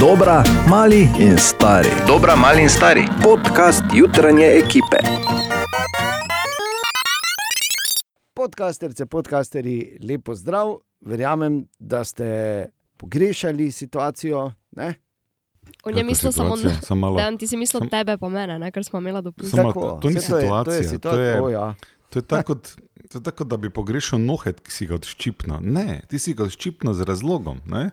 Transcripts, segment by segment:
Dobra, mali in stari. Dobra, mali in stari. Podcast jutranje ekipe. Podcasterce, podcasteri, lepo zdrav. Verjamem, da ste pogrešali situacijo. Ne? On je mislil samo na situacija. Dejan, ti si mislil Sam- tebe, pa mene, ne? ker smo imeli dopust. Samo to- to ni saj je- To je, situacija, situa- to je- o, ja. To je tako, kot- to je tako, da bi pogrešal nohet, ki si ga odščipnil. Ne, ti si ga odščipnil z razlogom. Ne?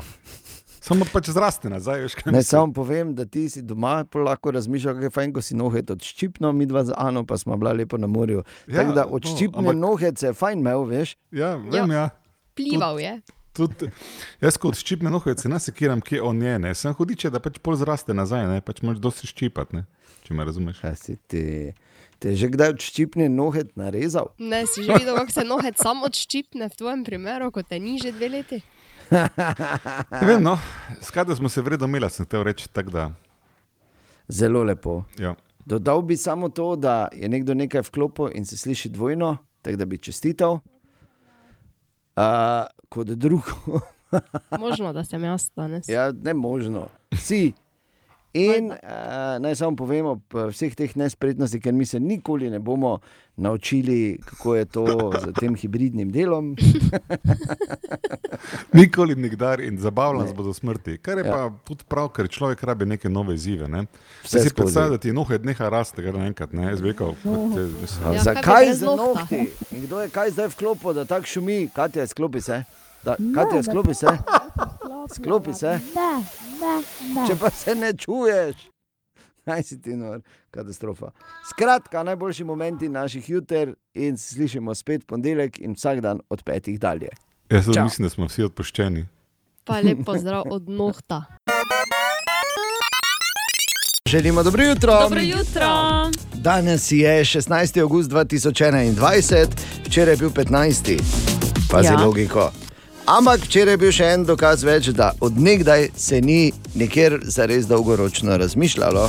Samo pač zraste nazaj. Veš, kaj Ne samo povem, da ti si doma, lahko razmišljaš, kako je fajn, ko si nohet odščipno, mi dva z Ano pa smo bila lepo na morju. Ja, Tako da odščipne ampak- no, nohet se je fajn imel, veš. Ja, vem, ja. Plival je. Tudi, jaz kot ščipne nohe, se nas sekiram, kje on je. Ne. Sem hudiče, da pač pol zraste nazaj, ne. pač moraš dosti ščipati, ne. če me razumeš. Kaj si ti? Te je že kdaj odščipne nohet narezal? Ne, si že videl, kako se nohet sam odščipne v tvojem primeru, ko te ni že dve leti. Ne vem, no, skada smo se vredno imeli, sem te reči tako da. Zelo lepo. Ja. Dodal bi samo to, da je nekdo nekaj vklopil in se sliši dvojno, tako da bi čestital. Uh, kot drugo, Možno, da sem jaz danes. ja, ne možno. Si. In uh, naj samo povemo ob vseh teh nespretnosti, ker mi se nikoli ne bomo naučili, kako je to z tem hibridnim delom. Nikoli, nikdar in zabavlja nas Ne. bo do smrti. Kar je Ja. pa tudi prav, ker človek rabi neke nove izzive. Ne? Vse Vse si skozi. predstavljaj, da ti nohe neha rasti, kar naenkrat ne. Jaz bi rekel, kot te- Ja, kaj Zakaj za nohti? In kdo je kaj zdaj vklopil, da tako šumi? Katja, sklopi se. Da, Katja, sklopi se. Sklopi se. Ne, ne, ne. Če pa se ne čuješ, naj si ti nor, katastrofa. Skratka, najboljši momenti naših juter in se slišimo spet ponedeljek in vsak dan od petih dalje. Jaz Čau. mislim, da smo vsi odpuščeni. Pa lep pozdrav od nohta. Želimo dobro jutro. Dobro jutro. Danes je 16. august 2021, včeraj je bil 15. Pazi. Ja. logiko. Ampak včeraj je bil še en dokaz več, da odnegdaj se ni nikjer zares dolgoročno razmišljalo.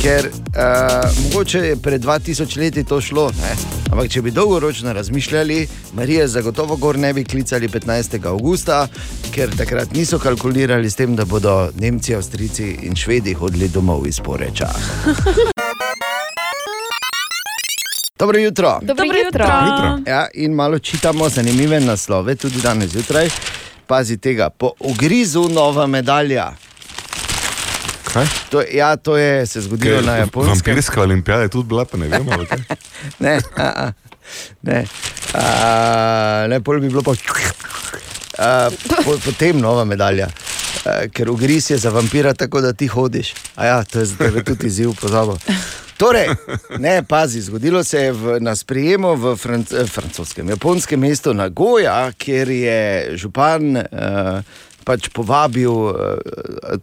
Ker uh, mogoče je pred 2000 leti to šlo, ne? ampak če bi dolgoročno razmišljali, Marije zagotovo gor ne bi klicali 15. augusta, ker takrat niso kalkulirali s tem, da bodo Nemci, Avstrijci in Švedi hodili domov iz Poreča. Dobro jutro. Dobro jutro. Jutro. Ja, in malo čitamo zanimive naslove, tudi danes zjutraj. Pazi tega, po ugrizu nova medalja. Kaj? To, ja, to je se zgodilo Ker na Japonskem. Vampirska olimpijada je tudi bila, pa ne vemo. kaj? Ne, a, a, ne, a, ne, pol bi bilo pa. A, po, potem nova medalja, ker ugriz je za vampira tako, da ti hodiš. A ja, to je tebe tudi izziv, pozabo. Torej, ne, pazi, zgodilo se je v, na sprejemu v franc, eh, francoskem, japonskem mestu Nagoja, kjer je župan eh, pač povabil eh,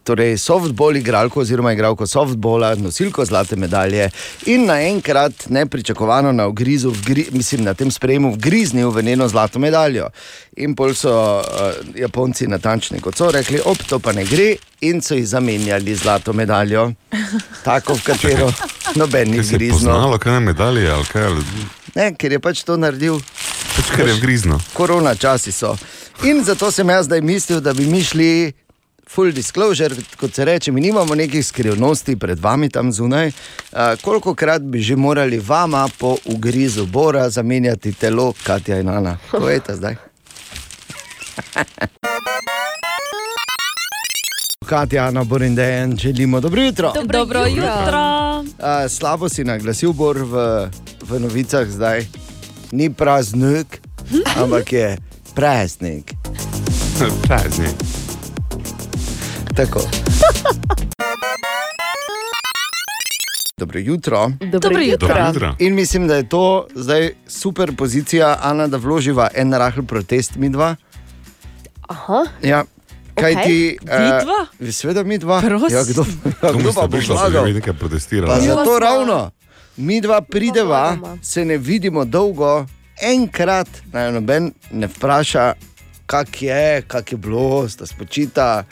torej softball igralko oziroma igralko softbola, nosilko zlate medalje in naenkrat nepričakovano na, ugrizu, vgri, mislim, na tem sprejemu vgriznil v njeno zlato medaljo. In pol so uh, Japonci natančni kot so rekli, op, to pa ne gre, in so jih zamenjali zlato medaljo, tako v katero noben ni Kaj se je griznil. poznalo, kaj je medalje ali kaj. ali- Ne, ker je pač to naredil Pač ker je vgrizno. korona časi so. In zato sem jaz zdaj mislil, da bi mi šli. Full disclosure, kot se reče, mi nimamo nekih skrivnosti pred vami tam zunaj. Uh, koliko krat bi že morali vama po ugrizu Bora zamenjati telo, Katja in Ana? Povejte zdaj. Katja, Ana, Bor in Dejan, želimo dobro jutro. Dobro, Dobro jutro. Uh, slabo si naglasil, Bor, v, v novicah zdaj. Ni praznik, ampak je praznik. Prazni. Tako. Dobro jutro. Dobro jutro. Dobro jutro. In mislim, da je to zdaj super pozicija, Ana, da vloživa en rahel protest, mi dva. Aha. Ja. Kaj Okej. ti? Uh, Sveda, mi dva. Prosim. Ja, kdo, ja, kdo pa bo zmagal? nekaj Pa protestirala? Ja. zato ravno. Mi dva prideva, se ne vidimo dolgo, enkrat naj noben ne vpraša, kak je, kak je bilo, sta spočita,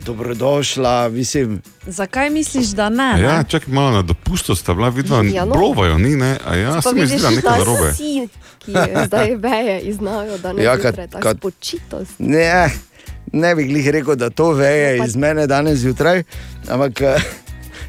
dobrodošla, mislim. Zakaj misliš, da ne? ne? Ja, čakaj malo na dopustu sta bila vidva, Ja, no. blovajo, ni ne? A ja, Pa se mi zdi, vidiš, da nekaj narobe. si, ki je zdaj veje znajo, da ne Ja, ja, kad- kad- spočitost. Ne, ne bi glih rekel, da to veje iz mene danes zjutraj, ampak eh,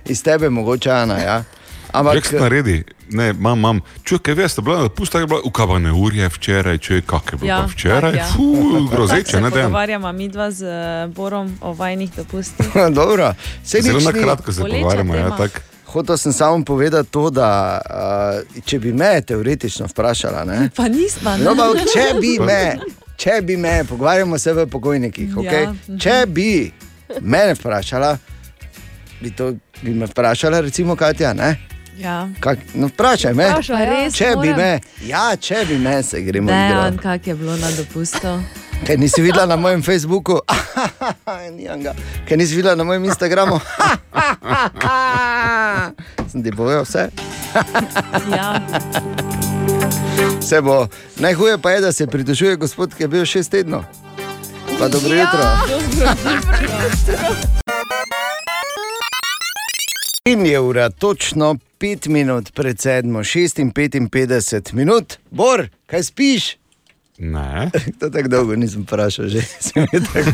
iz tebe mogoče Ana. Ja. Ampak, Ampak, naredi, ne, imam, imam. Čuj, kaj veste, bila je pusta, je bila ukavane urje včeraj, čuj, kak je bilo Ja, včeraj. tak, ja. Fuh, grozeče, Se ne vem. pogovarjamo mi dva z eh, Borom o vajnih dopustih. Dobro, sej Zelo na kratko se pogovarjamo. Ja, tema. tak. Hotel sem samo povedati to, da uh, če bi me teoretično vprašala, ne, Pa nismo. no, pa, če bi me, če bi me, pogovarjamo se v pokojnikih, okay? Ja, mhm. če bi me vprašala, bi, to, bi me vprašala, recimo, Katja, ne? Ja. Kak, no, vprašaj me. Vprašaj, ja. Res Če bi moram? me, ja, če bi me, se gremo Dejan, igrati. kak je bilo na dopustu. Kaj nisi videla na mojem Facebooku, kaj nisi videla na mojem Instagramu. Sem ti povedal vse. Ja. Vse bo. Najhuje pa je, da se pritožuje gospod, ki je bil šest tednov. Pa dobro Ja. jutro. In je ura točno 5 minut pred sedmo, 6 in 55 minut. Bor, kaj spiš? Ne, To tako dolgo nisem vprašal, že se mi je tako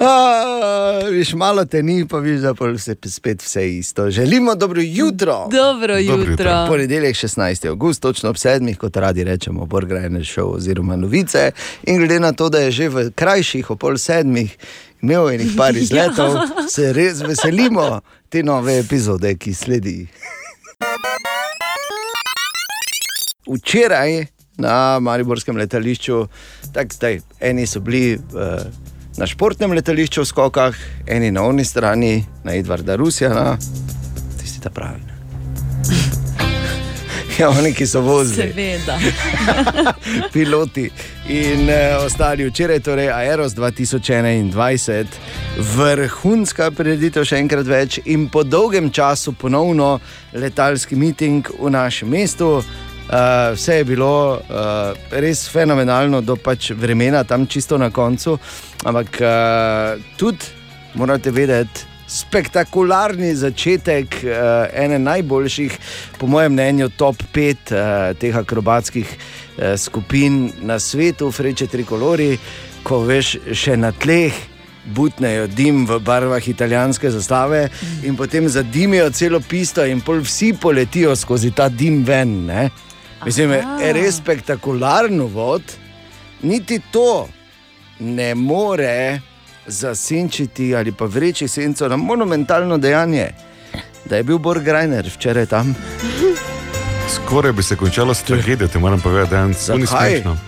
Ah, Viš, malo te ni, pa viš, da pol se spet vse isto. Želimo dobro jutro. Dobro jutro. jutro. Ponedeljek 16. august, točno ob sedmih, kot radi rečemo, Borgrajner show oziroma novice. In glede na to, da je že v krajših, ob pol sedmih, imel je nekaj par izletov, se res veselimo te nove epizode, ki sledi. Včeraj na Mariborskem letališču, tako zdaj, eni so bili uh, na športnem letališču v skokah, eni na oni strani, na Edvarda Rusjana, tisti ta pravi. Ja, oni, ki so vozili, Seveda. piloti in uh, ostali včeraj, torej Aeros 2021, vrhunska prireditev, še enkrat več in po dolgem času ponovno letalski miting v našem mestu. Uh, vse je bilo uh, res fenomenalno, do pač vremena tam čisto na koncu. Ampak uh, tudi morate vedeti, spektakularni začetek uh, ene najboljših, po mojem mnenju, top 5 uh, teh akrobatskih uh, skupin na svetu, Freče Trikolori, ko veš še na tleh. Butnejo dim v barvah italijanske zastave in potem zadimijo celo pisto, in pol vsi poletijo skozi ta dim ven. Ne? Mislim, je res spektakularno vod, niti to ne more zasenčiti ali pa vreči senco na monumentalno dejanje, da je bil Borg Grajner včeraj tam. skoraj bi se končalo s tragedijo, te moram povedati, da je to ni Zakaj? smešno.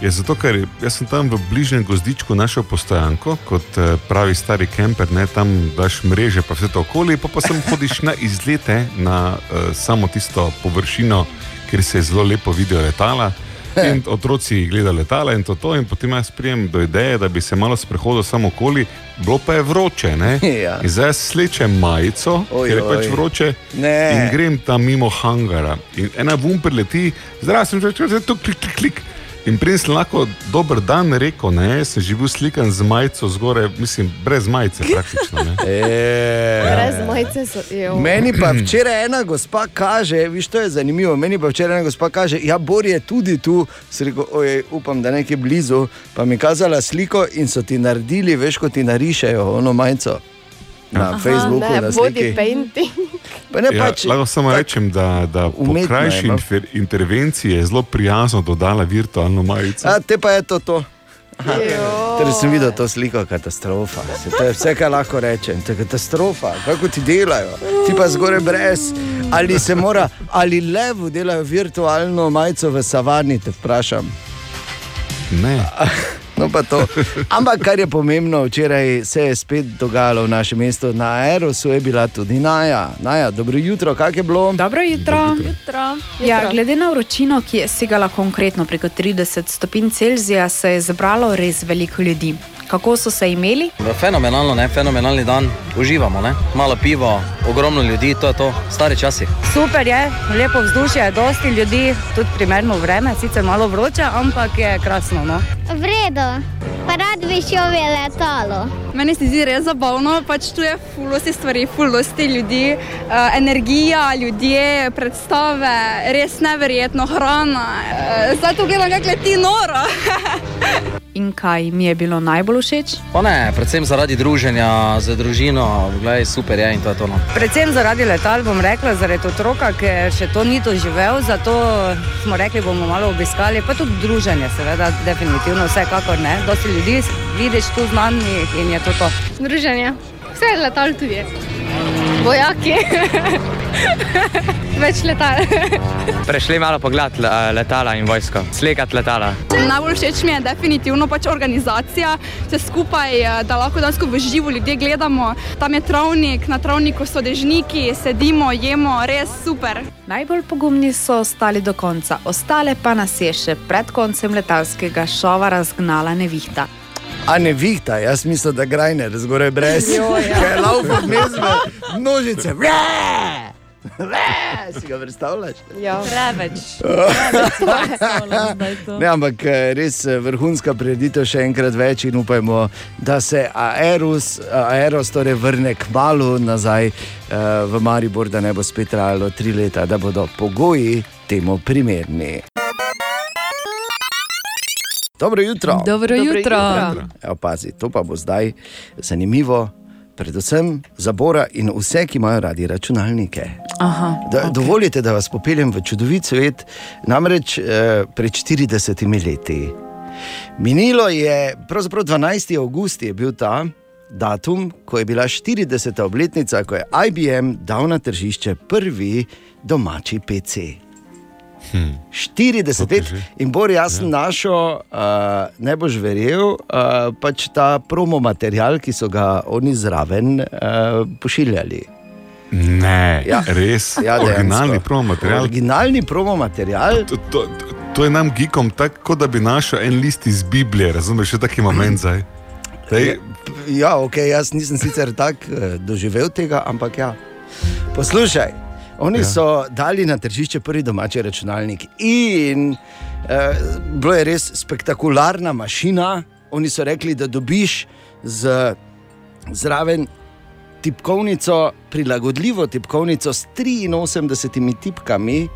Je zato, ker jaz sem tam v bližnjem gozdičku našel postojanko, kot eh, pravi stari kemper, ne, tam daš mreže, pa vse to okoli, pa, pa sem hodiš na izlete na uh, samo tisto površino, kjer se je zelo lepo vidijo letala. In otroci gledajo letala in to, to, in potem jaz prijem do ideje, da bi se malo sprehodil samo okoli, bilo pa je vroče. Ne? Ja. In zdaj slečem majico, Oj, ker je pač oj. vroče. Ne. In grem tam mimo hangara. In ena vum preleti, zdaj sem že rekel, tu klik, klik, klik. In prej sem lahko dober dan rekel, ne, sem že bil slikan z majico zgoraj, mislim, brez majice praktično. Ne. E, Brez majice so. jo. Meni pa včeraj ena gospa kaže, viš, to je zanimivo. Meni pa včeraj ena gospa kaže, ja, Bor je tudi tu. Rekel, oj, upam, da je nekje blizu. Pa mi je kazala sliko in so ti naredili, veš, kot ti narišejo ono majico. Na Aha, Facebooku, Ne, na body painting. Pa ne, Ja, pač, lahko samo rečem, da, da po krajši no. intervenciji je zelo prijazno dodala virtualno majico. A, te pa je to. to. Torej sem videl to sliko, katastrofa. Se, to je vse, kar lahko rečem. To je katastrofa, kako ti delajo. Ti pa zgoraj brez. Ali se mora, ali levo delajo virtualno majico v savani, te vprašam. Ne. No, pa to. Ampak kar je pomembno, včeraj se je spet dogajalo v našem mestu, na Aerosu je bila tudi Naja. Naja, dobro jutro, kak je bilo? Dobro jutro. Jutro. Ja, glede na vročino, ki je segala konkretno preko 30 stopinj Celzija, se je zbralo res veliko ljudi. Kako so se imeli? Fenomenalno, ne? fenomenalni dan, uživamo, ne? malo pivo, ogromno ljudi, to je to, stari časi. Super je, lepo vzdušje, dosti ljudi, tudi primerno vreme, sicer malo vroče, ampak je krasno. No? V redu, pa rad bi šel v letalo. Meni se zdi res zabavno, pač tu je fulosti stvari, fulosti ljudi, uh, energija, ljudje, predstave, res neverjetno hrana. Uh, zdaj to gledam, kako leti noro. In kaj mi je bilo najbolj všeč? Pa ne, predvsem zaradi druženja z družino, gledaj, super je in to je to. No. Predvsem zaradi letal, bom rekla, zaradi otroka, ker še to ni doživel, zato smo rekli, bomo malo obiskali, pa tudi druženje, seveda, definitivno, vsekakor ne. Dosti ljudi vidiš tu znanih in je to to. Druženje, vse letal tu je. Vojaki, več letal. Prešli malo pogled letala in vojsko, slikati letala. Najbolj všeč mi je definitivno pač organizacija, vse skupaj, eh, da lahko dejansko v živo ljudje gledamo. Tam je travnik, na travniku so dežniki, sedimo, jemo, res super. Najbolj pogumni so ostali do konca, ostale pa nas je še pred koncem letalskega šova razgnala nevihta. A ne vihta, jaz mislim, da grajne, zgoraj brez. Kaj je lauko mezme, množice. Vre! Vre! Si ga predstavljaš? Ja, preveč. Ne, ampak eh, res eh, vrhunska prireditev, še enkrat več in upajmo, da se Aeros, Aeros torej vrne k malu nazaj uh, v Maribor, da ne bo spet trajalo tri leta, da bodo pogoji temu primerni. Dobro jutro. Dobro jutro. Evo, pazi, to pa bo zdaj zanimivo, predvsem za Bora in vse, ki imajo radi računalnike. Aha, Da, okay. Dovolite, da vas popeljem v čudovit svet, namreč eh, pred 40 leti. Minilo je, pravzaprav 12. avgust je bil ta datum, ko je bila 40. obletnica, ko je IBM dal na tržišče prvi domači PC. Hm. 40 let in Bor, jaz sem našel, uh, ne boš verjel, uh, pač ta promo material, ki so ga oni zraven uh, pošiljali. Ne, Ja. res. Ja, Originalni dejansko. promo material. Originalni promo material. To, to, to je nam gikom tako, da bi našel en list iz Biblije, razumeš, še taki moment zdaj. Dej, Ja, okay, jaz nisem sicer tako eh, doživel tega, ampak ja. Poslušaj, oni ja. So dali na tržišče prvi domači računalnik in eh, bilo je res spektakularna mašina. Oni so rekli, da dobiš z, zraven tipkovnico, prilagodljivo tipkovnico s 83 tipkami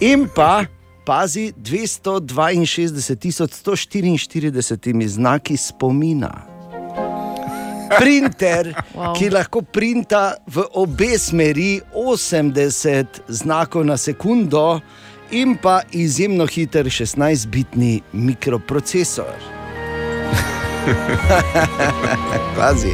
in pa. Pazi, 262 144 znaki spomina. Printer, wow. Ki lahko printa v obe smeri 80 znakov na sekundo, in pa izjemno hiter 16-bitni mikroprocesor. Pazi.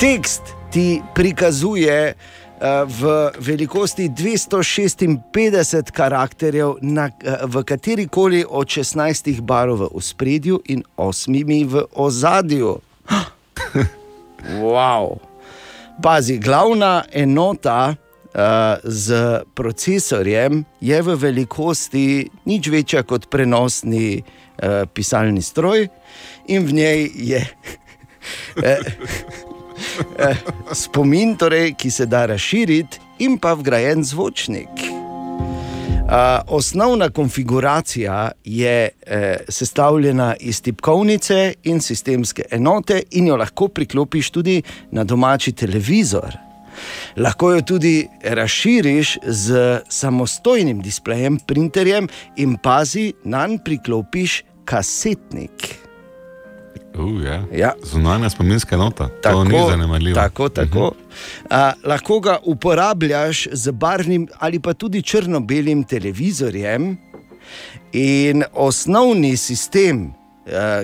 Tekst ti prikazuje uh, v velikosti 256 karakterjev, na, uh, v kateri koli od 16 barov v spredju in 8 v ozadju. Wow. Pazi, glavna enota uh, z procesorjem je v velikosti nič večja kot prenosni uh, pisalni stroj, in v njej je eh, eh, spomin, torej, ki se da razširiti, in pa vgrajen zvočnik. Osnovna konfiguracija je eh, sestavljena iz tipkovnice in sistemske enote, in jo lahko priklopiš tudi na domači televizor. Lahko jo tudi razširiš z samostojnim displejem, printerjem in pazi, na nj priklopiš kasetnik. Uh, ja. Ja. Zunanja spominska nota. to ni zanemarljivo. Tako, tako. Uh, lahko ga uporabljaš z barvnim ali pa tudi črno-belim televizorjem. In osnovni sistem, uh,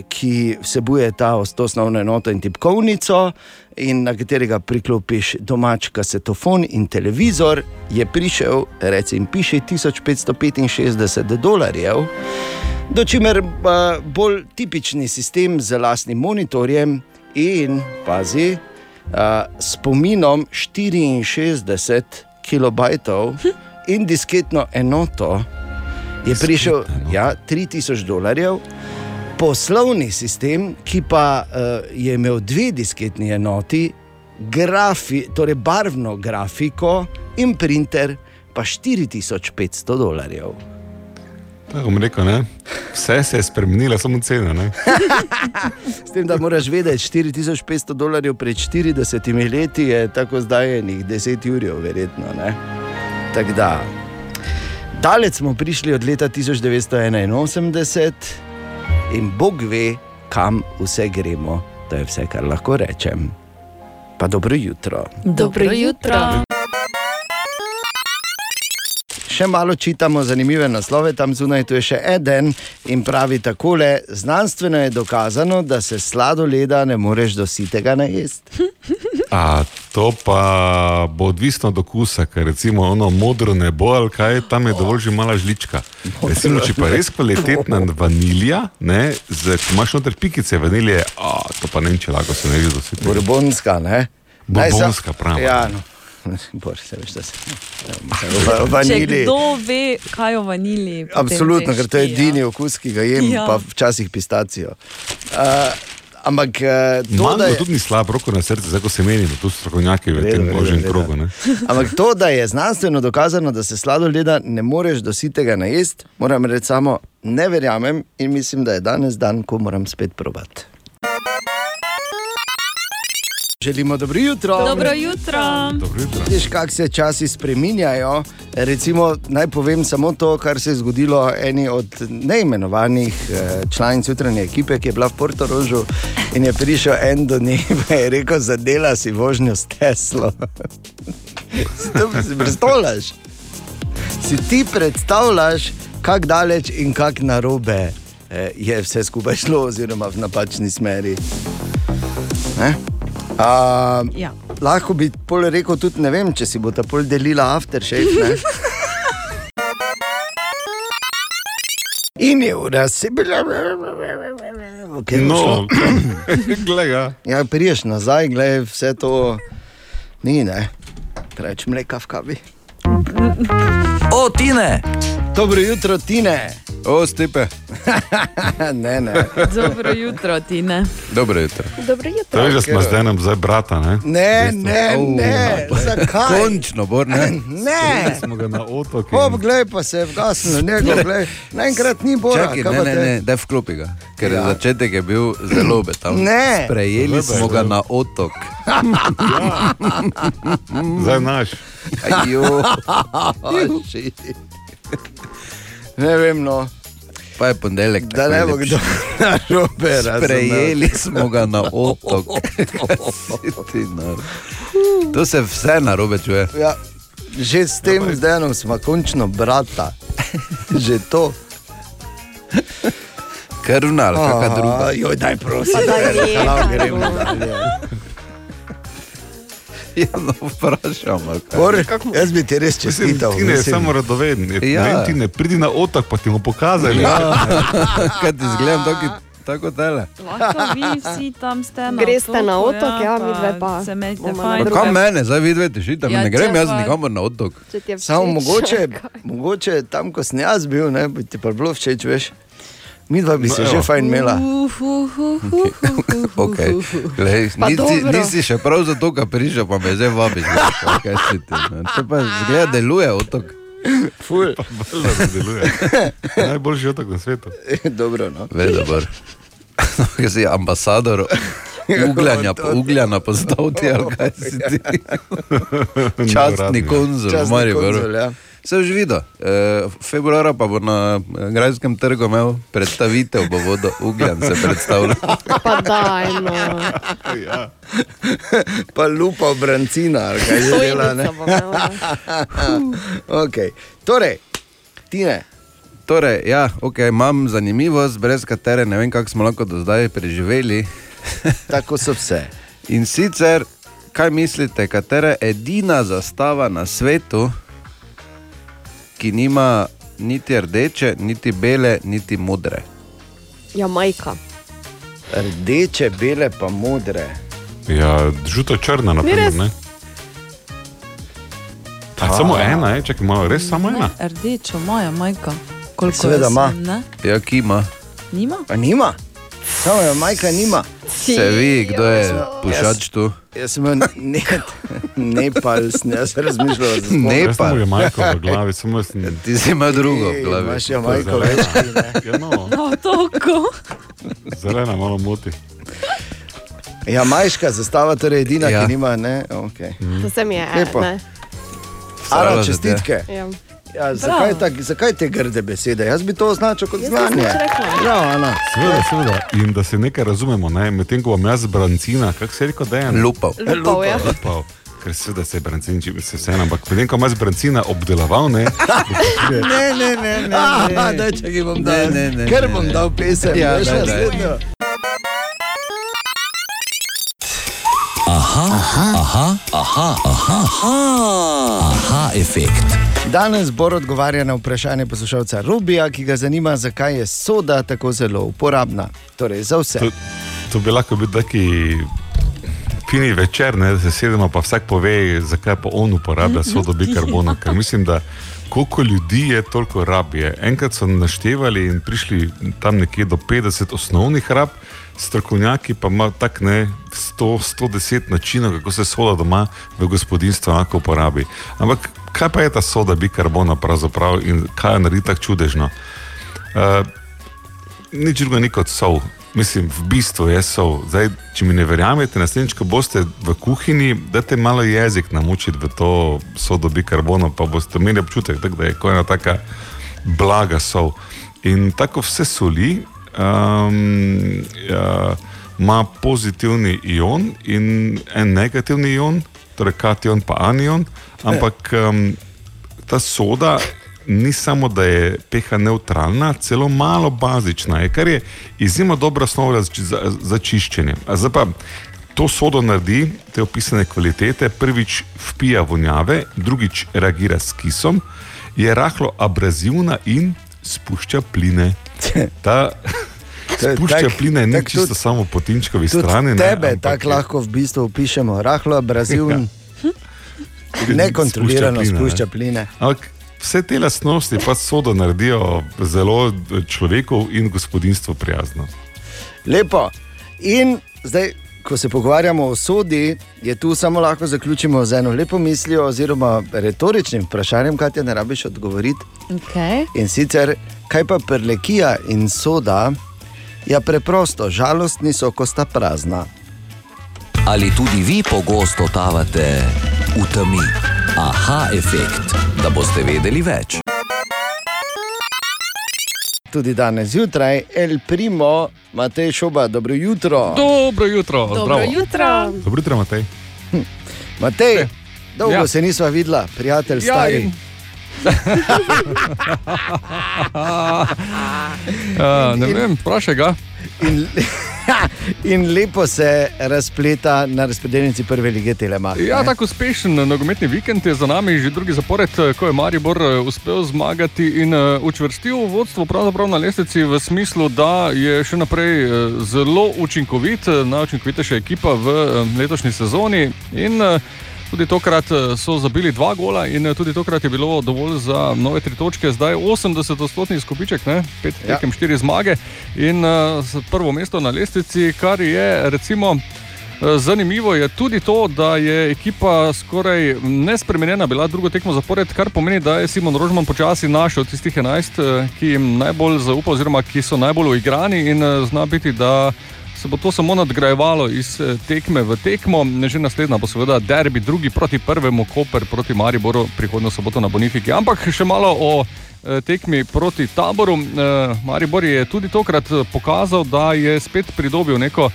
ki vsebuje ta os- to osnovno enoto in tipkovnico, in na katerega priklopiš domač kasetofon in televizor, je prišel, recimo, piše 1565 dolarjev. Dočimer pa bolj tipični sistem z lastnim monitorjem in pazi, a, spominom 64 kilobajtov in disketno enoto je prišel ja, 3000 dolarjev. Poslovni sistem, ki pa uh, je imel dve disketni enoti, grafi, torej barvno grafiko in printer, pa 4500 dolarjev. Tako bom rekel, ne? vse se je spremenilo, samo cena. Ne? S tem, da moraš vedeti, 4500 dolarjev pred 40 leti je tako zdaj enih 10 ur, verjetno. Tako da, daleč smo prišli od leta 1981 in Bog ve, kam vse gremo. To je vse, kar lahko rečem. Pa dobro jutro. Dobro jutro. Še malo čitamo zanimive naslove, tam zunaj tu je še en in pravi takole: Znanstveno je dokazano, da se sladoleda ne moreš do sitega najesti. A to pa bo odvisno od okusa, ker recimo ono modro nebo ali kaj, tam je dovolj že mala žlička. Recimo, če pa res kvalitetna vanilija, ne, z, ko imaš noter pikice vanilije, a, to pa ne vem, če lahko se ne že doseže. Bourbonska, ne? Bourbonska, prava. Ja, no. Bor, se veš, da se v Če vaniliji. kdo ve, kaj o vaniliji. potem Absolutno, ker to je edini okus, ki ga jem, Ja. pa včasih pistacijo. Uh, ampak uh, to, da je, tudi ni slab, roko na srce, zdaj ko se menimo, tu so strokovnjaki v tem vedno. krogu. Ne? ampak to, da je znanstveno dokazano, da se sladoleda ne moreš do sitega najesti, moram reči samo, ne verjamem in mislim, da je danes dan, ko moram spet probati. Želimo dobro jutro. Dobro jutro. Dobro jutro. Vidiš, kako se časi spreminjajo. Recimo, naj povem samo to, kar se je zgodilo eni od neimenovanih eh, članic jutranje ekipe, ki je bila v Portorožu in je prišel en do nje in je rekel: Zadela si vožnjo s Teslo. to si predstavljaš? Si ti predstavljaš, kako daleč in kako narobe eh, je vse skupaj šlo, oziroma v napačni smeri. Ne? A, Ja. Lahko bi pol rekel tudi, ne vem, če si bo ta pol delila aftershave. ne. In je ura se bila. Okay, No, glej ga. Ja, priješ nazaj, gledaj, vse to ni, ne. Preveč mleka v kavi. O, Tine! Dobro jutro, Tine. O, stepe. ne, ne. Dobro jutro, Tine. Dobro jutro. Dobro jutro. Veš, da smo zdaj nam zdaj brata, ne? Ne, ne, ne. Zakaj? Končno, bor, ne? Ne. Smo ga na otoku. Hop, glej, pa se je vgasnil, njegov, glej. Naenkrat ni bolj. Čakaj, ne, ne, ne, daj vklopi ga. Ker Ja. ja. začetek je bil zelo obetaven. Ne. Sprejeli Dober, smo ga na otok. Zdaj naš. Ajo. Ne vem, no. Pa je ponedeljek. Da ne bo kdo narobe razumel. Sprejeli smo ga na otok. To se vse narobe čuje. Ja, že s tem zdenom smo končno brata. Že to. Krvna ali kakšna druga. Joj, daj prosim. Pa daj daj, nehaj, lahko gremo no. dalje. Ja, no, vprašam. Bor, jaz bi ti res Mislim, čestital. ti ne je mislim. samo radoveden. Ja. Ja. Ne vem, ti ne pridi na otok, pa ti bomo pokazali. Ja. Kaj ti zgledam tako, tako tele? Lahko vi vsi tam ste na Greste na otoku, otok, ja, midve pa Se imejte bomo na fajn. Pa kam mene, zdaj vidite, šitam, Ja, ne grem jaz pa- nikamor na otok. Je Samo mogoče, mogoče tam, ko sem jaz bil, ne, bi ti pa bilo všeč, veš. Mi dva bi No, se evo. že fajn imela. Okay. Glej, nisi, dobro. nisi še prav zato, ker prišel, pa me zdaj pa kaj si ti, ne. To pa zgleda, deluje otok. Deluje. Najboljši otok na svetu. Dobro, no. Vedno, Ker si ambasador ugljanja, ugljana postal ti, kaj si ti. Častni konzul, Častni konzul, ja. Se už videl. E, februara pa bo na eh, Grajskem trgu imel predstavitev, bo vodo ugljan se predstavljal. Pa daj, no. Ja. Pa lupa brancina, ali kaj že dela. Ne? Okay. Torej, Tine, Torej, ja, okay, imam zanimivost, brez katere ne vem, kako smo lahko do zdaj preživeli. tako so vse. In sicer, kaj mislite, katera je edina zastava na svetu, ki nima niti rdeče, niti bele, niti modre? Jamajka. Rdeče, bele pa modre. Ja, žuto črna, na primer. Ne? A, samo ena, je, čakaj malo, res samo ena. Ne, rdečo, moja majka. Koliko Seveda ima. Ja, ki ima. Nima? Pa nima, samo je majka nima. Se vi, kdo je pušač tu? Jaz sem imel ne, Nepal, sem jaz razmišljal, da sem Jaz sem imel v glavi, samo jaz sem. Ti si imel drugo v glavi. Imaš Jamajko več. Ja, no, No, toliko. zelena malo moti. Jamajška zastava, torej edina, Ja. ki nima, ne, okay. To se mi je. Lepo. ne. Ara, čestitke. Ja. Ja, zakaj, tak, zakaj te grde besede? Jaz bi to označil kot znanje. Ja. Seveda, seveda. In da se nekaj razumemo, ne? medtem ko vam jaz brancina, kako se rekel, da je en Lupal. Lupal, ja. Lupal. Ker seveda se je brancin, če bi se vse, ampak medtem ko jaz brancina obdeloval, ne, Ne, ne, ne, ne. Aha, da, če gi bom dal, Ne, ne, ne, ker ne, bom ne. dal pesem. Ja, veš, daj, daj. naslednjo. Aha, aha, aha, aha, aha, aha, efekt. Danes Bor odgovarja na vprašanje poslušalca Rubija, ki ga zanima, zakaj je soda tako zelo uporabna. Torej, za vse. to, to bi lahko bil taki fini večer, ne, da se sedemo, pa vsak pove, zakaj pa on uporablja sodo bikarbona. Ker mislim, da koliko ljudi je, toliko rab je. Enkrat so naštevali in prišli tam nekje do 50 osnovnih rab, strokovnjaki pa ima tak ne 100, 110 načinov, kako se soda doma v gospodinstvu lahko uporabi. Ampak kaj pa je ta soda bikarbona pravzaprav in kaj jo naredi tako čudežno? Uh, nič drugega ni kot sol. Mislim, v bistvu je sol. Zdaj, če mi ne verjamete, naslednjič, ko boste v kuhinji, dajte malo jezik namučiti v to sodo bikarbono, pa boste imeli občutek, tak, da je kot ena taka blaga sol. In tako vse soli um, ja, ima pozitivni ion in en negativni ion, torej kation pa anion, ampak um, ta soda ni samo, da je pH neutralna, celo malo bazična, je, kar je izjemno dobra osnova za, za, za čiščenje. A Zdaj pa to sodo naredi, te opisane kvalitete, prvič vpija vonjave, drugič reagira s kisom, je rahlo abrazivna in spušča pline. Ta spušča tak- pline tak čisto tudi- samo po tinčkovi strani. ne, tebe tako lahko v bistvu opišemo, rahlo abrazivn, Tudi nekontrolirano spušča pline, ne. spušča pline. Ampak vse te lastnosti pa sodo naredijo zelo človeku in gospodinstvu prijazno. Lepo. In zdaj, ko se pogovarjamo o sodi, je tu samo lahko zaključimo z eno lepo mislijo, oziroma retoričnim vprašanjem, kaj ti ne rabiš odgovoriti. Okay. In sicer, kaj pa prlekija in soda, ja preprosto, žalostni so, ko sta prazna. Ali tudi vi pogosto totavate v temi? Aha, efekt, da boste vedeli več. Tudi danes zjutraj, El Primo, Matej Šoba, dobro jutro. Dobro jutro, Dobro zdravo. jutro. Dobro jutro, Matej. Matej, dolgo ja. Ja. se nisva videla, prijatelj Ja, stari. in- Uh, ne vem, vprašaj ga. In, in lepo se razpleta na razpredelnici prve lige Telemach. Ja, tako uspešen nogometni vikend je za nami, že drugi zapored, ko je Maribor eh, uspel zmagati in eh, učvrstil vodstvo na lestvici v smislu, da je še naprej eh, zelo učinkovit, najučinkovitejša ekipa v letošnji sezoni. In, Tudi tokrat eh, so zabili dva gola, in eh, tudi tokrat je bilo dovolj za nove tri točke, zdaj 80-odstotni izkupiček, ne? pet Ja. tekem, štiri zmage in uh, prvo mesto na lestvici, kar je recimo. Eh, Zanimivo je tudi to, da je ekipa skoraj nespremenjena bila drugo tekmo zapored, kar pomeni, da je Simon Rožman počasi našel tistih 11, eh, ki jim najbolj zaupa, oziroma ki so najbolj uigrani in eh, zna biti, da se bo to samo nadgrajevalo iz eh, tekme v tekmo. Že naslednja bo seveda derbi, drugi proti prvemu, Koper proti Mariboru, prihodno soboto na Bonifiki. Ampak še malo o eh, tekmi proti taboru. Eh, Maribor je tudi tokrat pokazal, da je spet pridobil neko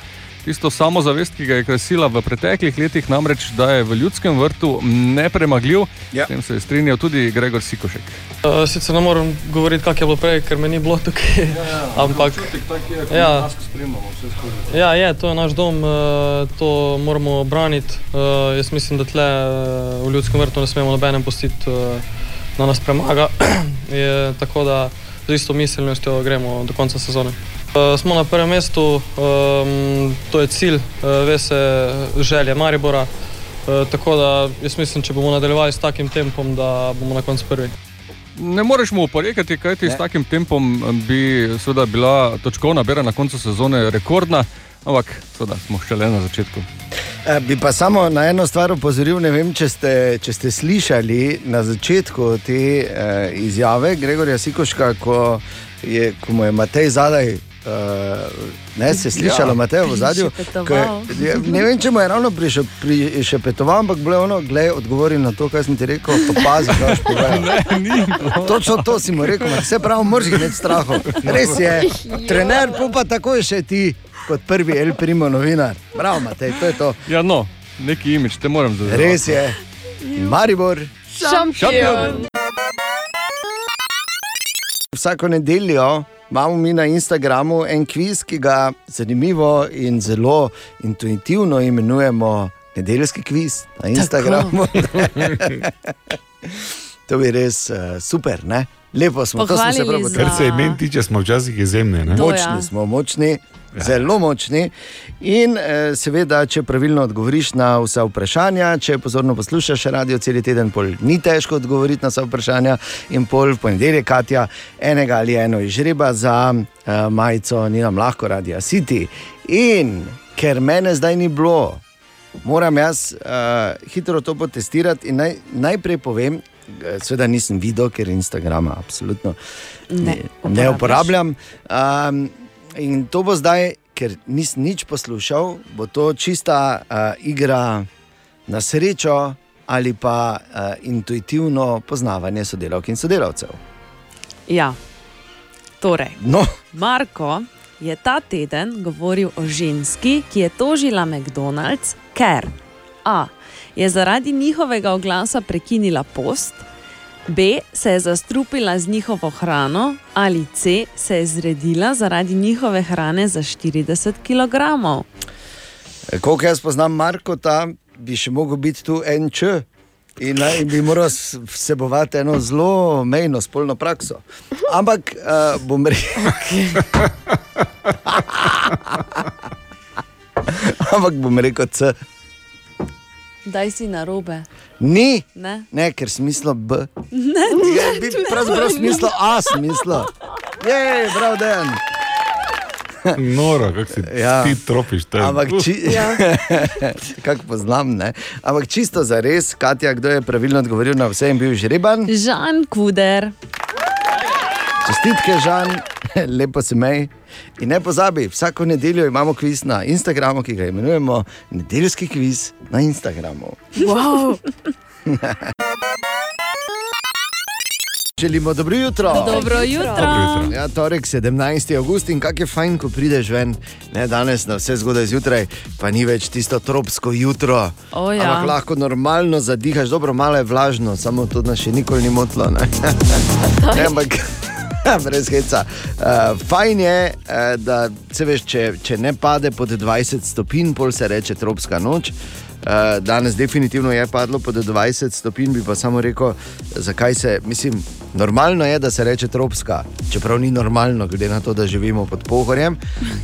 tisto samozavest, ki ga je krasila v preteklih letih, namreč da je v ljudskem vrtu nepremagljiv. Ja. S tem se je strinjal tudi Gregor Sikošek. Uh, sicer ne morem govoriti, kako je bilo prej, ker me ni bilo tukaj. Ampak ja, ja, je, to je naš dom, uh, to moramo braniti. Uh, jaz mislim, da tle uh, v ljudskem vrtu ne smemo nobenem pustiti, uh, da nas premaga. je, tako da z isto miselnostjo gremo do konca sezone. Uh, smo na prvem mestu, to je cilj, uh, ve se želje Maribora. Uh, tako da jaz mislim, če bomo nadaljevali s takim tempom, da bomo na koncu prvi. Ne moreš mu oporekati, kaj ti s takim tempom bi seveda bila točkovna bera na koncu sezone rekordna. Ampak, seveda, smo šele na začetku. Eh, Bi pa samo na eno stvar opozoril, ne vem, če ste, če ste slišali na začetku te uh, izjave Gregorja Sikoška, ko, je, ko mu je Matej zadaj. Uh, ne, se je slišalo, Ja. Matej v zadju. Ne vem, če mu je ravno prišel, pri, še petoval, ampak bilo je ono, gledaj, odgovori na to, kaj sem ti rekel, pa pazi, kaj boš povedal. Točno to si mu rekel, vse pravi, moraš imeti strahu. Res je, trener, pa tako je še ti, kot prvi El Primo novinar. Bravo, Matej, to je to. Ja, no, neki imič, te moram zavedati. Res je. Maribor. Šampion. Vsako nedeljo imamo mi na Instagramu en kviz, ki ga zanimivo in zelo intuitivno imenujemo nedeljski kviz na Instagramu. to bi res uh, super, ne? Lepo smo, to smo se prav Kar se imen tiče, smo včasih izjemni. ne? Močni smo, močni, zelo močni. In eh, seveda, če pravilno odgovoriš na vsa vprašanja, če pozorno poslušaš radio cel teden, pol ni težko odgovoriti na vsa vprašanja. In pol v ponedeljek, Katja, enega ali eno izžreba za eh, majico, ni nam lahko radio City. In ker mene zdaj ni bilo, moram jaz uh, hitro to potestirati in naj, najprej povem, eh, seveda nisem videl, ker Instagrama absolutno Ne ne uporabljam. Um, in to bo zdaj, ker nisem nič poslušal, bo to čista uh, igra na srečo ali pa uh, intuitivno poznavanje sodelavk in sodelavcev. Ja, torej. No. Marko je ta teden govoril o ženski, ki je tožila McDonald's, ker A. je zaradi njihovega oglasa prekinila post, B. se je zastrupila z njihovo hrano ali C. se je zredila zaradi njihove hrane za 40 kg. E, Koliko jaz poznam Markota, bi še mogel biti tu en č. In, naj- in bi moral vsebovati eno zelo mejno spolno prakso. Ampak uh, bom rekel. Ampak bom rekel, C. Daj si na robe. Ni, Ne? ne ker smislo B. Ne, Je, bi pravzaprav smislo A, smislo. Je, prav dan. Noro, kako si Ja. ti tropiš te. Ampak, či... kako poznam, ne? Ampak čisto za res, Katja, kdo je pravilno odgovoril na vse in bil žreban? Žan Kuder. Čestitke, Žan, lepo se mej. In ne pozabi, vsako nedeljo imamo kviz na Instagramu, ki ga imenujemo Nedeljski kviz na Instagramu. Wow. Želimo dobro jutro. Dobro jutro. Dobro jutro. Ja, torek 17. august in kako je fajn, ko prideš ven, ne danes na vse zgodaj zjutraj, pa ni več tisto tropsko jutro. O, ja. Ampak lahko normalno zadihaš, dobro, malo je vlažno, samo to nas še nikoli ni motilo. ne. Ne, Ampak. Brez heca. Uh, fajn je, uh, da se veš, če, če ne pade pod 20 stopinj, pol se reče tropska noč. Uh, danes definitivno je padlo pod 20 stopinj, bi pa samo rekel, zakaj se, mislim, normalno je, da se reče tropska, čeprav ni normalno, glede na to, da živimo pod pohorjem.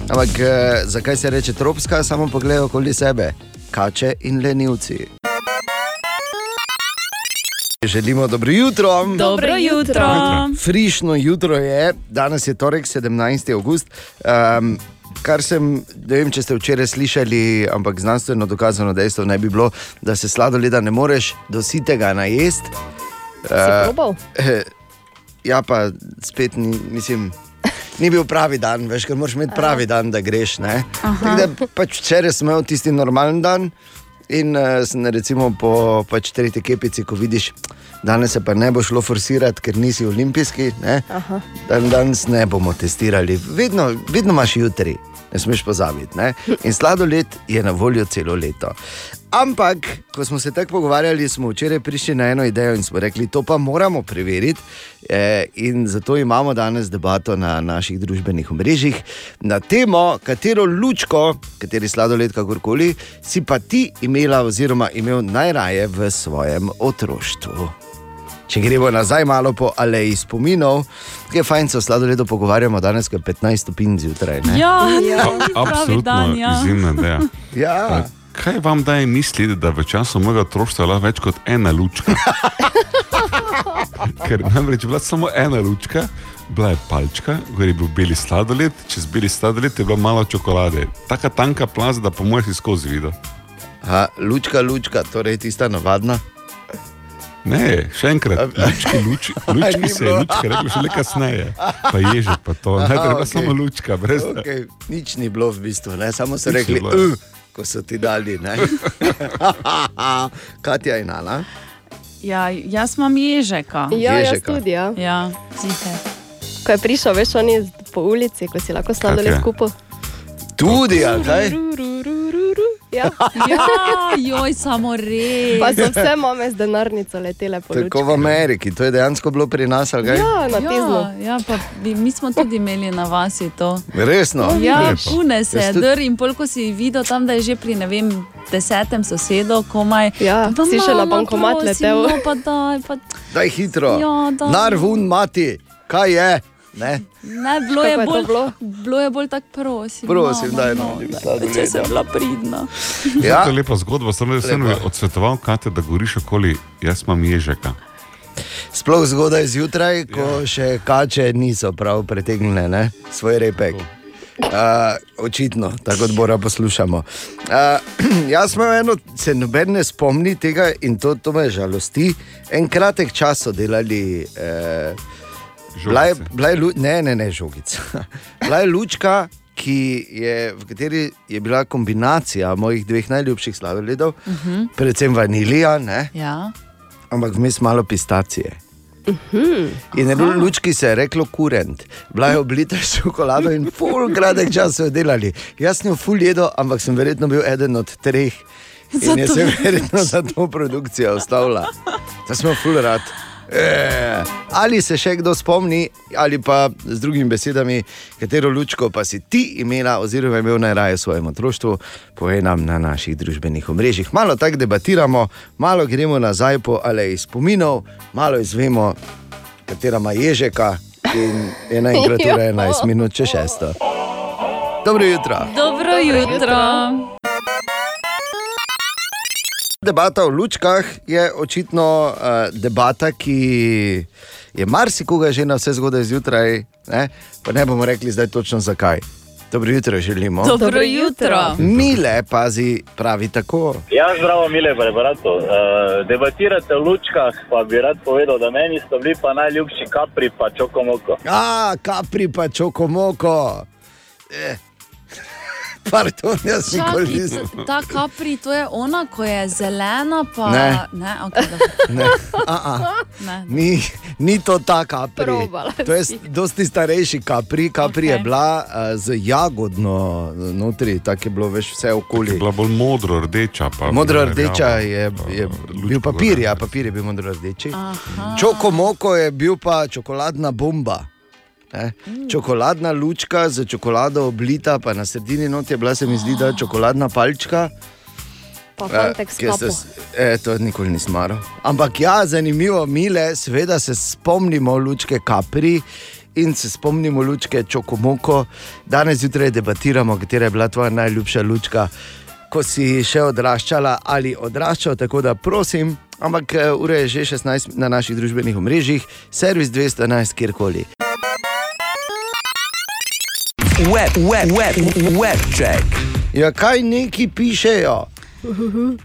Ampak uh, zakaj se reče tropska, samo poglej okoli sebe, kače in lenivci. Želimo dobro jutro. Dobro jutro. Frišno jutro je, danes je torek 17. august. Um, kar sem, ne vem, če ste včeraj slišali, ampak znanstveno dokazano dejstvo ne bi bilo, da se sladoleda ne moreš do sitega najesti. Eh, ja, pa spet ni, mislim. Ni bil pravi dan, veš, ker moraš imeti pravi dan, da greš. ne. Tako Da, pač včeraj sem imel tisti normalen dan in uh, sem recimo po pač tretji kepici, ko vidiš, danes se pa ne bo šlo forsirati, ker nisi olimpijski. Dan, danes ne bomo testirali, vedno, vedno imaš jutri, ne smeš pozabiti. Ne? In sladoled je na voljo celo leto. Ampak, ko smo se tako pogovarjali, smo včeraj prišli na eno idejo in smo rekli, to pa moramo preveriti. Eh, in zato imamo danes debato na naših družbenih omrežjih na temo, katero lučko, kateri sladoled, kakorkoli, si pa ti imela oziroma imel najraje v svojem otroštvu. Če gremo nazaj malo po aleji spominov, je fajn, se o sladoledu pogovarjamo danes, ko je 15 stopinj zjutraj. ne? Ja, ja. A- Absolutno izjemna ideja. Ja. Kaj vam daje misliti, da v času mojega otroštva je bila več kot ena lučka? Ker namreč je bila samo ena lučka, bila je palčka, gor je bil beli sladoled, čez beli sladoled je bila malo čokolade. Taka tanka plaz, da po mojem si skozi videl. Lučka, lučka, torej tista navadna. Ne, še enkrat, lučki, luč, lučki se je lučka, rekli še le kasneje. Pa ježe, pa to, ne, treba okej. samo lučka, brez okay. Okay, nič ni bilo v bistvu, ne? samo so Nič ni rekli, uh, ko so ti dali. ne." Katja in Ana. Ja, jaz imam ježeka. Ja, jaz Ježeka. tudi. Ja. Ja, ziher. Ko je prišel, veš, on je po ulici, ko si lahko sladoled je? kupil. Tudi, a kaj? Ja. Ja, joj, samo res. Pa so vse mame z denarnico letele po Tako v. Ameriki, to je dejansko bilo pri nas? Ja, na tiznu. Ja, ja, pa bi, mi smo tudi imeli na vasi to. Resno. Ja, Lepo. pune se je, tudi- dr. in polko si videl tam, da je že pri ne vem, desetem sosedu, komaj. Ja, Pa si še na bankomat letel. No, pa daj, pa... Daj hitro. Ja, daj. Narvun mati, kaj je? Ne? Ne, bilo je Kako je bolj, bilo? bilo je bolj tako prosim. Prosim, mama, daj no, nam daj, sladoled, Če sem ja. bila pridna. Ja. To je lepa zgodba, sem Lepa. odsvetoval, Kate, da goriš okoli, jaz imam ježeka. Sploh zgodaj zjutraj, ko še kače niso prav pretegnile ne? svoj repek. Uh, očitno, tako kot Bora poslušamo. Uh, jaz sem imel eno, se noben ne spomni tega in to, to me žalosti. En kratek čas so delali. Uh, bila je, bila je, lu- ne, ne, ne, žogica. bila je lučka, ki je, v kateri je bila kombinacija mojih dveh najljubših sladoledov, Uh -huh. predvsem vanilija, ne? Ja. ampak vmes malo pistacije. In na lučki se je reklo kurent, bila je oblita s čokolado in full kratek čas so jo delali. Jaz sem jo full jedel, ampak sem verjetno bil eden od treh. In je Zato- se verjetno za to produkcijo ustavila. Da smo full rad. E, ali se še kdo spomni, ali pa z drugimi besedami, katero lučko pa si ti imela, oziroma imel najraje v svojem otroštvu, povej nam na naših družbenih omrežjih. Malo tako debatiramo, malo gremo nazaj po aleji spominov, malo izvemo, katera ima ježeka in je naenkrat ura 11 minut če šesto. Dobro jutro. Dobro jutro. Debata o lučkah je očitno uh, debata, ki je marsikoga že na vse zgodaj zjutraj, ne? pa ne bomo rekli zdaj točno zakaj. Dobro jutro želimo. Dobro jutro. Mile, pazi, pravi tako. Ja, zdravo, mile preparato. Uh, debatirate o lučkah, pa bi rad povedal, da meni so bili pa najljubši kapri, pa čokomoko. A, kapri pa čokomoko. Eh. Pardon, jaz nisem. t- ta kapri, to je ona, ko je zelena, pa Ne. ne okay. Ne, a -a. ne. Ni, ni to ta kapri. Probala To je si. dosti starejši kapri. Kapri okay. je bila uh, z jagodno notri, tako je bilo veš vse okoli. Bila bolj modro, rdeča. Pa Modro rdeča je, je bil papir, ja, papir je bil modro rdeči. Aha. Čokomoko je bil pa čokoladna bomba. Ne? Čokoladna lučka z čokolado oblita, pa na sredini not je bila, se mi zdi, da čokoladna palčka. Pa Eh, fantek kapo. s- Eh, to nikoli nisem maral. Ampak ja, zanimivo, mile, seveda se spomnimo lučke Capri in se spomnimo lučke Čokomoko. Danes zjutraj debatiramo, katera je bila tvoja najljubša lučka, ko si še odraščala ali odraščal. Tako da prosim, ampak eh, ura je že 16 na naših družbenih omrežjih, servis 211, kjerkoli. Web, web, web, web check. Ja, kaj neki pišejo?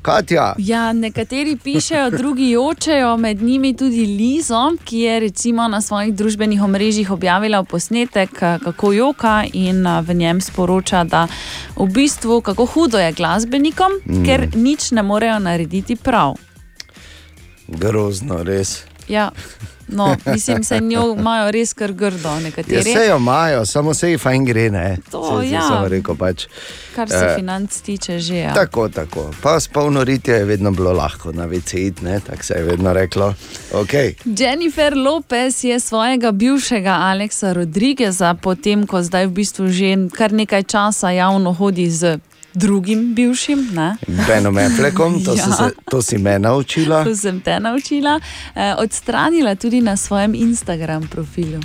Katja. Ja, nekateri pišejo, drugi jočejo, med njimi tudi Lizo, ki je recimo na svojih družbenih omrežjih objavila posnetek, eh, kako joka in eh, v njem sporoča, da v bistvu kako hudo je glasbenikom, mm. ker nič ne morejo narediti prav. Grozno, res. Ja, no, mislim, se njo imajo res kar grdo, Ja, nekateri. se jo imajo, samo se jih fajn gre. Ne? To, se ja. Rekel pač. Kar se Eh, financ tiče, že je. Tako, tako. Pa s polno ritjo je vedno bilo lahko na VC-id, tako se je vedno reklo. Okay. Jennifer Lopez je svojega bivšega Aleksa Rodrigueza, potem ko zdaj v bistvu že kar nekaj časa javno hodi z drugim bivšim, ne? Benom Applekom, to, Ja. ja. se, to si me naučila. To sem te naučila, eh, odstranila tudi na svojem Instagram profilu.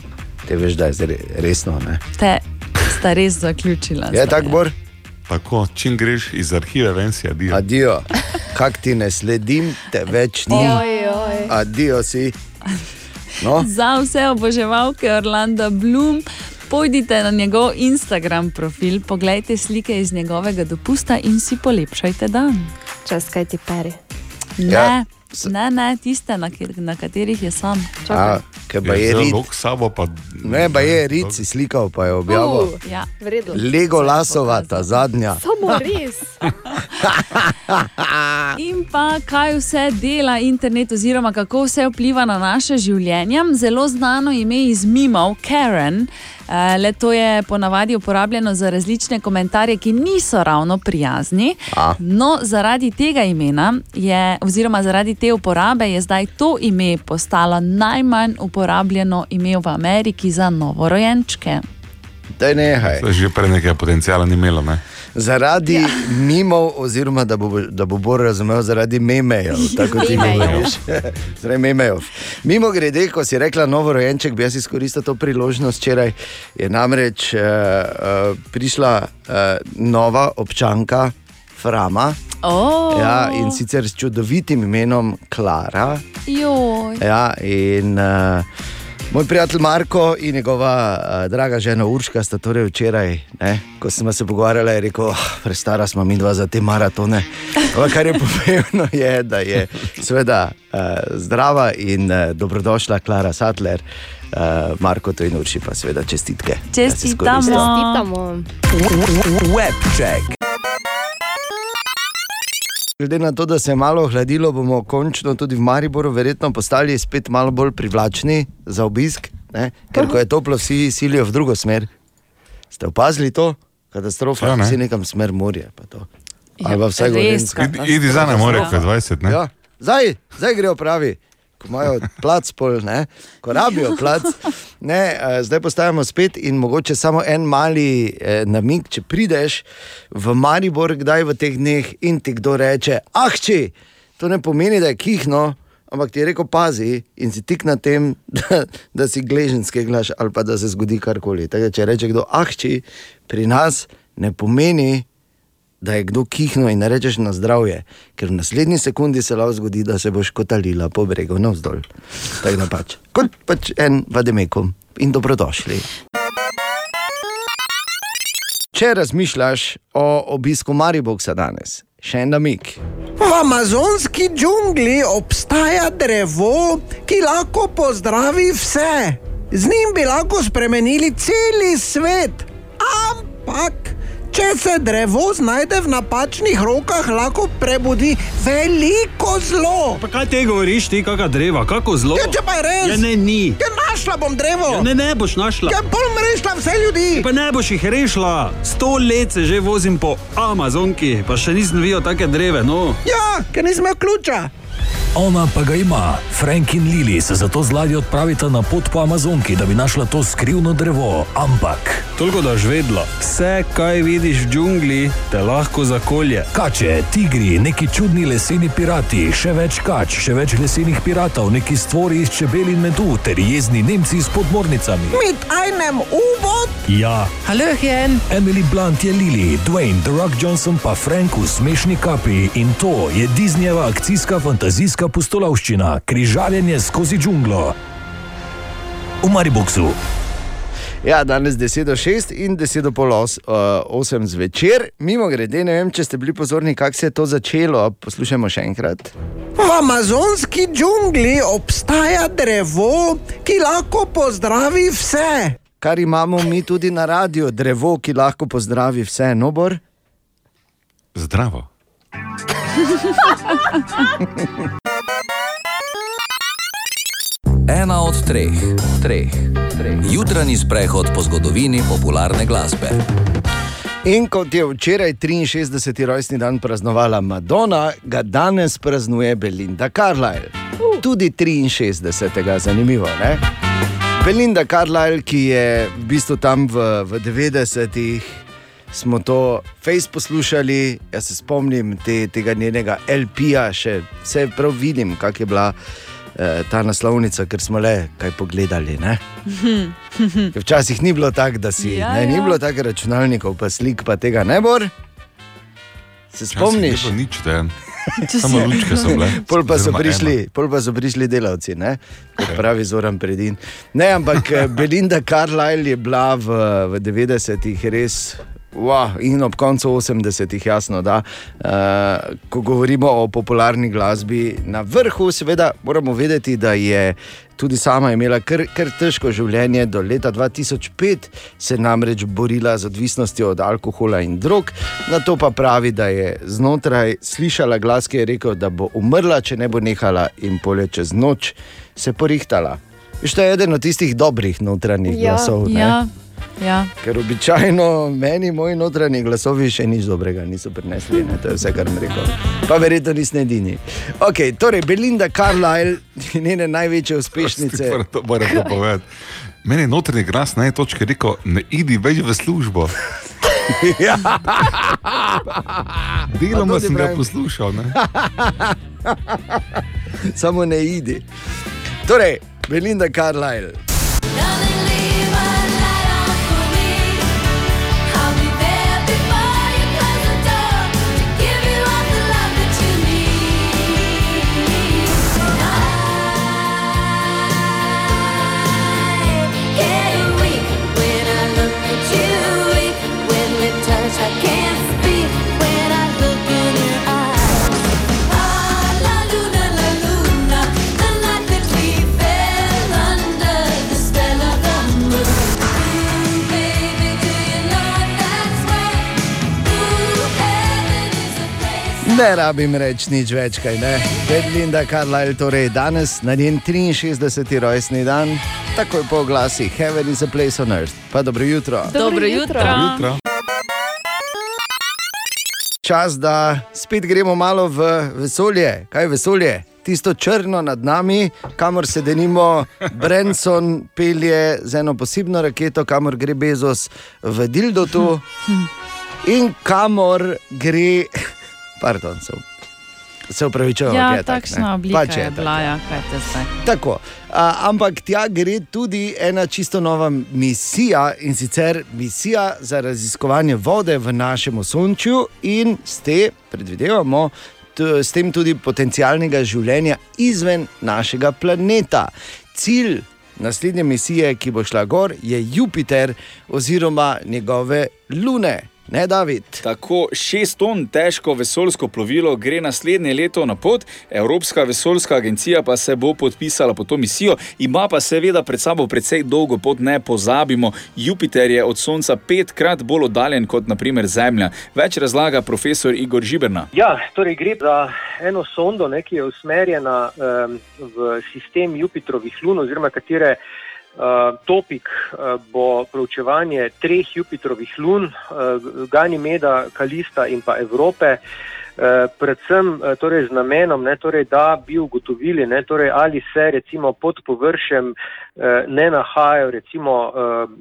Te veš, da je zdaj resno. Ne? Te sta res zaključila. Je zdaj. tako, Bor? Tako, čim greš iz arhiva, ven si adijo. Adijo. Kak ti ne sledim, te več ni. Oj, oj. Adijo si. No? Za vse oboževalke Orlanda Bloom. Pojdite na njegov Instagram profil, poglejte slike iz njegovega dopusta in si polepšajte dan. Čas kaj ti peri. Ne, Ja, ne, ne tiste, na, kjer, na katerih je sam. A, Ker pa je rit. Sabo pa. Ne, pa je rit, si slikal, pa je objavil. Uh, ja. Vredno. Lego lasova, ta zadnja. Samo res. In pa kaj vse dela internet, oziroma kako vse vpliva na naše življenje. Zelo znano ime iz mimov, Karen. Eh, Le to je ponavadi uporabljeno za različne komentarje, ki niso ravno prijazni. A. No, zaradi tega imena, je, oziroma zaradi te uporabe, je zdaj to ime postalo najmanj uporabljeno ime v Ameriki za novorojenčke. Daj nehaj. To je že prej nekaj potencijala ni imelo. Ne? Zaradi ja. mimov, oziroma da bo, da bo bolj razumel, zaradi memejev. Tako ti Memejev. govoriš. Zaradi memejev. Mimo grede, ko si rekla novorojenček, bi jaz izkoristil to priložnost včeraj. Je namreč uh, uh, prišla uh, nova občanka Frama. Oh. Ja, in sicer s čudovitim imenom Klara. Joj. Ja, in uh, moj prijatelj Marko in njegova uh, draga žena Urška sta torej včeraj, ne, ko smo se pogovarjali, je rekel, oh, prestara smo mi dva za te maratone. Ampak kar je pomembno, je, da je seveda uh, zdrava in uh, dobrodošla Klara Sattler. Uh, Marko, to in Urši pa seveda čestitke. Čestitamo. Čestitamo. Webcheck. Glede na to, da se je malo ohladilo, bomo končno tudi v Mariboru verjetno postali spet malo bolj privlačni za obisk, ne? ker ko je toplo, vsi silijo v drugo smer. Ste opazili to? Katastrofa, Ja, ne. vsi nekam smer morje. pa to. Ja, Ali pa vsaj res Gorenjsko. Idi, za nami, more, kaj 20. Ne? Ja, zdaj, zdaj grejo pravi. Ko imajo plac, pol, ne, ko rabijo plac, ne, eh, zdaj postajamo spet in mogoče samo en mali eh, namig, če prideš v Maribor, kdaj v teh dneh in ti kdo reče: Ah, če to ne pomeni, da je kihno, ampak ti je rekel: pazi in si tik na tem, da, da si gleženski glaš ali pa da se zgodi karkoli. Tako, če reče kdo: Ah, če pri nas ne pomeni, da je kdo kihno in rečeš na zdravje, ker v naslednji sekundi se lahko zgodi, da se boš kotalila po bregu navzdol. Tako da pač, kot pač en vademekom in dobrodošli. Če razmišljaš o obisku Mariboka danes, še en namik. V amazonski džungli obstaja drevo, ki lahko pozdravi vse. Z njim bi lahko spremenili cel svet. Ampak, če se drevo znajde v napačnih rokah, lahko prebudi veliko zlo. Pa kaj te govoriš, ti kakšna dreva, kako zelo? Ja, če pa je res. Ja, ne, ni. Ja, našla bom drevo. Ja, ne, ne boš našla. Ja, bom rešila vse ljudi. Pa ne boš jih rešila. Sto let se že vozim po Amazonki, pa še nisem videl take dreve. No. Ja, ker nisem imel ključa. Ona pa ga ima. Frank in Lili se zato z ladjo odpravita na pot po Amazonki, da bi našla to skrivno drevo. Ampak. Toliko da žvedla. Vse, kaj vidiš v džungli, te lahko zakolje. Kače, tigri, neki čudni leseni pirati, še več kač, še več lesenih piratov, neki stvori iz čebel in medu, ter jezni Nemci s podmornicami. Mit einem U-boot. Ja, Hallöchen. Emily Blunt je Lili, Dwayne, The Rock Johnson pa Frank v smešni kapi in to je Disneyjeva akcijska fantazijska pustolovščina, križarjenje skozi džunglo. V Mariboku. Ja, danes 10 do 6 in 10 do pol 8 zvečer. Mimo grede, ne vem, če ste bili pozorni, kako se je to začelo. Poslušajmo še enkrat. V amazonski džungli obstaja drevo, ki lahko pozdravi vse. Kar imamo mi tudi na radiju, drevo, ki lahko pozdravi vse, nobor. Zdravo. Ena od treh, treh, treh. Jutranji sprehod po zgodovini popularne glasbe. In kot je včeraj 63. rojstni dan praznovala Madonna, ga danes praznuje Belinda Carlyle. Tudi 63. zanimivo. Ne? Belinda Carlyle, ki je v bistvu tam v, v 90-ih, smo to face poslušali. Jaz se spomnim te, tega njenega LP-ja, še vse prav vidim, kak je bila eh, ta naslovnica, ker smo le kaj pogledali. Ne? Ker Včasih ni bilo tako, da si. Ja, ne, ni ja. bilo tako računalnikov, pa slik, pa tega ne bo. Se spomniš? Ni Nič, da Samo lučke so bile. Pol pa so prišli, pol pa so prišli delavci, ne? kot pravi Zoran Predin. Ne, ampak eh, Belinda Carlisle je bila v, v 90-ih res. Wow, in ob koncu 80-ih, jasno, da uh, ko govorimo o popularni glasbi, na vrhu, seveda, moramo vedeti, da je tudi sama imela kar, kar težko življenje. Do leta 2005 se je namreč borila z odvisnostjo od alkohola in drog, na to pa pravi, da je znotraj slišala glas, ki je rekel, da bo umrla, če ne bo nehala, in polje čez noč se porihtala. Veš, to je eden od tistih dobrih notranjih Ja, glasov. ne? ja, ja. Ker običajno meni moji notranji glasovi še nič dobrega niso prinesli, ne? to je vse, kar mi rekel. Pa verjetno nisem edini. Okay, torej, Belinda Carlisle, njene največje uspešnice. Moram to, moram povedati. Meni je notranji glas na eni točki rekel, ne idi več v službo. Ja. Deloma ti sem ga poslušal. Ne? Samo ne idi. Torej, Belinda Carlisle. Ne rabim reči nič več, kaj ne. Belinda Carlisle, torej danes na njen 63. rojstni dan, takoj po glasih Heaven is a place on earth. Pa dobro jutro. Dobro jutro. Dobro jutro. Čas, da spet gremo malo v vesolje. Kaj je vesolje? Tisto črno nad nami, kamor se denimo Branson pelje z eno posebno raketo, kamor gre Bezos v Dildotu in kamor gre. Pardon, se, se upravičujem. Ja, je tak, takšna ne. oblika Pač je tako. bila, ja, kaj te zdaj. Tako, a, ampak tja gre tudi ena čisto nova misija in sicer misija za raziskovanje vode v našem osončju in s tem predvidevamo. S tem tudi potencialnega življenja izven našega planeta. Cilj naslednje misije, ki bo šla gor, je Jupiter oziroma njegove lune. Ne, David? Tako šest ton težko vesoljsko plovilo gre naslednje leto na pot, Evropska vesoljska agencija pa se bo podpisala pod to misijo, ima pa seveda pred sabo precej dolgo pot, ne pozabimo. Jupiter je od Sonca petkrat bolj oddaljen kot naprimer Zemlja. Več razlaga profesor Igor Žiberna. Ja, torej gre za eno sondo, ne, ki je usmerjena um, v sistem Jupitrovih lun, oziroma katere uh, topik uh, bo proučevanje treh Jupitrovih lun, uh, Ganimeda, Kalista in pa Evrope. Predvsem torej z namenom, ne, torej, da bi ugotovili, ne, torej, ali se recimo pod površjem ne nahajajo recimo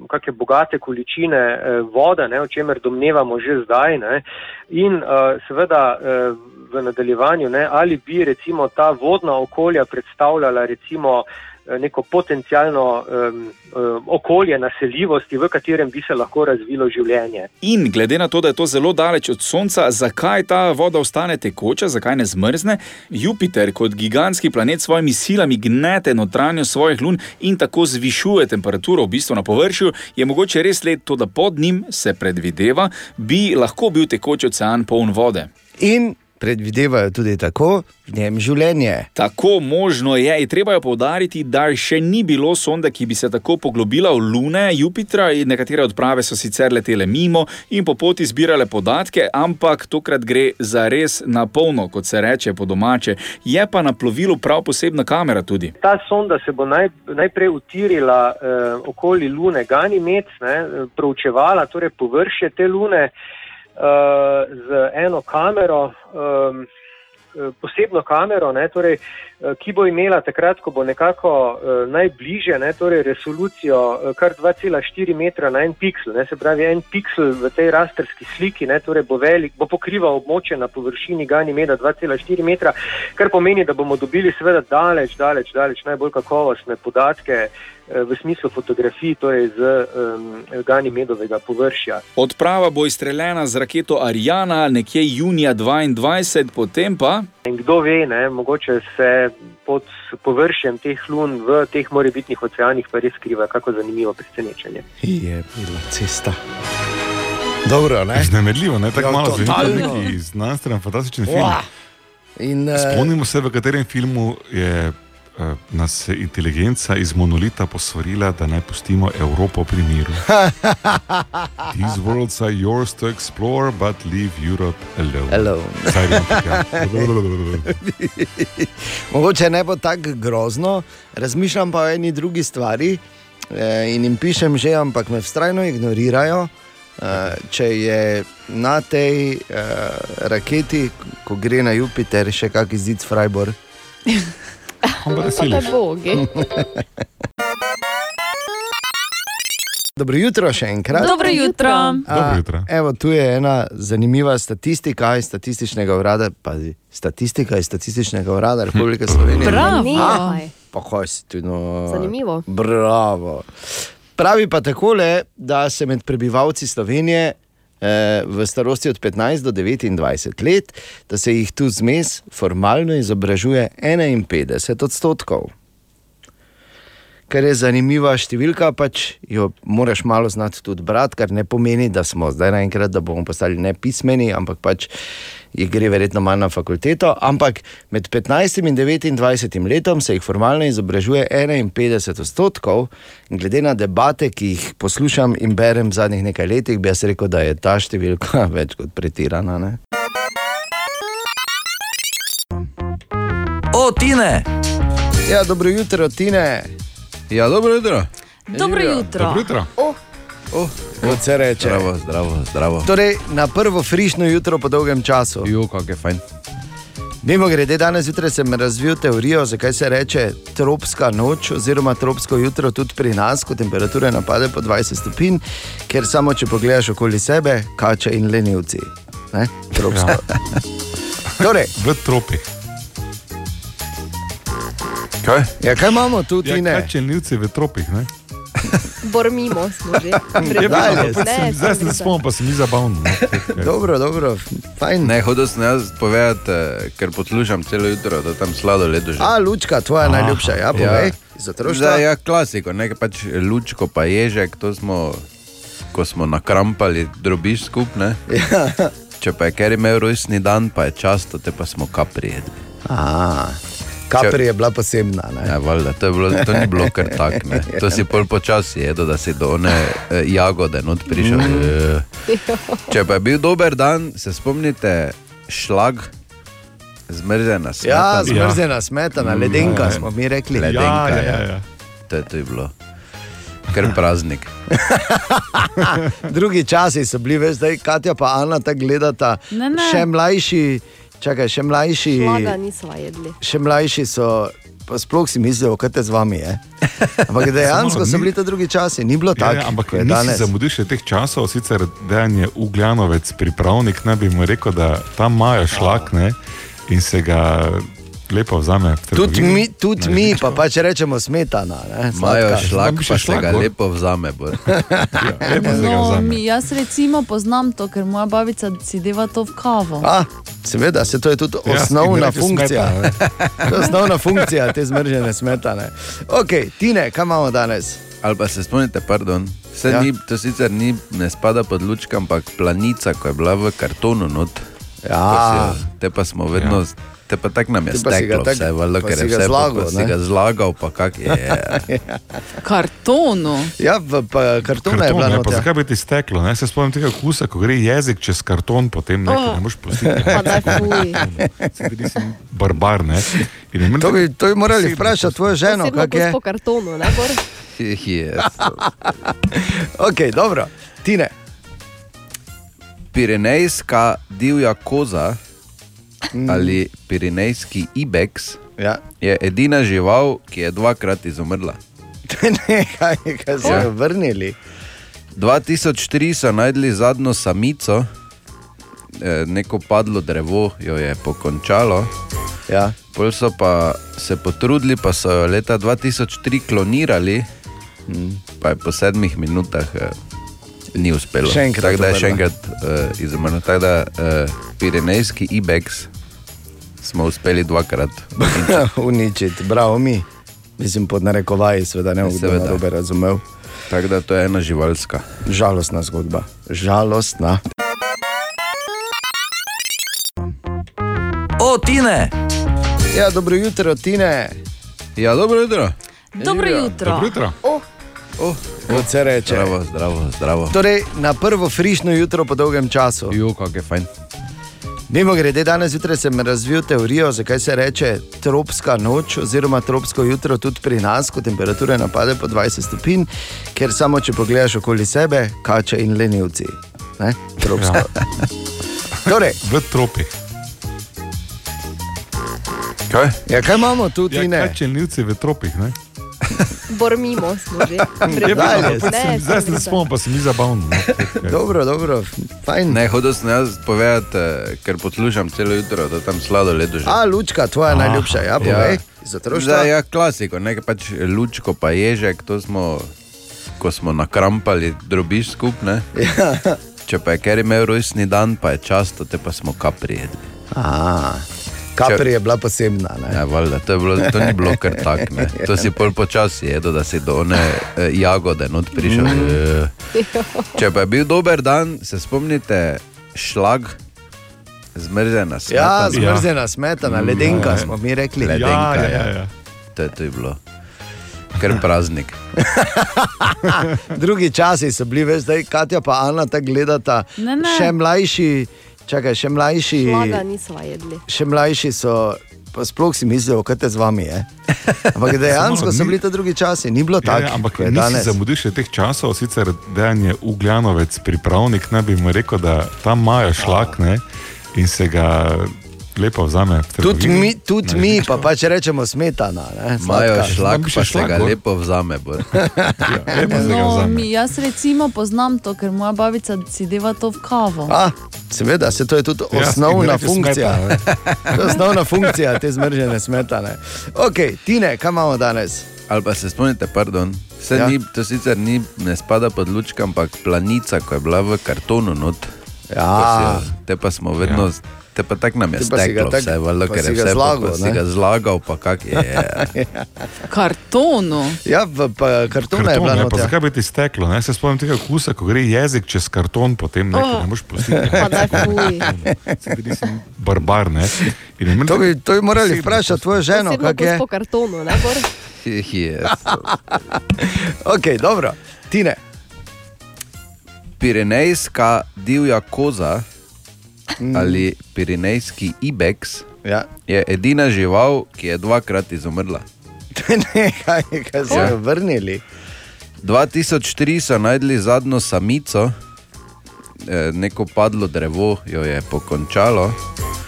kakšne bogate količine vode, ne, o čemer domnevamo že zdaj. Ne, in seveda v nadaljevanju, ne, ali bi recimo ta vodna okolja predstavljala recimo eh, neko potencijalno um, um, okolje naseljivosti, v katerem bi se lahko razvilo življenje. In glede na to, da je to zelo daleč od Sonca, zakaj ta voda ostane tekoča, zakaj ne zmrzne? Jupiter kot gigantski planet s svojimi silami gnete notranjost svojih lun in tako zvišuje temperaturo v bistvu na površju, je mogoče res let to, da pod njim se predvideva, bi lahko bil tekoč ocean poln vode. In predvidevajo tudi tako v njem življenje. Tako možno je. je treba je povdariti, da še ni bilo sonde, ki bi se tako poglobila v lune Jupitra. in Nekatere odprave so sicer letele mimo in po poti zbirale podatke, ampak tokrat gre za res na polno, kot se reče po domače. Je pa na plovilu prav posebna kamera tudi. Ta sonda se bo naj, najprej utirila eh, okoli Lune Ganymed, ne, eh, proučevala torej površje te Lune z eno kamero. Eh, Posebno kamero, ne, torej, eh, ki bo imela takrat, ko bo nekako eh, najbližje, ne, torej resolucijo eh, kar 2,4 metra na en piksel. Ne, se pravi, en piksel v tej rasterski sliki ne, torej bo, velik, bo pokrival območje na površini Ganimeda 2,4 metra, kar pomeni, da bomo dobili seveda daleč, daleč, daleč najbolj kakovostne podatke eh, v smislu fotografij, torej z um, Ganimedovega površja. Odprava bo izstreljena z raketo Ariana nekje junija 2022, potem pa. In kdo ve, ne, mogoče se pod površjem teh lun v teh morebitnih oceanih pa res skriva kako zanimivo presenečenje. Je bila cesta. Dobro, ne? Iznamedljivo, ne tako Ja, malo neki znanstven, fantastičen film. Uah. In, eh, Spomnimo se, v katerem filmu je eh, nas je inteligenca iz monolita posvarila, da naj pustimo Evropo pri miru. These worlds are yours to explore, but leave Europe alone. Alone. Mogoče ne bo tako grozno, razmišljam pa o eni drugi stvari eh, in jim pišem že, ampak me vztrajno ignorirajo. eh, Če je na tej eh, raketi, ko gre na Jupiter, še kakšen zid Freiburg. Pa bogi. Dobro jutro še enkrat. Dobro jutro. A, Dobro jutro. Evo, tu je ena zanimiva statistika iz statističnega urada, pazi, statistika iz statističnega urada Republike Slovenije. Bravo. A, Pa kaj si tu no. Zanimivo. Bravo. Pravi pa takole, da se med prebivalci Slovenije v starosti od 15 do 29 let, da se jih tu zmes formalno izobražuje 51 odstotkov. Kar je zanimiva številka, pač jo moraš malo znati tudi brati, kar ne pomeni, da smo zdaj naenkrat, da bomo postali nepismeni, ampak pač jih gre verjetno manj na fakulteto. Ampak med 15 in 29 letom se jih formalno izobražuje 51 odstotkov, glede na debate, ki jih poslušam in berem v zadnjih nekaj letih, bi jaz rekel, da je ta številka več kot pretirana. Ne? O, Tine! Ja, dobro jutro, Tine. Ja, dobro jutro. Dobro jutro. Dobro jutro. Oh, kot se reče. Zdravo, zdravo, zdravo. Torej, na prvo frišno jutro po dolgem času. Jo, kako je fajn. Mimo grede, danes zjutraj sem razvil teorijo, zakaj se reče tropska noč oziroma tropsko jutro tudi pri nas, ko temperature napade po 20 stopinj, ker samo če pogledaš okoli sebe, kače in lenivci. Ne? Tropsko. Ja. Torej, v tropih. Kaj? Ja, kaj imamo tu, Ja, ne? kaj čelnivci v tropih, ne? Bormimo smo že. Je pa, pa Zdaj se spomnim, pa se mi zabavno. ne. Dobro, dobro, fajn. Ne, hodil sem jaz povedati, eh, ker poslušam celo jutro, da tam sladoled že. A, lučka, tvoja Aha. najljubša, ja, povej. Iz otroštva? Zdaj, ja, klasiko, nekaj pač lučko, pa ježek, to smo, ko smo nakrampali drobiš skupne. Ja. Če pa je ker imel rojstni dan, pa je často, te pa smo kapri jedli. Aha. Kapri je bila posebna. Ne? Ja, valjda, to, je bilo, to ni bilo kar tako. ne. To si pol počasi jedel, da si do one eh, jagode not prišel. Mm. Če pa je bil dober dan, se spomnite šlag, zmrzena smetana. Ja, zmrzena smetana, ledenka smo mi rekli. Ledenka, Ja, ja, ja, ja, ja. To je, to je bilo. Ker praznik. Drugi časi so bili, veš, zdaj Katja pa Ana tako gledata. Ne, ne. Še mlajši, čakaj, še mlajši. Šlaga nismo jedli. Še mlajši so, sploh si mislijo, kaj te z vami je. Ampak dejansko so bili to drugi časi, ni bilo Ja, tako. ja, ampak je nisi danes. zamudil še teh časov, sicer dejan je Ugljanovec pripravnik, ne bi mu rekel, da tam imajo šlak ne, in se ga lepo vzame. Tudi mi, tudi mi pa pač rečemo smetana. Ne, Imajo še pa se šlag ga lepo vzame. bor. Lepo se ga No, vzame. mi, jaz recimo poznam to, ker moja babica si deva to v kavo. A, seveda, se to je tudi Ja, osnovna funkcija. To je osnovna funkcija te zmržene smetane. Ok, Tine, kaj imamo danes? Ali pa se spomnite, pardon. Vse Ja. ja. ni, to sicer ni, ne spada pod lučka, ampak planica, ko je bila v kartonu not. Ja. Pa jo- Te pa smo vedno, ja. Te pa tako nam je pa steklo, tak- vse, valjda, pa ker je vse zlagal, po- si ga zlagal, pa kak je. Kartonu. Ja, v pa, kartonu je Karton, bila ne, pa nota. zakaj bi ti steklo? Ne? Se spomnim tega okusa, ko gre jezik čez karton, potem ne, oh. ne moreš pustiti. Pa daj fuj. Barbar, ne. In je meni To bi, to bi morali posebno vprašati tvojo ženo, Posebno kak je. po kartonu, ne bor? yes. Ok, dobro, Tine. Pirenejska divja koza mm. ali pirenejski ibex Ja. je edina žival, ki je dvakrat izumrla. Nekaj, kaj so Ja. vrnili. 2003 so najdli zadnjo samico, eh, neko padlo drevo jo je pokončalo. Ja. Pol so pa se potrudili, pa so jo leta 2003 klonirali pa je po sedmih minutah uh, ni uspelo. Še enkrat Tako da je še enkrat uh, izumrl. Tako da uh, Pirenejski Ibex smo uspeli dvakrat. uničiti, bravo mi. Mislim, pod narekovaji, seveda ne bom Seveda. narobe razumel. Tako da to je ena živalska. Žalostna zgodba, žalostna. O, Tine! Ja, dobro jutro, Tine. Ja, dobro jutro. Dobro jutro. Dobro jutro. Oh. Oh, Kot se reče. Zdravo, zdravo, zdravo. Torej, na prvo frišno jutro po dolgem času. Jo, kako je fajn. Mimo grede, danes zjutraj sem razvil teorijo, zakaj se reče tropska noč oziroma tropsko jutro tudi pri nas, ko temperature napade po 20 stopinj, ker samo če pogledaš okoli sebe, kače in lenivci. Ne? Tropsko. Ja. Torej, v tropih. Kaj? Ja, kaj imamo tu, ja, Tine? kaj čelnivci v tropih, ne? Bormimo smo že. Ja, pa, pa, sem, zdaj se ne spomnim, pa se mi zabavno. no. Dobro, dobro, fajn. Ne, hodil sem jaz povedati, eh, ker poslušam celo jutro, da tam sladoled že. A, lučka, tvoja Ah, najljubša, ja, povej. Iz otroštva? Zdaj, ja, klasiko, nekaj pač lučko, pa ježek, to smo, ko smo nakrampali drobiš skupne. Ja. Če pa je ker imel rojstni dan, pa je často, te pa smo kapri jedli. A, kapri je bila posebna. Ne? Ja, valjda, to, je bilo, to ni bilo kar tako. ne. To si pol počasi jedel, da si do one eh, jagode not prišel. Mm. Eh. Če pa je bil dober dan, se spomnite šlag, zmrzena Ja, smetana. zmrzena smetana, ledenka smo mi rekli. Ledenka, Ja, ja, ja. ja. To, je, to je bilo. Ker praznik. Drugi časi so bili, veš, zdaj Katja pa Ana tako gledata. Ne, ne. Še mlajši, čakaj, še mlajši. Šlaga nismo jedli. Še mlajši so, sploh si mislijo, kaj te z vami je. Ampak dejansko so bili to drugi časi, ni bilo Ja, tako. ja, ampak je nisi danes. zamudil še teh časov, sicer dejan je Ugljanovec, pripravnik, ne bi mu rekel, da tam imajo šlak ne, in se ga lepo vzame. Tudi mi, tudi Na mi pa pač rečemo smetana. ne, Imajo šlak, pa še ga lepo vzame. bor. No, mi, jaz recimo poznam to, ker moja babica si deva to v kavo. A, seveda, se to je tudi Ja, osnovna funkcija. je osnovna funkcija te zmržene smetane. Ok, Tine, kaj imamo danes? Ali pa se spomnite, pardon. Vse Ja. ja. ni, to sicer ni, ne spada pod lučka, ampak planica, ko je bila v kartonu not. Ja. Si jo- Te pa smo vedno, ja. Te pa tako nam je steklo tak- vse, valjda, ker je vse zlagal, si ne? ga zlagal, pa kak je. Kartonu. Ja, v pa, kartona je bila Karton, ja, pa noter. zakaj bi ti steklo? Ne? Se spomnim tega okusa, ko gre jezik čez karton, potem ne, Oh. ne moreš pustiti. Pa daj, fuj. Se vidi, sem Barbar, ne. Je meni To bi, to bi morali vprašati tvojo ženo, Posebno kak je. po kartonu, ne yes. Ok, dobro, Tine. Pirenejska divja koza mm. ali pirenejski ibex ja. je edina žival, ki je dvakrat izumrla. ne, kaj, kaj so Ja. jo vrnili. 2003 so najdli zadnjo samico, eh, neko padlo drevo jo je pokončalo.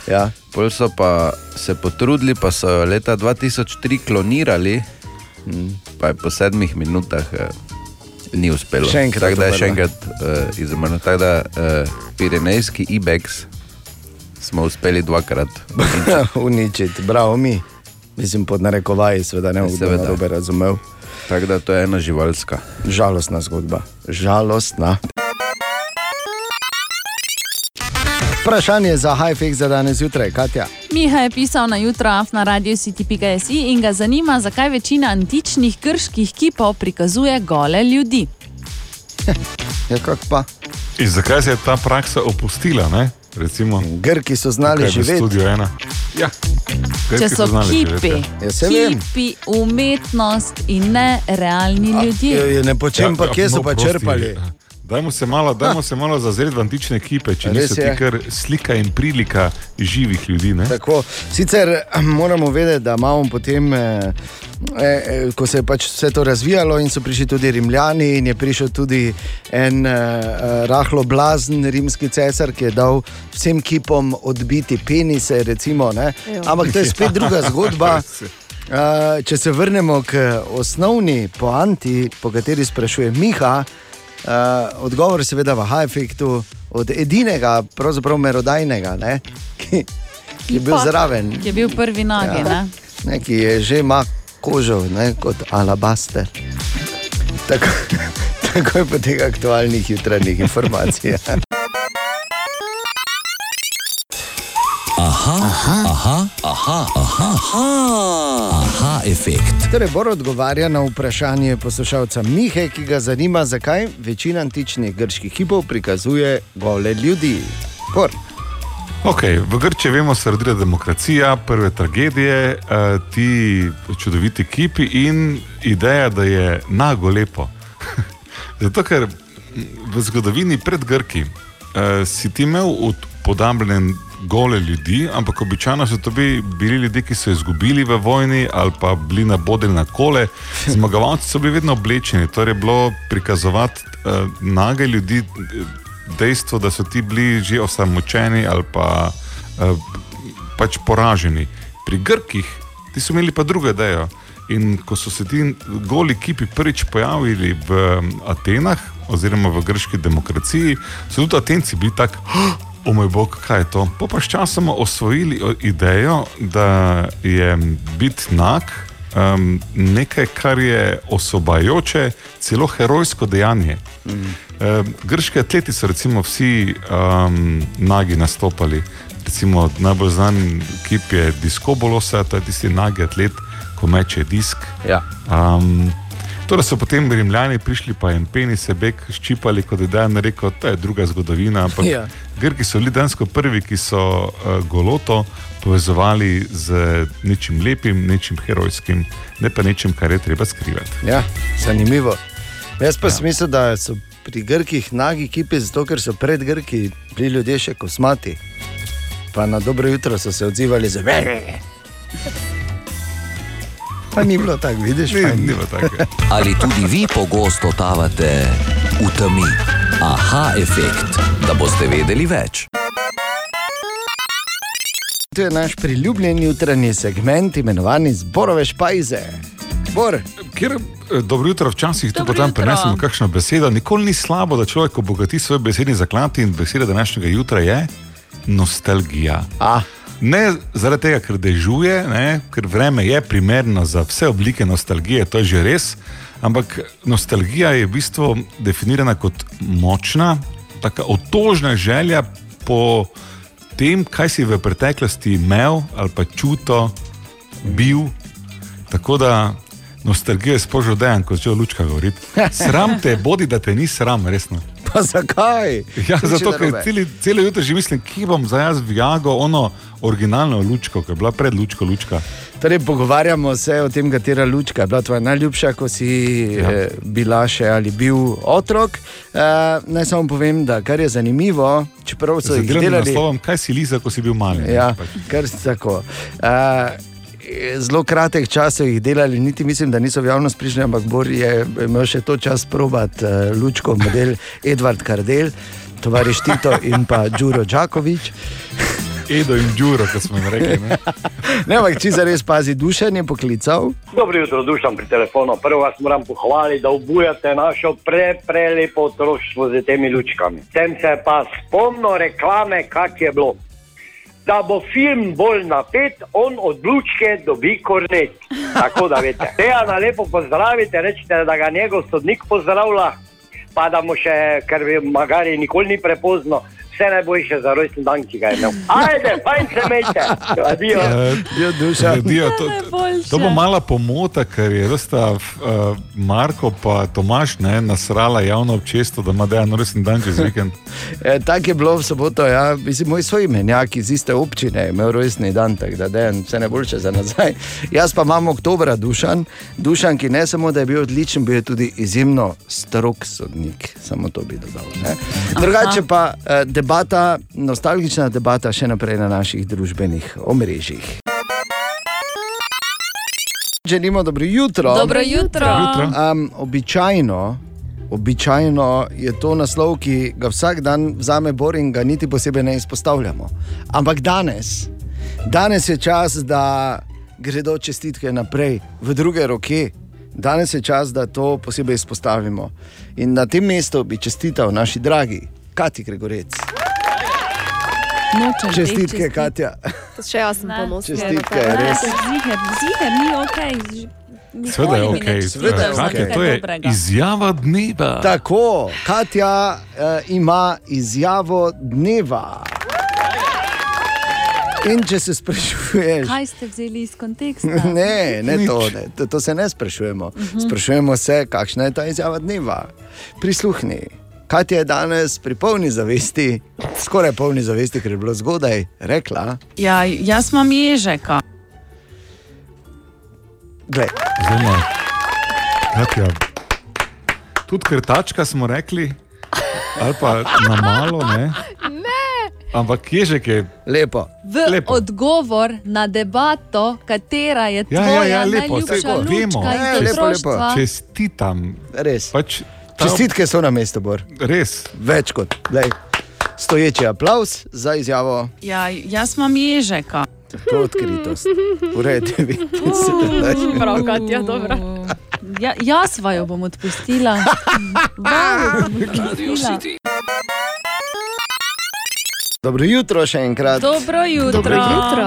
Ja. Pol so pa se potrudili, pa so jo leta 2003 klonirali, Mm. pa je po sedmih minutah eh, ni uspelo. Še enkrat Tako da je še enkrat eh, izumrl. Tako da eh, Pirenejski Ibex smo uspeli dvakrat. Uničiti, bravo mi. Mislim, pod narekovaji, seveda ne bom Seveda. narobe razumel. Tako da to je ena živalska. Žalostna zgodba, žalostna. Vprašanje za Hajfek za danes zjutraj, Katja. Miha je pisal na jutro na radio city.si in ga zanima, zakaj večina antičnih grških kipov prikazuje gole ljudi. Ja, kako pa? In zakaj se je ta praksa opustila? Ne? Recimo, Grki so znali v živeti. Ja. Grki Če so znali živeti, kipi, ja. Ja, kipi, umetnost in ne realni ljudje. Ne po čem pa, kje so pa Ja, prosti, črpali? Dajmo se malo, dajmo se malo zazreti v antične ekipe, če Res niso ti je. kar slika in prilika živih ljudi. Ne? Tako, sicer eh, moramo vedeti, da imamo potem, eh, eh, ko se je pač vse to razvijalo, in so prišli tudi Rimljani, in je prišel tudi en eh, eh, rahlo blazen rimski cesar, ki je dal vsem kipom odbiti penise. Recimo, ne. Ampak to je spet druga zgodba. Uh, če se vrnemo k osnovni poanti, po kateri sprašuje Miha, uh, odgovor je seveda v high-efektu od edinega, pravzaprav merodajnega, ne, ki, ki je bil Kipa, zraven. Ki je bil prvi nagi. Ja. Ja. Ne, ki je že ima kožo ne, kot alabaster. Tako, takoj po teh aktualnih jutranjih informacijah. Aha, aha, aha, aha, aha, aha, aha efekt. Torej, Bor odgovarja na vprašanje poslušalca Mihe, ki ga zanima, zakaj večina antičnih grških kipov prikazuje gole ljudi. Bor. Okay, v Grčiji vemo, se je rodila demokracija, prve tragedije, eh, ti čudoviti kipi in ideja, da je nago lepo. Zato, ker v zgodovini pred Grki eh, si ti imel upodabljen gole ljudi, ampak običajno so to bi- bili ljudje, ki so izgubili v vojni ali pa bili nabodeni na kole. Zmagovalci so bili vedno oblečeni, torej je bilo prikazovati eh, nage ljudi. eh, Dejstvo, da so ti bili že osamočeni ali pa eh, pač poraženi. Pri Grkih ti so imeli pa drugo idejo. In ko so se ti goli kipi prvič pojavili v Atenah, oziroma v grški demokraciji, so tudi Atenci bili tako, o moj bog, kaj je to. Pa pa sčasoma osvojili idejo, da je biti nag um, nekaj, kar je osobajoče, celo herojsko dejanje. Um, grški atleti so recimo vsi um, nagi nastopali. Recimo najbolj znan kip je Diskobolosa, to je tisti nagi atlet, ko meče disk. Ja. Um, Torej so potem Rimljani prišli, pa jim penise beg ščipali, kot je Dan rekel, to je druga zgodovina. Ampak Ja. Grki so bili dejansko prvi, ki so uh, goloto povezovali z nečim lepim, nečim herojskim, ne pa nečim, kar je treba skrivati. Ja, zanimivo. Jaz pa ja. mislim, da so pri Grkih nagi kipi, zato ker so pred Grki bili ljudje še kosmati. Pa na dobro jutro so se odzivali z vere. Pa ni bilo tako, vidiš? Ni, ni bilo tako. Ali tudi vi pogosto totavate v temi? Aha efekt, da boste vedeli več. To je naš priljubljen jutranji segment, imenovan Zborove špajze. Bor. Ker, eh, dobro jutro, včasih tu potem prenesemo kakšno besedo. Nikoli ni slabo, da človek obogati svoj besedni zaklad in beseda današnjega jutra je nostalgija. Ah. Ne zaradi tega, ker dežuje, ne, ker vreme je primerno za vse oblike nostalgije, to je že res. Ampak nostalgija je v bistvu definirana kot močna, tako otožna želja po tem, kaj si v preteklosti imel ali pa čuto, bil. Tako da nostalgija je spožil dejan, kot že lučka govori. Sram te, bodi da te ni sram, resno. Pa zakaj? Ja, Nič zato, ker celi, celo jutro že mislim, kje bom za jaz v Jago, ono originalno lučko, ki je bila pred lučko lučka. Torej, pogovarjamo se o tem, katera lučka je bila tvoja najljubša, ko si ja. eh, bila še ali bil otrok. Eh, naj samo povem, da kar je zanimivo, čeprav so jih delovnim delali. naslovom, kaj si liza, ko si bil mali. ne, Ja, pač. kar si tako. Uh, zelo kratek čas so jih delali, niti mislim, da niso v javnost prišli, ampak Bor je imel še to čas probati uh, lučko model Edvard Kardel, tovariš Tito in pa Đuro Đakovič. Edo in Đuro, kot smo jim rekli. Ne? Ne, ampak če zares pazi, dušen je poklical. Dobro jutro, dušam pri telefonu. Prvo vas moram pohvaliti, da obujate našo pre, prelepo otroštvo z temi lučkami. Sem se pa spomnil reklame, kak je bilo. Da bo film bolj napet, on od lučke dobi kornet. Tako da veste. Teja na lepo pozdravite, rečete, da ga njegov sodnik pozdravlja, pa da mu še, ker bi magari nikoli ni prepozno, vse najboljše za rojstni dan, ki ga je imel. Ajde, fajn se imejte. Adijo. Jo, duša. Adijo, to, to bo mala pomota, ker je vrsta uh, Marko pa Tomaš ne, nasrala javno občestvo, da ima dejan rojstni dan čez vikend. E, tako je bilo v soboto, ja, mislim, moj svoj menjak iz iste občine je imel rojstni dan, tako da dejan vse najboljše za nazaj. Jaz pa imam oktobra dušan, dušan, ki ne samo, da je bil odličen, bil je tudi izjemno strok sodnik, samo to bi dodal. Ne? Drugače pa eh, debata, nostalgična debata še naprej na naših družbenih omrežjih. Želimo dobro jutro. Dobro jutro. Dobro jutro. Um, običajno, običajno je to naslov, ki ga vsak dan vzame Bor in ga niti posebej ne izpostavljamo. Ampak danes, danes je čas, da gredo čestitke naprej v druge roke. Danes je čas, da to posebej izpostavimo. In na tem mestu bi čestital naši dragi Kati Gregorec. Nočem Čestitke, čestitk. Katja. Še jaz sem ponosen. Čestitke, res. Ziher, ziher, ni ok. Seveda je ok, kak je, to je izjava dneva. Tako, Katja uh, ima izjavo dneva. In če se sprašuješ, Kaj ste vzeli iz konteksta? ne, ne to, ne, to, to se ne sprašujemo. Mhm. Sprašujemo se, kakšna je ta izjava dneva. Prisluhni. Katja je danes pri polni zavesti, skoraj polni zavesti, ker je bilo zgodaj, rekla: Ja, jaz imam ježeka. Glej, Zelo, Katja, tudi krtačka smo rekli, ali pa na malo, ne? Ne. Ampak ježek je lepo. V Lepo. odgovor na debato, katera je Ja, tvoja ja, ja, lepo, najljubša vemo. lučka Ne, lepo, lepo. Čestitam. Res. Pač, Čestitke so na mestu, Bor. Res. Več kot. Glej. Stoječi aplaus za izjavo, Ja, jaz imam ježeka. to odkritost. Urejte, vidite se. Prav, Katja, dobro. Ja, jaz vaju bom odpustila. Vaju bom odpustila. Dobro jutro še enkrat. Dobro jutro. Dobro jutro.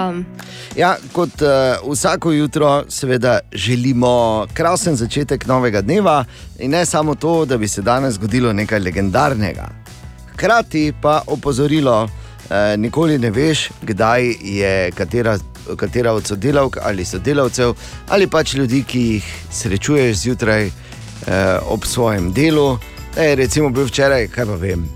Ja, kot uh, vsako jutro, seveda, želimo krasen začetek novega dneva in ne samo to, da bi se danes zgodilo nekaj legendarnega. Hkrati pa opozorilo, uh, nikoli ne veš, kdaj je katera, katera od sodelavk ali sodelavcev ali pač ljudi, ki jih srečuješ zjutraj uh, ob svojem delu. Da je recimo bil včeraj, kaj pa vem.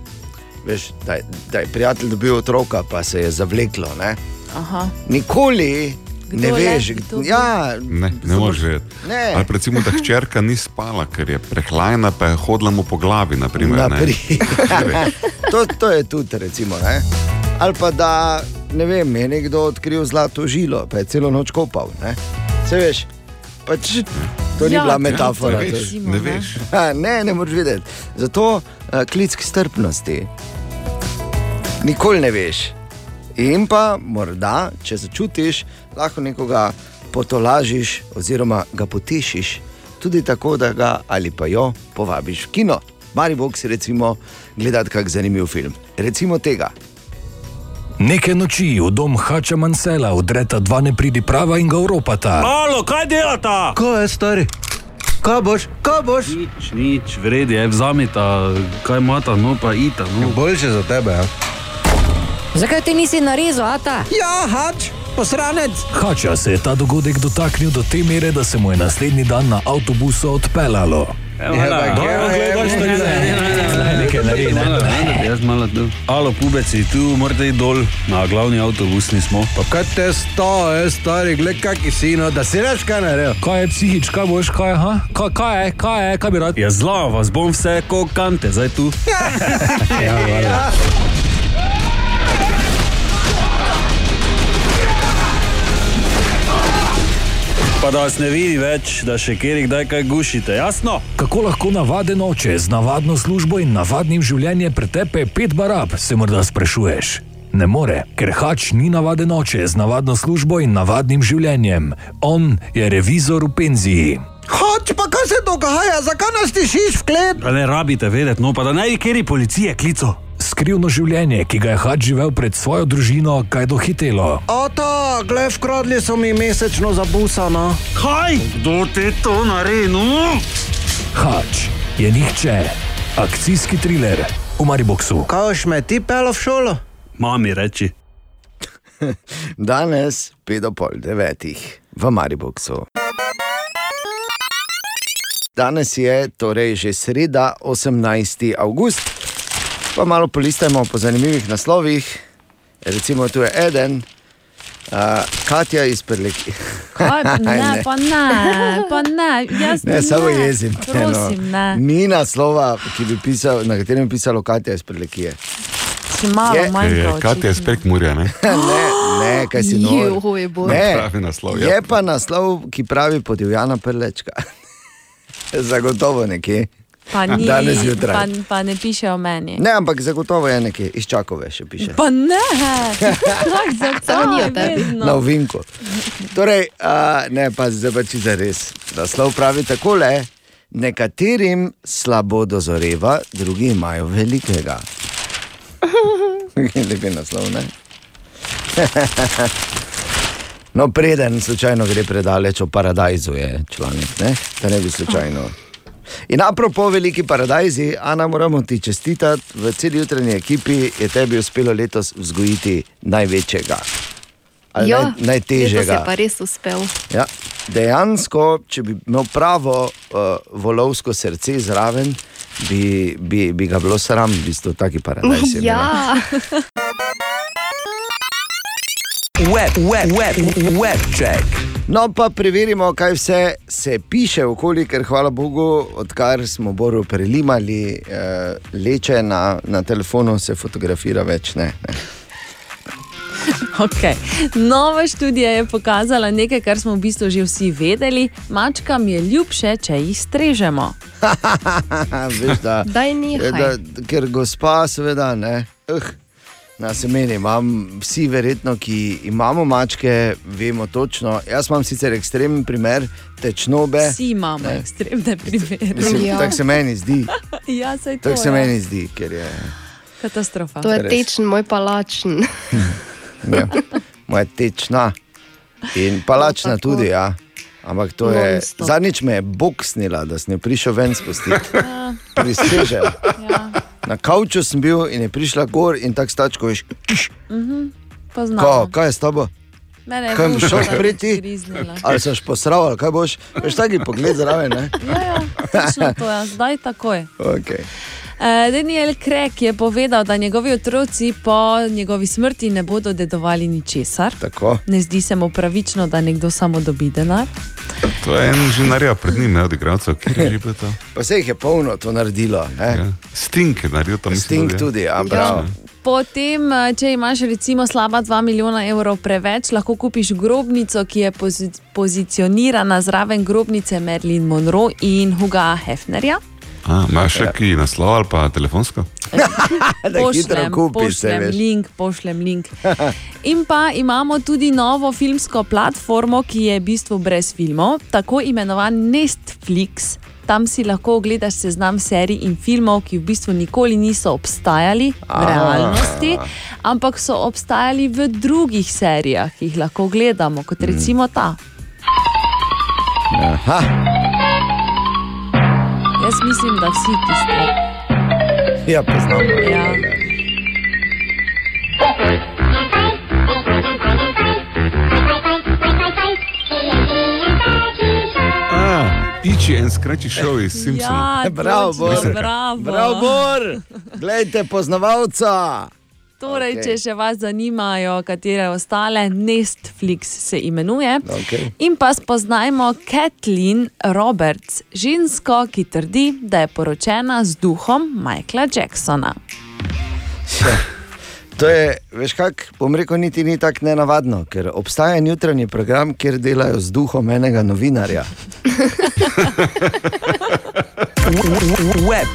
Veš, da, je, da je prijatelj dobil otroka, pa se je zavleklo. Ne? Aha. Nikoli Kdo ne le? veš, Kdo ja, Ne, ne moreš vedeti. Ne. Ali recimo, da hčerka ni spala, ker je prehlajena, pa je hodila mu po glavi. Naprimer, ne. Naprimer. to, to je tudi, recimo, ne? ali pa da ne vem, je nekdo odkril zlato žilo, pa je celo noč kopal. Ne, Se veš, pač, to ni Ja, bila ja, metafora. ne to- veš, ne veš. Ha, ne, ne moreš vedeti. Zato uh, klic k strpnosti. Nikoli ne veš. In pa morda, če začutiš, lahko nekoga potolažiš oziroma ga potešiš, tudi tako, da ga ali pa jo povabiš v kino. Mari Bog si recimo gledati kak zanimiv film. Recimo tega. Neke noči v dom Hača Mansela udreta dva nepridiprava in ga uropata. Alo, kaj delata? Kaj je stari? Kaj boš, kaj boš? Nič, nič, vredi, je vzamita, kaj imata, no pa ita. No. Boljše za tebe, ja. Zakaj ti nisi narezal, ata? Ja, hač, posranec. Hača se je ta dogodek dotaknil do te mere, da se mu je naslednji dan na avtobusu odpeljalo. Naredi. Alo, pubeci, tu morate iti dol, na glavni avtobus nismo. Pa kaj te sto, je stari, gled kaki si, no, da si reš kaj naredil. Kaj je psihič, kaj boš, kaj, ha? Kaj, kaj je, kaj je, kaj bi rad? Ja, zla vas bom vse ko kante, zdaj tu. ja, hvala. Pa da vas ne vidi več, da še kjer kdaj kaj gušite, jasno? Kako lahko navaden oče z navadno službo in navadnim življenjem pretepe pet barab, se morda sprašuješ? Ne more, ker Hač ni navaden oče z navadno službo in navadnim življenjem. On je revizor v penziji. Hač, pa kaj se dogaja, zakaj nas tišiš v klet? Pa ne rabite vedeti, no pa da naj kjer policije klico. Skrivno življenje, ki ga je Hač živel pred svojo družino, kaj dohitelo. Ata, gled, vkradli so mi mesečno zabusano. Kaj? Kdo te to naredi, no? Hač je nihče, akcijski thriller v Mariboku. Kaj boš me ti pel v šolo? Mami reči. Danes, pet do pol devetih, v Mariboku. Danes je torej že sreda, 18. avgust, pa malo polistajmo po zanimivih naslovih. Recimo tu je eden, uh, Katja iz Prleki. Kaj, ne, pa ne, pa ne. Jaz Ne, samo jezim. te, no. Prosim, ne. Ni naslova, ki bi pisal, na katerem bi pisalo Katja iz Prlekije. Si malo Je- manj Je, Katja je spek murja, ne? ne, ne, kaj si nor. Boj. Ne, Pravi naslov, ja. je pa naslov, ki pravi podivjana prlečka. Zagotovo nekje. Pa, ni, Danes pa, zjutraj. pa ne piše o meni. Ne, ampak zagotovo je nekje, iz Čakove še piše. Pa ne, samo ni o tebi. Na ovinku. Torej, uh, ne, pa zdaj pa če za res. Naslov pravi takole: nekaterim slabo dozoreva, drugi imajo velikega. Lep je naslov, ne? No, preden slučajno gre predaleč o paradajzu, je članek, ne? da ne bi slučajno. In apropo veliki paradajzi, Ana, moramo ti čestitati, v celi jutranji ekipi je tebi uspelo letos vzgojiti največjega. Jo, naj, letos je najtežjega. pa res uspel. Ja, dejansko, če bi imel pravo uh, volovsko srce zraven, bi, bi, bi ga bilo sram, v bistvu, taki paradajz. je. Ja. Web, web, web, web check. No, pa preverimo, kaj vse se piše okoli, ker hvala Bogu, odkar smo Boru prelimali eh, leče na, na telefonu, se fotografira več. Ne, ne. Okay. Nova študija je pokazala nekaj, kar smo v bistvu že vsi vedeli. Mačkam je ljubše, če jih strežemo. Veš, da, Daj da, ker gospa, seveda, ne. Uh, na semeni imam, vsi verjetno, ki imamo mačke, vemo točno. Jaz imam sicer ekstremen primer, tečnobe. Vsi imamo Ne. ekstremne primere. Mislim, Tako se meni zdi. Ja, to Tako se je. meni zdi, ker je. Katastrofa. To je tečen, moj palačen. Ja, moja tečna in palačna tudi, ja. Ampak to je. Zadnjič me je boksnila, da sem prišel ven spustiti. Prisežem. Na kavču sem bil in je prišla gor in tako stačko veš. Mhm, Ko, Poznamo. kaj je s tabo? Mene je Kaj boš šel priti? Ali se boš posral, ali kaj boš? Veš taki pogled zraven, ne? Ja, ja, to je, zdaj takoj. Okay. Uh, Daniel Krek je povedal, da njegovi otroci po njegovi smrti ne bodo dedovali ničesar. Tako. Ne zdi se mu pravično, da nekdo samo dobi denar. To je en že naredil pred njim, ne od igralcev, ki je že bil to. Pa se jih je polno to naredilo. Ja. Sting je naredil mislim. Sting da je. tudi, ja, bravo. Potem, eh, če imaš recimo slaba 2 milijona evrov preveč, lahko kupiš grobnico, ki je pozi pozicionirana zraven grobnice Merlin Monroe in Huga Hefnerja. A, imaš še ki naslov ali pa telefonsko? Pošljem, pošljem link, pošljem link. In pa imamo tudi novo filmsko platformo, ki je v bistvu brez filmov, tako imenovan Netflix. Tam si lahko ogledaš seznam serij in filmov, ki v bistvu nikoli niso obstajali v A. realnosti, ampak so obstajali v drugih serijah, ki jih lahko gledamo, kot recimo ta. Aha. Jaz mislim, da vsi tiste. Ja, poznam. Ja. A, Iči en skrači šov iz Simpsona. Ja, Bravo, Bor. bravo. Bravo, Bor. Glejte, poznavalca. Torej, okay. če še vas zanimajo, katere ostale, Netflix se imenuje. Okay. In pa spoznajmo Kathleen Roberts, žensko, ki trdi, da je poročena z duhom Michaela Jacksona. To je, veš, kak, bom rekel, niti ni tako nenavadno, ker obstaja jutranji program, kjer delajo z duhom enega novinarja. Web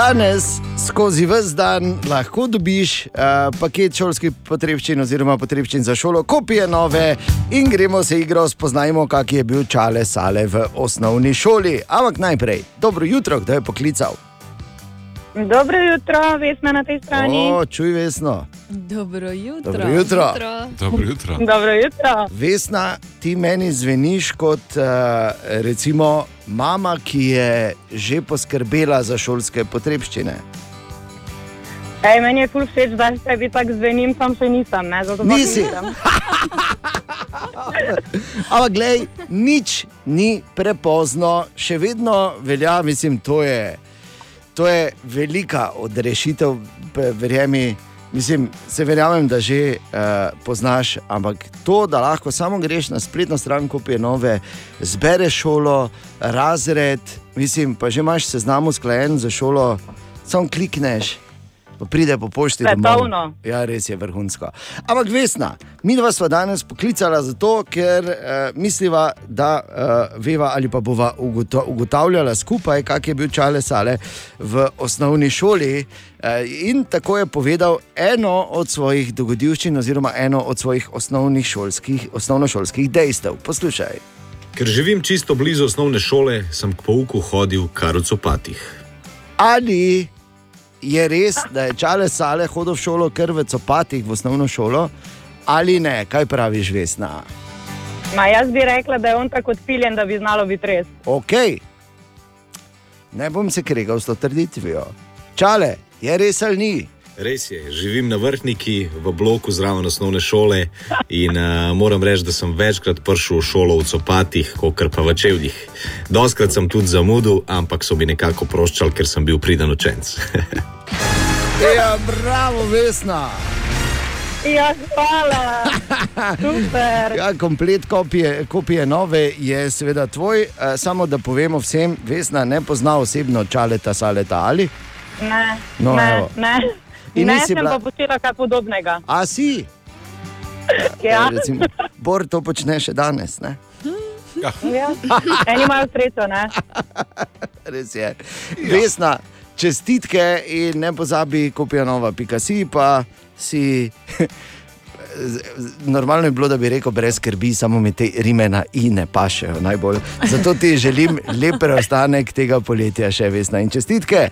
Danes skozi vse dan lahko dobiš uh, paket šolskih potrebščin oziroma potrebščin za šolo, kopije nove in gremo se igro, spoznajmo, kak je bil čale sale v osnovni šoli. Ampak najprej, dobro jutro, kdo je poklical? Dobro jutro, Vesna na tej strani. O, čuj, vesno. Dobro jutro. Dobro jutro. Dobro jutro. Dobro jutro. Vesna, ti meni zveniš kot uh, recimo mama, ki je že poskrbela za šolske potrebščine. Ej, meni je ful všeč, da se bi tako zvenim, sam še nisem. Ne, zato pa Nisi? nisem. Ampak, glej, nič ni prepozno, še vedno velja, mislim, to je, to je velika odrešitev, verjemi. Mislim, se verjamem, da že uh, poznaš, ampak to, da lahko samo greš na spletno stran, kupije nove, zbereš šolo, razred, mislim, pa že imaš seznam usklajen za šolo, samo klikneš. Pa pride po pošti Svetovno. domov. Ja, res je vrhunsko. Ampak vesna, mi dva sva danes poklicala zato, ker uh, misliva, da uh, veva ali pa bova ugoto- ugotavljala skupaj, kak je bil čale sale v osnovni šoli. Uh, in tako je povedal eno od svojih dogodivščin, oziroma eno od svojih osnovnih šolskih, osnovnošolskih dejstev. Poslušaj. Ker živim čisto blizu osnovne šole, sem k pouku hodil kar v copatih. Ali je res, da je čale sale hodil v šolo, ker v copatih v osnovno šolo, ali ne, kaj praviš, Vesna? Ma jaz bi rekla, da je on tako odpiljen, da bi znalo biti res. Ok, ne bom se kregal s to trditvijo. Čale, je res ali ni? Res je, živim na vrhniki v bloku zraven osnovne šole in uh, moram reči, da sem večkrat prišel v šolo v copatih, kot pa v čevljih. Doskrat sem tudi zamudil, ampak so mi nekako proščali, ker sem bil priden učenc. Ja, bravo, Vesna. Ja, hvala. Super. Ja, komplet kopije, kopije nove je seveda tvoj, eh, samo da povemo vsem, Vesna ne pozna osebno čaleta, saleta ali. Ne, No, ne, evo. ne. In ne sem bila- pa počela kaj podobnega. A si? Ja. Recimo, Bor to počne še danes. Ne? Ja. Eni imajo srečo, ne? Res je. Vesna, čestitke in ne pozabi, kopija nova, pika si pa si. Normalno je bilo, da bi rekel, brez skrbi, samo mi te rime na i ne pašejo najbolj. Zato ti želim lep preostanek tega poletja, še vesna in čestitke.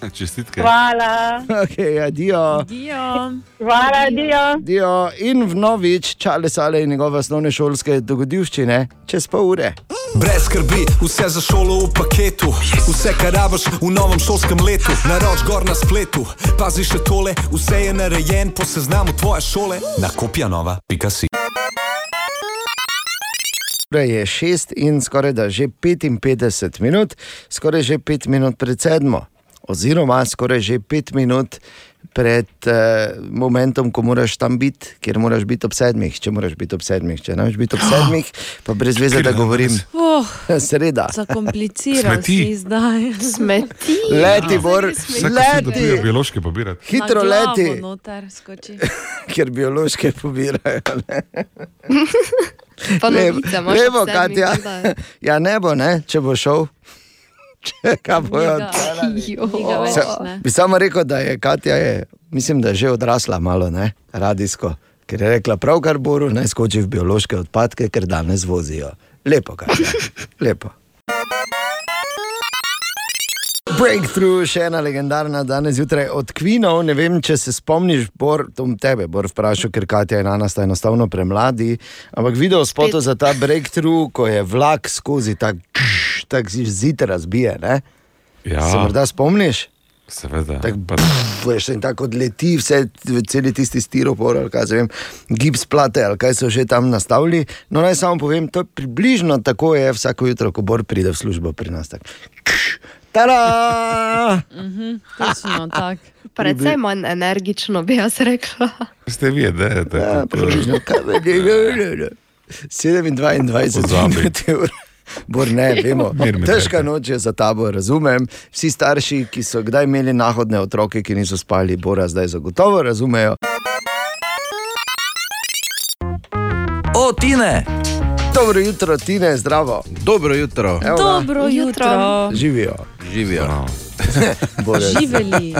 Čestitke. Hvala. Okay, adijo. Dio. Hvala, adijo. Dio. In vnovič, čale sale in njegove osnovne šolske dogodivščine čez pol ure. Brez skrbi, vse za šolo v paketu, vse kar rabiš v novem šolskem letu, naroč gor na spletu. Pazi še tole, vse je narejen po seznamu tvoje šole na kopjanova.si. Ura je 6 in skoraj da že 55 minut, skoraj že 5 minut pred sedmo, oziroma skoraj že 5 minut pred uh, momentom, ko moraš tam biti, kjer moraš biti ob sedmih, če moraš biti ob sedmih, če ne moreš biti ob sedmih, pa brez veze, da govorim. Oh, Sreda. zakompliciral Smeti. si zdaj. Smeti. Leti, Bor, leti, biološke pobirati. hitro leti, Noter, skoči. ker biološke pobirajo. Levo, ob sedmih, Katja. Ja, ne bo, ne, če bo šel. Če ga bojo odpeljali. Bi samo rekel, da je Katja, je, mislim, da je že odrasla malo, ne, radijsko. Ker je rekla, pravkar Boru naj skoči v biološke odpadke, ker danes vozijo. Lepo, Katja. Lepo. Breakthrough, še ena legendarna danes zjutraj od Queenov. Ne vem, če se spomniš, Bor, to bom tebe bor vprašal, ker Katja in Ana sta enostavno premladi. Ampak video spoto za ta breakthrough, ko je vlak skozi tak, tak zid razbije. Ne? Ja. Se morda spomniš? Seveda. Tak, veš, in tako odleti vse, celi tisti stiropor, ali kaj se vem, gips plate, ali kaj so že tam nastavili. No, naj samo povem, to je približno tako je vsako jutro, ko Bor pride v službo pri nas. Tak. Tada! Mhm, točno tako. Precej manj energično bi jaz rekla. Ste vi, da je Ja, približno, kaj je. 27 Pozabi. Minut. Bor ne, vemo. Težka noč je za tabo, razumem. Vsi starši, ki so kdaj imeli nahodne otroke, ki niso spali, Bora zdaj zagotovo razumejo. O, Tine! Dobro jutro, Tine, zdravo. Dobro jutro. Evo. Dobro jutro. Živijo. Živijo. Bor je- Živeli.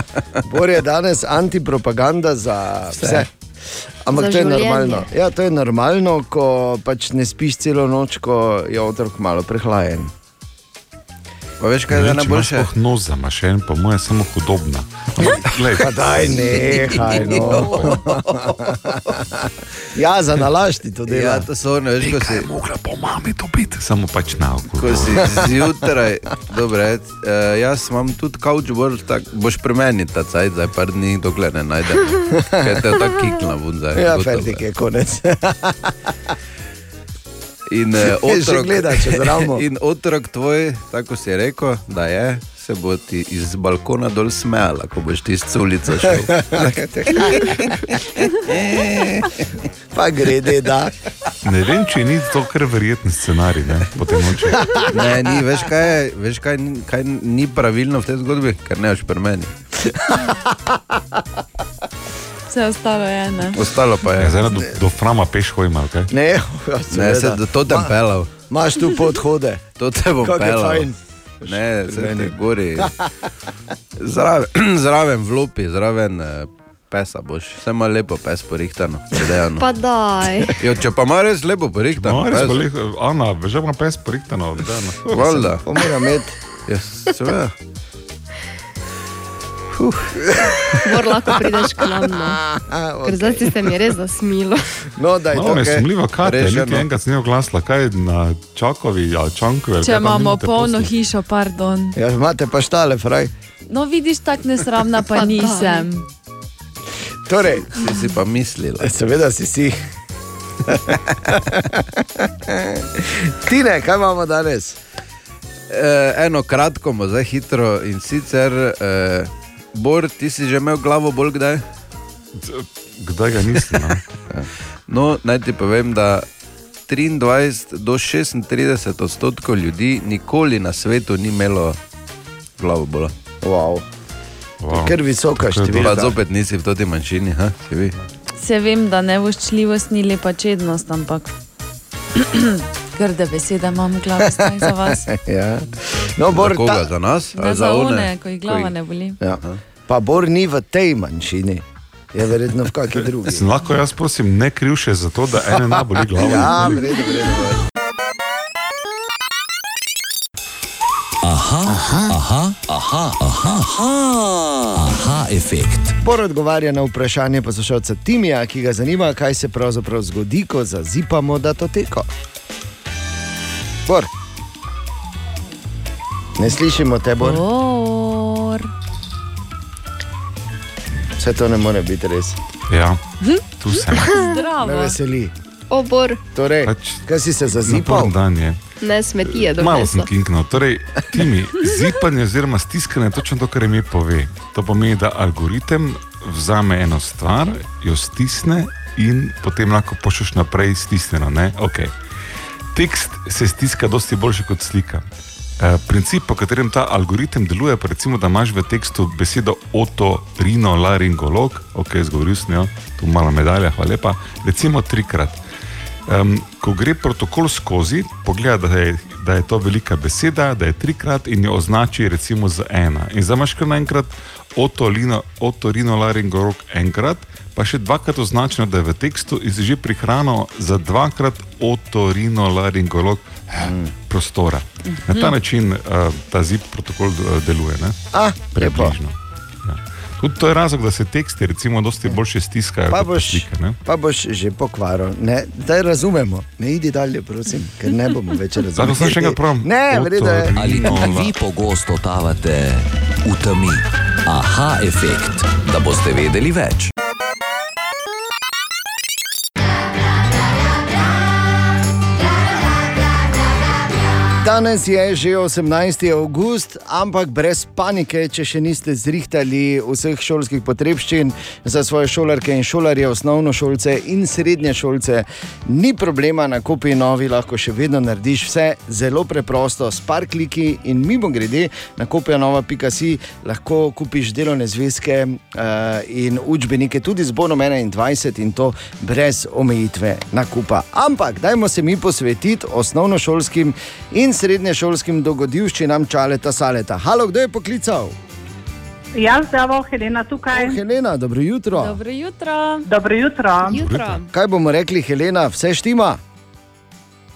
Bor je danes antipropaganda za vse. vse. Ampak Za to je življenje. normalno. Ja, to je normalno, ko pač ne spiš celo noč, ko je otrok malo prehlajen. Pa veš, Ne vem, če imaš sploh nos zamašen, po mojem, samo hudobna. Glej, Pa daj, nehaj, no. ja, za nalašti to dela. Ja, to so one, veš, ko si. mogla po mami dobiti, samo pač na oko. Ko si zjutraj, dobre, uh, jaz imam tudi kavč, boš, tak, boš pri meni ta cajt, zdaj par dni, dokler ne najdem. Ker te je tako kikla vun zdaj. Ja, fertik je konec. In, uh, otrok, gleda in otrok tvoj, tako si rekel, da je, se bo ti iz balkona dol smejala, ko boš ti z ulico šel. pa grede, da. Ne vem, če ni to kar verjeten scenarij, ne, po tem noči. Ne, ni, veš, kaj, je, veš kaj, kaj ni pravilno v tej zgodbi, ker ne veš pri meni. Vse ostalo je ne. Ostalo pa je. Ja, zdaj do, do frama peš hojma, kaj? Ne, Ne, se do to tem pelal. Imaš tu podhode. To te je pelal. fajn. Ne, se te gori. Zraven, zraven v lupi, zraven eh, pesa boš. Vse ima lepo pes porihtano. predejano. Pa daj. Jo, če pa ima res lepo porihtano. No, res pes. bo lepo. Ana, že ima pes porihtano. da, no. Valjda. Pa mora imeti. Ja, seveda. Mor lahko prideš k nam. No. Ker zdaj si se mi res zasmilo. No, daj, me to, je kaj? sumljivo, kaj je niti enkrat se ni oglasila, kaj je na Čakovi ali Čankovi. ali Če imamo polno posli? hišo, pardon. Ja, imate pa štale, fraj. No, vidiš, tako nesramna pa nisem. Torej, Si si pa mislila. seveda si si. Tine, kaj imamo danes? E, eno kratko, zdaj hitro in sicer, e, Bor, ti si že imel glavo bolj kdaj? Kdaj ga nisi? No? no, naj ti povem, da 23 do 36 odstotkov ljudi nikoli na svetu ni imelo glavo bola. Wow. Wow. Ker visoka Pa številka. zopet nisi v toti manjšini, ha? si vi. Se vem, da nevoščljivost ni lepa čednost, ampak grde besede imam v glavi za vas. ja. No, Bor, za koga, ta, za nas? Ne ali za one? one, ko jih glava Ko ne boli. ja. Pa Bor ni v tej manjšini, je verjetno v kakšni drugi. Sem lahko jaz, prosim, ne kriv še za to, da ene ne boli glava. Ja, v redu, v redu. v redu. Aha, aha, aha, aha, aha, aha, aha, efekt. Bor odgovarja na vprašanje poslušalca Timija, ki ga zanima, kaj se pravzaprav zgodi, ko zazipamo datoteko. Bor. Ne slišimo te, Bor. Bor. Vse to ne more biti res. Ja, tu sem. Me Zdravo. veseli. Obor, Torej, Pač, kaj si se Zipal zazipal? dan je. ne smetije do Malo sem kinknil. Torej, timi, zipanje oziroma stiskanje je točno to, kar mi pove. To pomeni, da algoritem vzame eno stvar, jo stisne in potem lahko pošlješ naprej stisnjeno. ne? Okay. Tekst se stiska dosti boljše kot slika. E, princip, po katerem ta algoritem deluje, pa recimo, da imaš v tekstu besedo otorinolaringolog, ok, zgovoril sem jo, tu malo medalja, hvala lepa, recimo trikrat. Um, ko gre protokol skozi, pogleda, da je, da je to velika beseda, da je trikrat in jo označi recimo z ena. In zdaj imaš kar naenkrat otorinolaringolog enkrat, pa še dvakrat označeno, da je v tekstu že prihranil za dvakrat otorinolaringolog mm. prostora. Na ta način uh, ta zip protokol uh, deluje. Ne? Ah, lepo. Približno. Ja. Tudi to je razlog, da se teksti recimo dosti boljše stiskajo Pa boš, slike. Ne? pa boš že pokvaril. Ne, daj razumemo, ne idi dalje, prosim, ker ne bomo več razumeli. Zdaj, sem še enkrat pravim. Ne, v redu je. Ali tudi vi pogosto totavate v temi? Aha, efekt, da boste vedeli več. Danes je že 18. august, ampak brez panike, če še niste zrihtali vseh šolskih potrebščin za svoje šolarke in šolarje, osnovno šolce in srednje šolce. Ni problema, na kopi novi lahko še vedno narediš vse zelo preprosto, s par kliki in mimo grede na kopija nova.si lahko kupiš delovne zvezke uh, in učbenike tudi z bonom 21 in to brez omejitve nakupa. Ampak dajmo se mi posvetiti osnovnošolskim in srednješolskim dogodivščinam Čaleta Saleta. Halo, kdo je poklical? Ja, zdravo, Helena tukaj. Oh, Helena, dobro jutro. Dobro jutro. Dobro jutro. Jutro. Kaj bomo rekli, Helena, vse štima?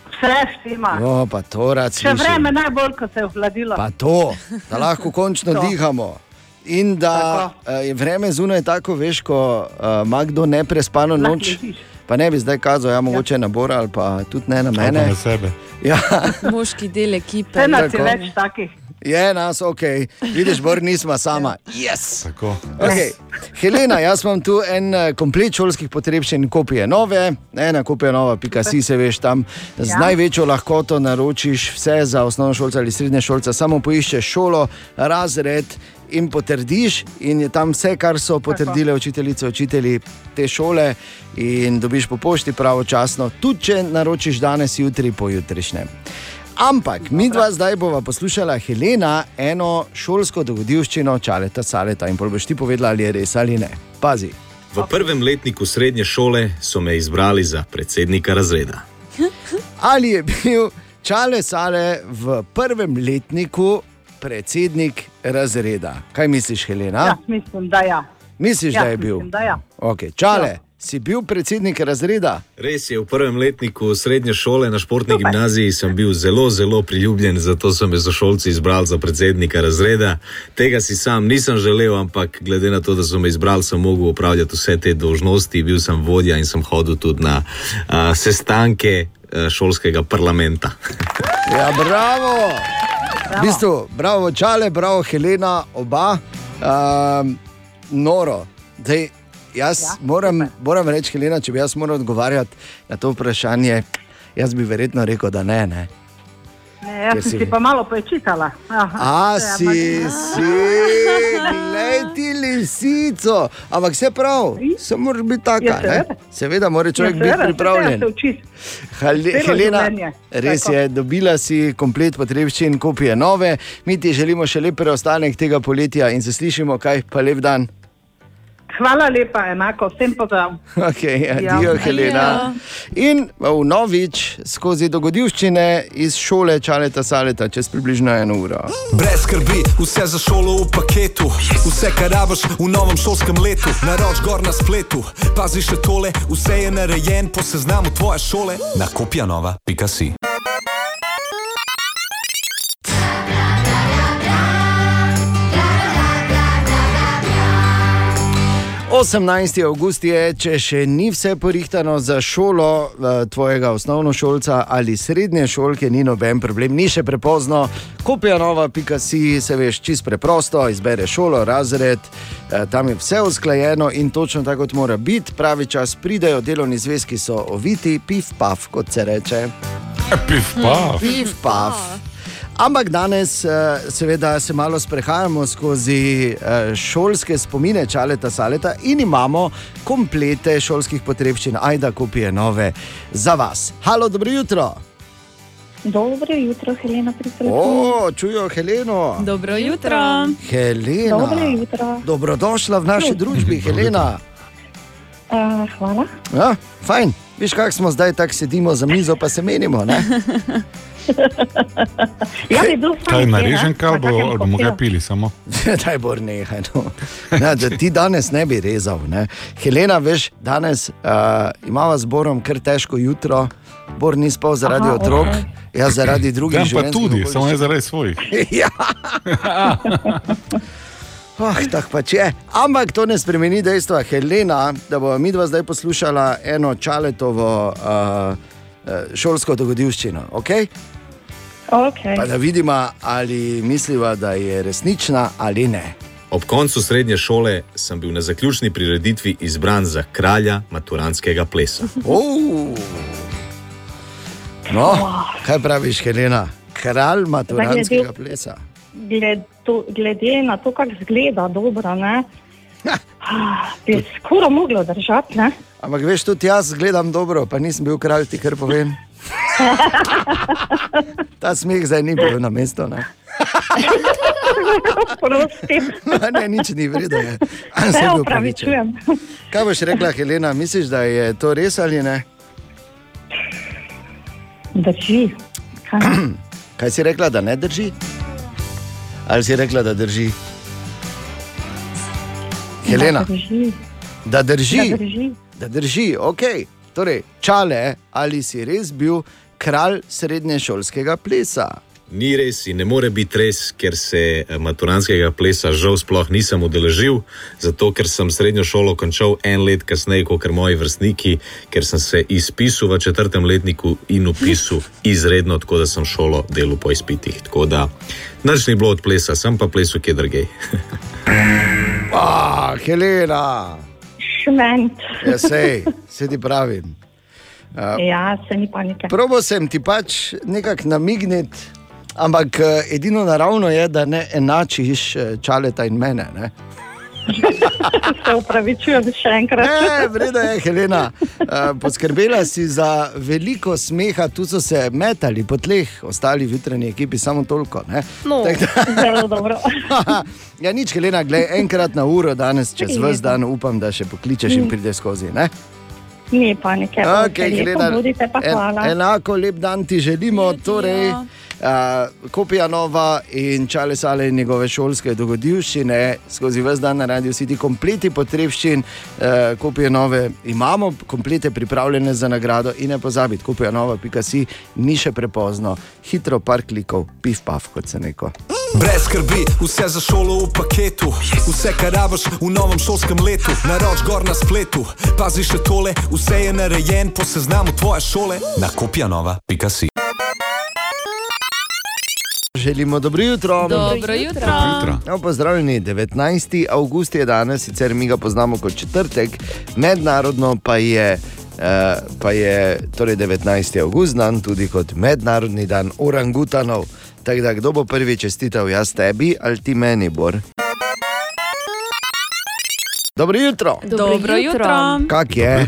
Vse štima. O, pa to rad Še slišim. vreme najbolj, ko se je ohladilo. Pa to, da lahko končno dihamo. In da uh, je vreme zunaj tako, veš, ko uh, ima kdo neprespano Lahko noč. ležiš. Pa ne bi zdaj kazal, ja, mogoče na Bora ali pa tudi ne na Ali mene. na sebe. Ja, Moški del ekipe. Je Tako. več takih. je nas, ok. Vidiš, Bor, nismo sama. Yes. Tako. Okay. Helena, jaz imam tu en eh, komplet šolskih potrebščin, kopije nove, ena kopija nova, pika si se veš tam. Z Ja. največjo lahkoto naročiš vse za osnovno šolce ali srednje šolce, samo poiščeš šolo, razred. In potrdiš, in je tam vse, kar so potrdile učiteljice, učitelji te šole, in dobiš po pošti pravočasno, tudi če naročiš danes, jutri, pojutrišnjem. Ampak mi dva zdaj bova poslušala Helena eno šolsko dogodivščino Čaleta Saleta in boš ti povedala, ali je res ali ne. Pazi. V prvem letniku srednje šole so me izbrali za predsednika razreda. Ali je bil Čale Sale v prvem letniku predsednik razreda? Kaj misliš, Helena? Ja, mislim, da ja. Misliš, ja, da je bil? Mislim, da ja. Okay. Čale, si bil predsednik razreda. Res je, v prvem letniku srednje šole na športni gimnaziji sem bil zelo, zelo priljubljen, zato so me sošolci izbrali za predsednika razreda. Tega si sam nisem želel, ampak glede na to, da so me izbrali, sem mogel upravljati vse te dolžnosti, bil sem vodja in sem hodil tudi na a, sestanke a, šolskega parlamenta. Ja, bravo! V bistvu, bravo, čale, bravo, Helena, oba. Um, noro. Dej, jaz ja, moram, moram reči, Helena, če bi jaz moral odgovarjati na to vprašanje, jaz bi verjetno rekel, da ne. ne. Ne, jaz Ker sem si- si pa malo prečitala. Aha, A je si, Marina. si, glej ti lisico. Ampak se prav, se moraš biti taka. Ja, ne? seveda. Seveda mora človek Ja, biti seveda, pripravljen. treba se učiti. Hale, Celo Helena, življenje. res Tako. je, dobila si komplet potrebščin, kopije nove. Mi ti želimo še lep preostanek tega poletja in se slišimo, kaj pa lep dan. Hvala lepa, enako, vsem pozdrav. Okay, Ja. Helena. In v novič skozi dogodivščine iz šole Čaleta Saleta čez približno eno uro. Brez skrbi, vse za šolo v paketu, vse, kar rabiš v novem šolskem letu, naroč gor na spletu. Pazi še tole, vse je narejen po seznamu tvoje šole na kopjanova.si. 18. avgust je, če še ni vse porihtano za šolo eh, tvojega osnovnošolca ali srednje šolke, ni noben problem, ni še prepozno. Kopija nova, pika si, se veš, čist preprosto, izbere šolo, razred, eh, tam je vse usklajeno in točno tako kot mora biti. Pravi čas pridejo, delovni zvezki so oviti, pif paf, kot se reče. Pif paf. Pif paf. Ampak danes, eh, seveda, se malo sprehajamo skozi eh, šolske spomine Čaleta Saleta in imamo komplete šolskih potrebščin, ajda kopije nove za vas. Halo, dobro jutro. Dobro jutro, Helena pri telefonu. O, čujo Heleno. Dobro jutro. Helena. Dobro jutro. Dobrodošla v naši družbi, Helena. Uh, hvala. Ja, fajn. Viš, kako smo zdaj tako sedimo za mizo, pa se menimo. Ja, bi bil Kaj narežen kal bo, ali bomo ga pili samo? Daj, bor nehaj. No. Ne, da ti danes ne bi rezal. Ne. Helena, veš, danes uh, imamo z Borom kar težko jutro. Bor ni spal zaradi Aha, otrok, okej. jaz zaradi drugih Tam pa tudi, okoliščin. samo ne zaradi svojih. ja. Oh, tako pač je. Ampak to ne spremeni dejstva, Helena, da bo mi dva zdaj poslušala eno čaletovo uh, šolsko dogodivščino. Okay? Okay. Pa da vidimo, ali misliva, da je resnična ali ne. Ob koncu srednje šole sem bil na zaključni prireditvi izbran za kralja maturantskega plesa. Oh. No, kaj praviš, Helena? Kralj maturantskega plesa. Gled, to, glede na to, kako izgleda, dobro, ne? Bi skoraj moglo držati, ne? Ampak veš, tudi jaz gledam dobro, pa nisem bil kralj, ti kar povem. Ta smeh zdaj ni bil na mestu. Ne? nič ni vredno. Se pravičen. Kaj boš rekla, Helena? Misliš, da je to res ali ne? Drži. Kaj si rekla, da ne drži? Ali si rekla, da drži? Helena, Da drži. da drži. Da drži. Da drži, ok. Torej, čale, ali si res bil kralj srednješolskega plesa? Ni res in ne more biti res, ker se eh, maturantskega plesa žal sploh nisem udeležil, zato ker sem srednjo šolo končal en let kasneje kot moji vrstniki, ker sem se izpisal v četrtem letniku in upisal izredno, tako da sem šolo delal po izpitih. Tako da nič ni bilo od plesa, sem pa plesal kje drugej. Ah, Helena, Šment. ja, sej, se ti pravim. Uh, Ja, se ni panike. Probo sem ti pač nekako namigniti, ampak eh, edino naravno je, da ne enačiš eh, čaleta in mene. Ne? Se upravičujem še enkrat. Ne, vredno je, Helena. Uh, poskrbela si za veliko smeha, tu so se metali po tleh, ostali v jutranji ekipi samo toliko. ne. No, Tako da- zelo dobro. ja, nič, Helena, gledaj, enkrat na uro danes, čez vse dan, upam, da še pokličeš in prideš skozi. Ne? Ni panike. Okay, lepo Helena, budite, pa en, hvala. enako lep dan ti želimo. Torej, Kopija nova in čale sale njegove šolske dogodivščine, skozi vse dan na radiju vsi ti kompleti potrebščin, uh, kopije nove imamo, komplete pripravljene za nagrado in ne pozabiti, kopija nova, pika si, ni še prepozno, hitro par klikov, pif paf, kot se neko. Brez skrbi, vse za šolo v paketu, vse kar rabiš v novem šolskem letu, naroč gor na spletu. Pazi še tole, vse je narejen po seznamu tvoje šole. Na kopija nova, pika si. Želimo dobro jutro. Dobro jutro. Dobro jutro. No, pozdravljeni, 19. avgust je danes, sicer mi ga poznamo kot četrtek, mednarodno pa je. Uh, pa je torej 19. avgust dan tudi kot mednarodni dan orangutanov. Tako da, kdo bo prvi čestital, jaz tebi ali ti meni, Bor? Dobro jutro. Dobro jutro. Kak je?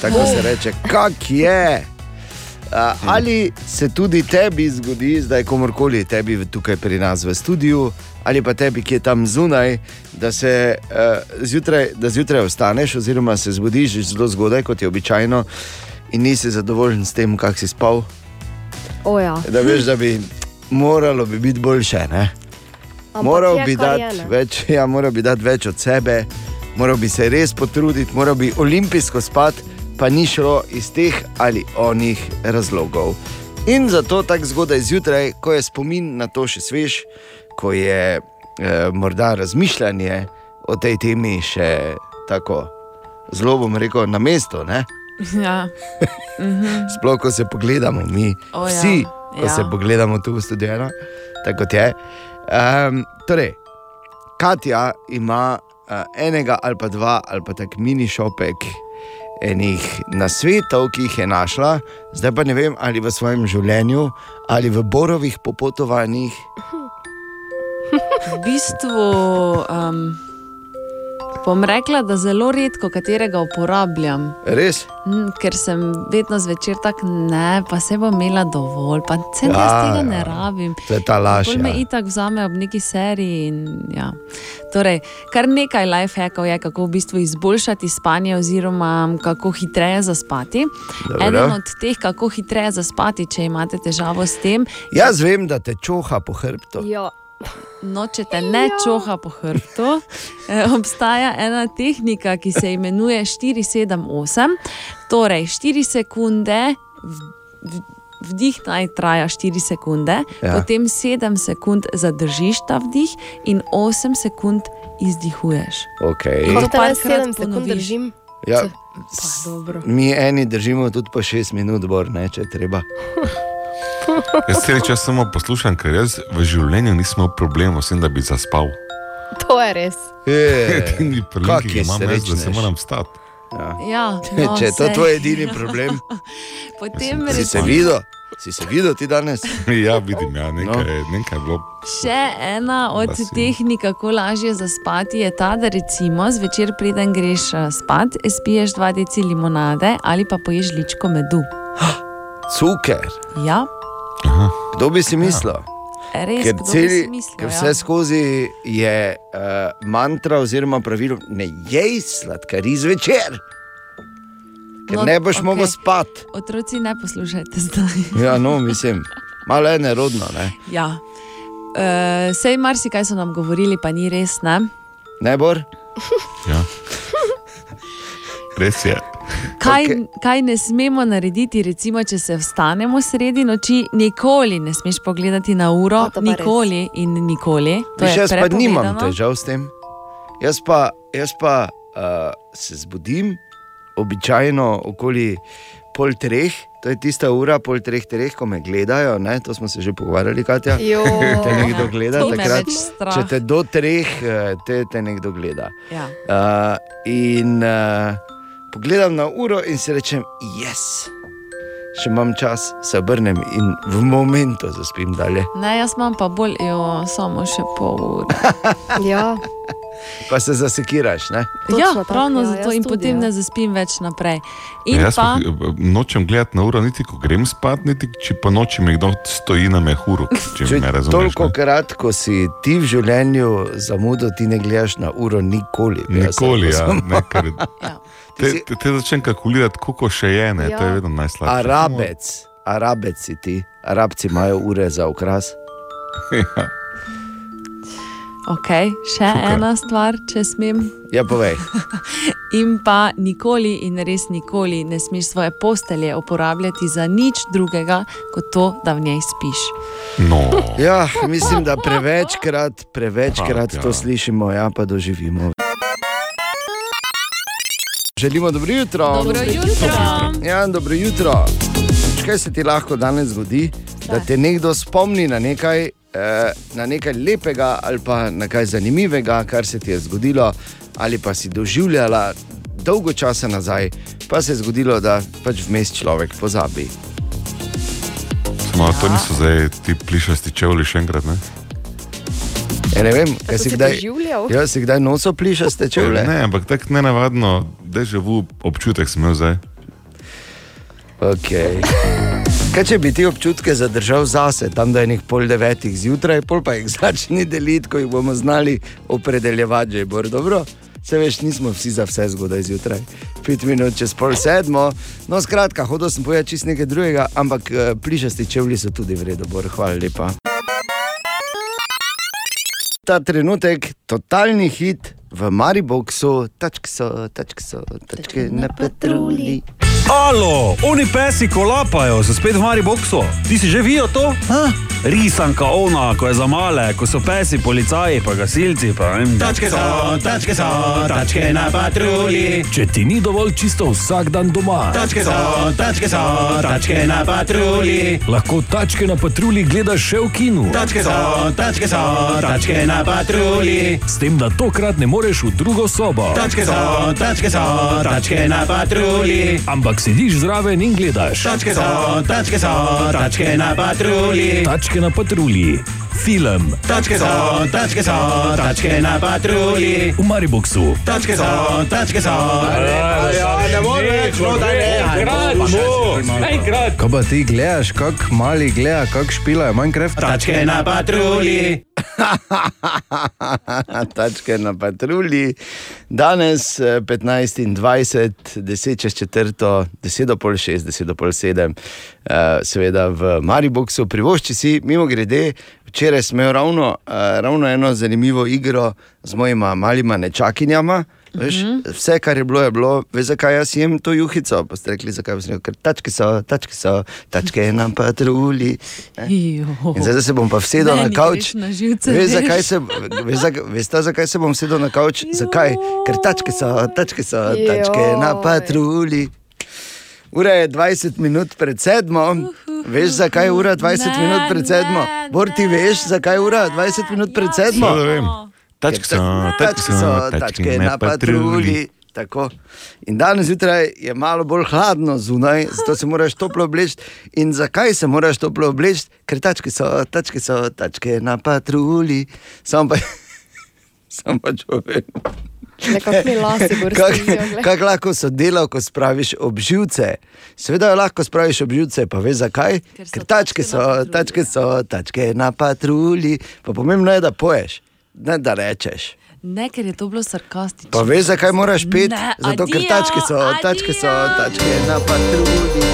Tako se reče, kak je. Ali se tudi tebi zgodi, zdaj komorkoli tebi tukaj pri nas v studiu, ali pa tebi, ki je tam zunaj, da se uh, zjutraj, da zjutraj ostaneš, oziroma se zbudiš zelo zgodaj, kot je običajno, in nisi zadovoljen s tem, kak si spal. O, ja. Da veš, da bi moralo bi biti boljše. Ne? Moral bi, dati več, ja, moral bi dati več od sebe, moral bi se res potruditi, moral bi olimpijsko spati, pa ni šlo iz teh ali onih razlogov. In zato tako zgodaj zjutraj, ko je spomin na to še svež, ko je eh, morda razmišljanje o tej temi še tako zelo, bom rekel, na mestu. Ne? Ja. Mhm. Sploh, ko se pogledamo, mi O, ja. vsi, ko Ja. se pogledamo tu v studiu, tako kot je. Um, torej, Katja ima uh, enega ali pa dva ali pa tak mini šopek enih nasvetov, ki jih je našla, zdaj pa ne vem, ali v svojem življenju ali v borovih popotovanjih. V bistvu um, bom rekla, da zelo redko katerega uporabljam. Res? Mm, ker sem vedno zvečer tako, ne, pa se bom imela dovolj, pa se Ja, tega ne ja. rabim. To je ta laž, Bolj me ja. itak vzame ob neki seriji. In, ja. torej, kar nekaj lifehackov je, kako v bistvu izboljšati spanje, oziroma kako hitreje zaspati. Dobro. Eden od teh, kako hitreje zaspati, če imate težavo s tem. Jaz vem, da te čoha po hrbtu. Ja. No, če te ne čoha po hrbtu, eh, obstaja ena tehnika, ki se imenuje 478. Torej, 4 sekunde, vdih naj traja 4 sekunde, Ja. ja. potem 7 sekund zadržiš ta vdih in 8 sekund izdihuješ. Okay. Kako To te parkrat 7 sekund držim? Ja, Pa, mi eni držimo tudi po 6 minut, bor, ne, če je treba. Jaz cel čas samo poslušam, ker jaz v življenju nisem imel problemov s tem, da bi zaspal. To je res. Edini problem, ki ga imam, je, da se moram vstati. Ja, no, če je to tvoj edini problem, Potem si se videl, si se videl ti danes? ja, vidim, ja, nekaj, no. nekaj je bilo. Še ena od Lasi. tehnik, kako lažje zaspati, je ta, da recimo zvečer, preden greš eh, spat, spiješ dva deci limonade ali pa poješ žličko medu. Cuker. Ja, Kdo bi si mislil? res, Ker, kdo bi celi, si mislil, ker ja. vse skozi je uh, mantra oziroma pravilo, ne jej sladkari zvečer, ker No, ne boš okay. mogel spati. Otroci ne poslušajte zdaj. Ja, no, mislim, malo je nerodno, ne? ja. Uh, sej marsikaj so nam govorili, pa ni res. Ne? Ne bor? Ja. Res je. Kaj, okay. kaj ne smemo narediti, recimo, če se vstanemo sredi noči, nikoli ne smeš pogledati na uro, pa nikoli in nikoli. Je jaz pa nimam težav s tem. Jaz pa, jaz pa uh, se zbudim, običajno okoli pol treh, to je tista ura, pol treh, treh, ko me gledajo. Ne? To smo se že pogovarjali, Katja. Jo. te nekdo gleda takrat. Če te do treh, eh, te, te nekdo gleda. Ja. Uh, in uh, pogledam na uro in si rečem, jaz. Še imam čas, se obrnem in v momentu zaspim dalje. Ne, jaz imam pa bolj, jo, samo še pol ure. ja. Pa se zasekiraš. Ne? ja, tako, ravno ja, zato in tudi, potem ja. ne zaspim več naprej. In Jaz pa, pa nočem gledati na uro, niti ko grem spat, niti če pa noči mi kdo stoji na mehuru. Če Če me razumeš. toliko krat, ko si ti v življenju zamudil, ti ne gledaš na uro, nikoli. Nikoli, ja. rekel. Ne, ker, te, te, te začnem kalkulirati, koliko še je, ne, ja. to je vedno najslabše. Arabec, arabec si ti, arabci imajo ure za okras. Ja. Okay, še Šuka. ena stvar, če smem. Ja, povej. In pa nikoli in res nikoli ne smeš svoje postelje uporabljati za nič drugega, kot to, da v njej spiš. No. Ja, mislim, da prevečkrat, prevečkrat Pa, ja. to slišimo, ja, pa doživimo. Želimo dobro jutro. Dobro jutro. Ja, dobro jutro. Kaj se ti lahko danes zgodi, da te nekdo spomni na nekaj, eh, na nekaj lepega ali pa na kaj zanimivega, kar se ti je zgodilo, ali pa si doživljala dolgo časa nazaj, pa se je zgodilo, da pač vmes človek pozabi. Samo to niso zdaj ti plišasti čevlji še enkrat, ne? Ja, ne vem, kaj si kdaj, ja, si kdaj noso plišaste čevlje. Ne, ampak tako nenavadno, deževu občutek sem imel zdaj. Okay. Kaj če bi ti občutke zadržal zase, tam da je nekaj pol devetih zjutraj, pol pa jih začni deliti, ko jih bomo znali opredeljevati, že bo dobro. Se veš, nismo vsi za vse zgodaj zjutraj. Pet minut čez pol sedmo, no skratka, hodil sem povedati čist nekaj drugega, ampak eh, plišasti čevlji so tudi v redu, bor, hvala lepa. Ta trenutek, totalni hit v Mariboku, tačke so, tačke so, tačke na patrulji. Alo, oni pesi kolapajo, so spet v Mariboku. Ti si že videl to? Ha? Risanka ona, ko je za male, ko so pesi, policaji, pa gasilci. Pa, vem. Tačke so, tačke so, tačke na patrulji. Če ti ni dovolj čisto vsak dan doma, Tačke so, tačke so, tačke na patrulji. lahko tačke na patrulji gledaš še v kinu. Tačke so, tačke so, tačke na patrulji. S tem, da tokrat ne moreš v drugo sobo. Tačke so, tačke so, tačke na patrulji. Ampak sediš zraven in gledaš. Tačke so, tačke so, tačke na patrulji. Tačke na patrulji. Film. Tačke so, tačke so, tačke na patrulji. V Mariboku. Tačke so, tačke so. ne more več, no, daj nehaj. Kaj pa ti gledaš, kak mali gleda, kak špilajo Minecraft? Tačke na patrulji. Tačke na patrulji. Danes eh, 15 in 20, 10 čez četrto, 10 do pol 6, 10 do pol 7, eh, seveda v Mariboku. Privošči si, mimo grede, včeraj sem imel ravno, eh, ravno eno zanimivo igro z mojima malima nečakinjama. Veš, vse, kar je bilo, je bilo, veš, zakaj jaz jem to juhico. Pa ste rekli, zakaj sem rekel, ker tačke so, tačke so, tačke na patrulji. ne. In zdaj se bom pa vsedel na Meni kavč. na živce, Veš, zakaj se, veš, zakaj, veste, zakaj se bom sedel na kavč? Zakaj? Ker tačke so, tačke so, tačke na Joj. Ura je 20 minut pred sedmo. Veš, zakaj je ura 20 Ne, minut pred sedmo? Bor ti veš, zakaj je ura 20 minut pred sedmo? Seveda vem. Tačke so, tačke so, tačke na patrulji. Tako. In danes zjutraj je malo bolj hladno zunaj, zato se moraš toplo obleči. In zakaj se moraš toplo obleči? Ker tačke so, tačke so, tačke na patrulji. Sam pa, sam pa človek. Kako lahko so delo, ko spraviš ob živce? Seveda jo lahko spraviš ob živce, pa veš zakaj? Ker, Ker tačke so, tačke so, tačke na patrulji. Pa pomembno je, da poješ, ne da rečeš. Ne, ker je to bilo sarkastično. Pa veš, zakaj moraš peti? Ne, Zato, ker adijo, tačke so, tačke so, tačke na patrulji.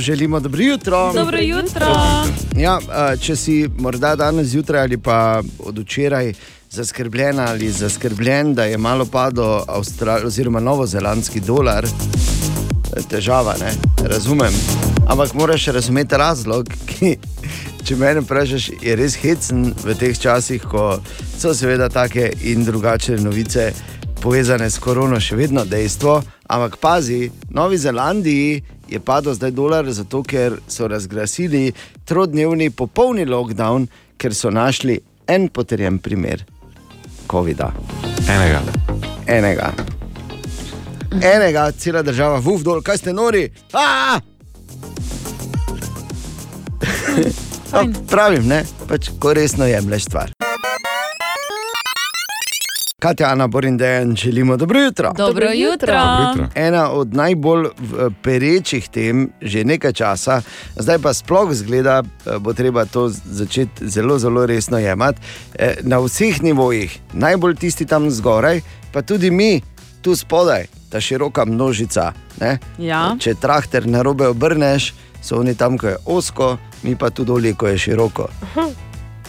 Želimo dobro jutro. Dobro jutro. Ja, če si morda danes zjutraj ali pa od včeraj zaskrbljena ali zaskrbljen, da je malo padel Avstral, oziroma novozelandski dolar, težava, ne? razumem. Ampak moraš razumeti razlog, ki, če me vprašaš, je res hecen v teh časih, ko so seveda take in drugačne novice povezane s korono, še vedno dejstvo. Ampak pazi, v Novi Zelandiji je padel zdaj dolar, zato ker so razglasili trodnevni popolni lockdown, ker so našli en potrjen primer COVID-a. Enega. Enega. Enega, cela država, vuf dol, kaj ste nori? A! No, pravim, ne, pač ko resno jemliš stvar. Katja, Ana, Borin, Dejan, želimo dobro jutro. Dobro jutro. Dobro jutro. Ena od najbolj perečih tem že nekaj časa, zdaj pa sploh zgleda, eh, bo treba to začeti zelo, zelo resno jemati. Eh, Na vseh nivojih, najbolj tisti tam zgoraj, pa tudi mi, tu spodaj, ta široka množica. Ne? Ja. Če traktor na robe obrneš, so oni tam, ko je osko, mi pa tu dolje, ko je široko.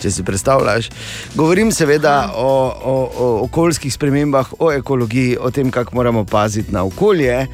Če si predstavljaš, govorim seveda o, o, o okoljskih spremembah, o ekologiji, o tem, kako moramo paziti na okolje.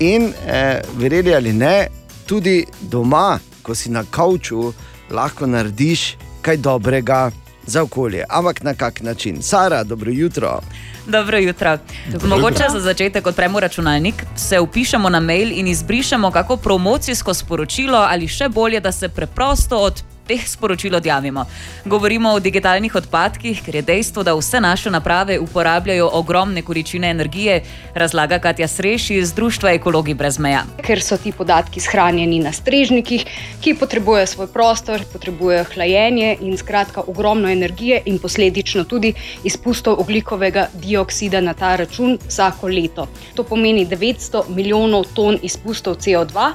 In eh, verjeli ali ne, tudi doma, ko si na kavču, lahko narediš kaj dobrega za okolje. Ampak na kak način? Sara, dobro jutro. Dobro jutro. Dobro Mogoče jutro. za začetek odpremo računalnik, se upišemo na mail in izbrišemo kako promocijsko sporočilo, ali še bolje, da se preprosto od teh sporočil odjavimo. Govorimo o digitalnih odpadkih, ker je dejstvo, da vse naše naprave uporabljajo ogromne količine energije, razlaga Katja Sreši iz Društva Ekologi brez meja. ker so ti podatki shranjeni na strežnikih, ki potrebujejo svoj prostor, potrebujejo hlajenje in skratka ogromno energije in posledično tudi izpustov oglikovega dioksida na ta račun vsako leto. To pomeni 900 milijonov ton izpustov CO2.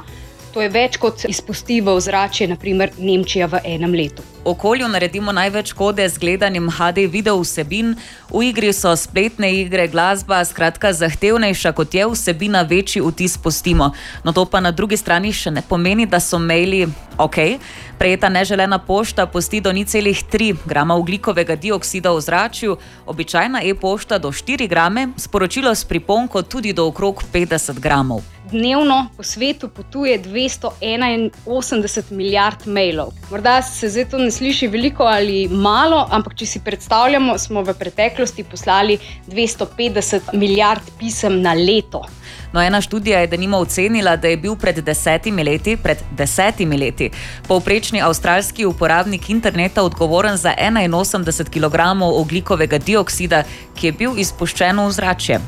To je več kot izpusti v ozračje, naprimer Nemčija v enem letu. Okolju naredimo največ škode z gledanjem HD video vsebin, v igri so spletne igre, glasba, skratka zahtevnejša kot je vsebina, večji vtis postimo. No to pa na drugi strani še ne pomeni, da so maili ok. Prejeta neželena pošta pusti do ni celih 3 grama oglikovega dioksida v zraku, običajna e-pošta do 4 grame, sporočilo s priponko tudi do okrog 50 gramov. Dnevno po svetu potuje 281 milijard mailov. Morda se zdaj to ne sliši veliko ali malo, ampak če si predstavljamo, smo v preteklosti poslali 250 milijard pisem na leto. No, ena študija je denimo ocenila, da je bil pred desetimi leti, pred desetimi leti, povprečni avstralski uporabnik interneta odgovoren za 81 kg oglikovega dioksida, ki je bil izpuščen v zrače.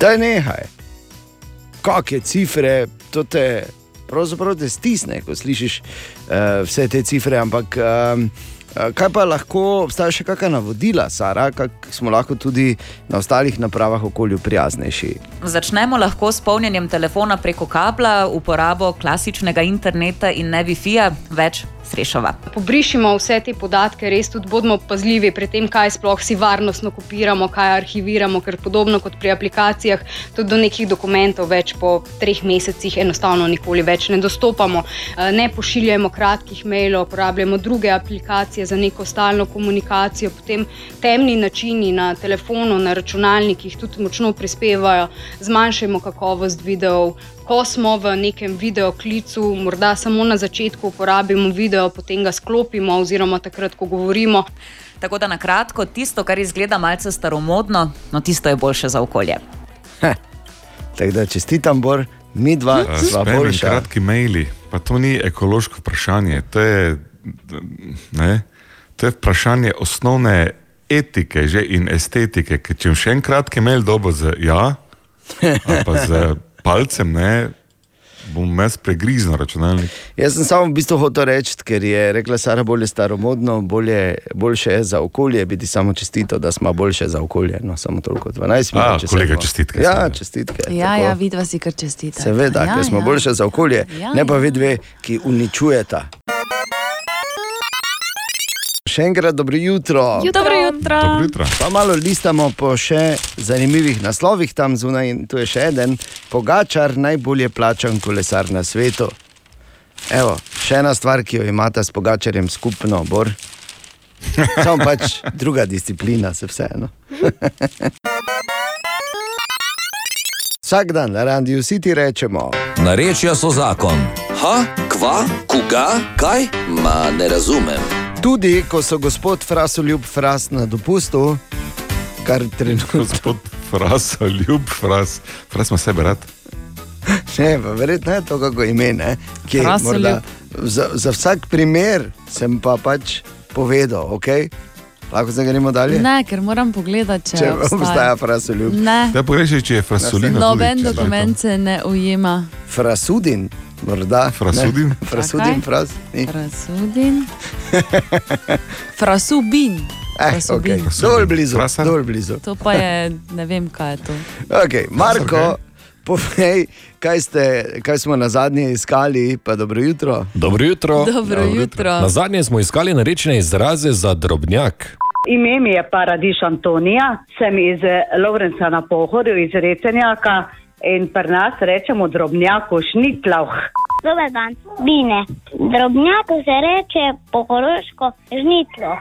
Daj nehaj. Kakšne cifre, to te pravzaprav te stisne, ko slišiš uh, vse te cifre. Ampak um, kaj pa lahko, obstaja še kakšna navodila, Sara, kako smo lahko tudi na ostalih napravah okolju prijaznejši? Začnemo lahko s polnjenjem telefona preko kabla, uporabo klasičnega interneta in ne Wi-Fi-ja, več srešova. Pobrišimo vse te podatke, res tudi bodimo pazljivi pri tem, kaj sploh si varnostno kopiramo, kaj arhiviramo, ker podobno kot pri aplikacijah, tudi do nekih dokumentov več po treh mesecih enostavno nikoli več ne dostopamo. Eh, Ne pošiljajmo kratkih mailov, uporabljamo druge aplikacije za neko stalno komunikacijo, potem temni načini na telefonu, na računalnikih tudi močno prispevajo, zmanjšajmo kakovost videov. Ko smo v nekem videoklicu, morda samo na začetku uporabimo video, potem ga sklopimo, oziroma takrat, ko govorimo. Tako da na kratko, tisto, kar izgleda malce staromodno, no tisto je boljše za okolje. Tako da čestitam, Bor, mi dva sva Spam in boljša. kratki maili, pa to ni ekološko vprašanje, to je, ne, to je vprašanje osnovne etike že in estetike. Ker če še en kratki mail dobo z ja, pa z palcem, ne, bom jaz pregriznil računalnik. Jaz sem samo v bistvu hotel reči, ker je rekla Sara, bolje staromodno, bolje, boljše je za okolje, biti samo čestito, da smo boljše za okolje. No, samo toliko, 12 minut. A, če kolega, čestitke, Ja, čestitke. Ja, tako. ja, vidva si kar čestita. Seveda, ja, ker smo ja. boljše za okolje, Ja, ne pa ja. vi dve, ki uničujeta. Še enkrat dobro jutro. Dobro jutro. Dobro jutro. Pa malo listamo po še zanimivih naslovih tam zunaj, in tu je še en, Pogačar, najbolje plačan kolesar na svetu. Evo, še ena stvar, ki jo imata s Pogačarjem skupno, Bor. Samo pač druga disciplina, se vseeno. Vsak dan na radiju si ti rečemo. Narečja so zakon. Ha, kva, koga, kaj? Ma ne razumem. Tudi ko so gospod Frasoljub Fras na dopustu, kar trenutno. Gospod Fras, ljub Fras, Fras ima sebe rad. Ne, pa verjetno je to kako ime, ne? ki je Frasoljub. morda za, za vsak primer sem pa pač povedal, ok? Lahko se gremo dalje? Ne, ker moram pogledati, če, Če obstaja frasoljub. Ne. Da pogledaš, če je frasolina. Noben dokument se ne ujema. Frasudin, morda. Frasudin? Ne, Frasudin, Čakaj. fras. ni. Frasudin. Frasubin. Eh, okay. Dol blizu, dol blizu. To pa je, ne vem, kaj je to. Okay, Marko, povej, kaj, ste, kaj smo na zadnje iskali, pa dobro jutro. Dobro jutro. Dobro jutro. Na zadnje smo iskali narečne izraze za drobnjak. Ime mi je Paradiš Antonija, sem iz Lovrenca na Pohorju, iz Recenjaka in pri nas rečemo drobnjaku šnitlavh. Dober dan, Bine. Drobnjaku se reče po horoško žnitlo.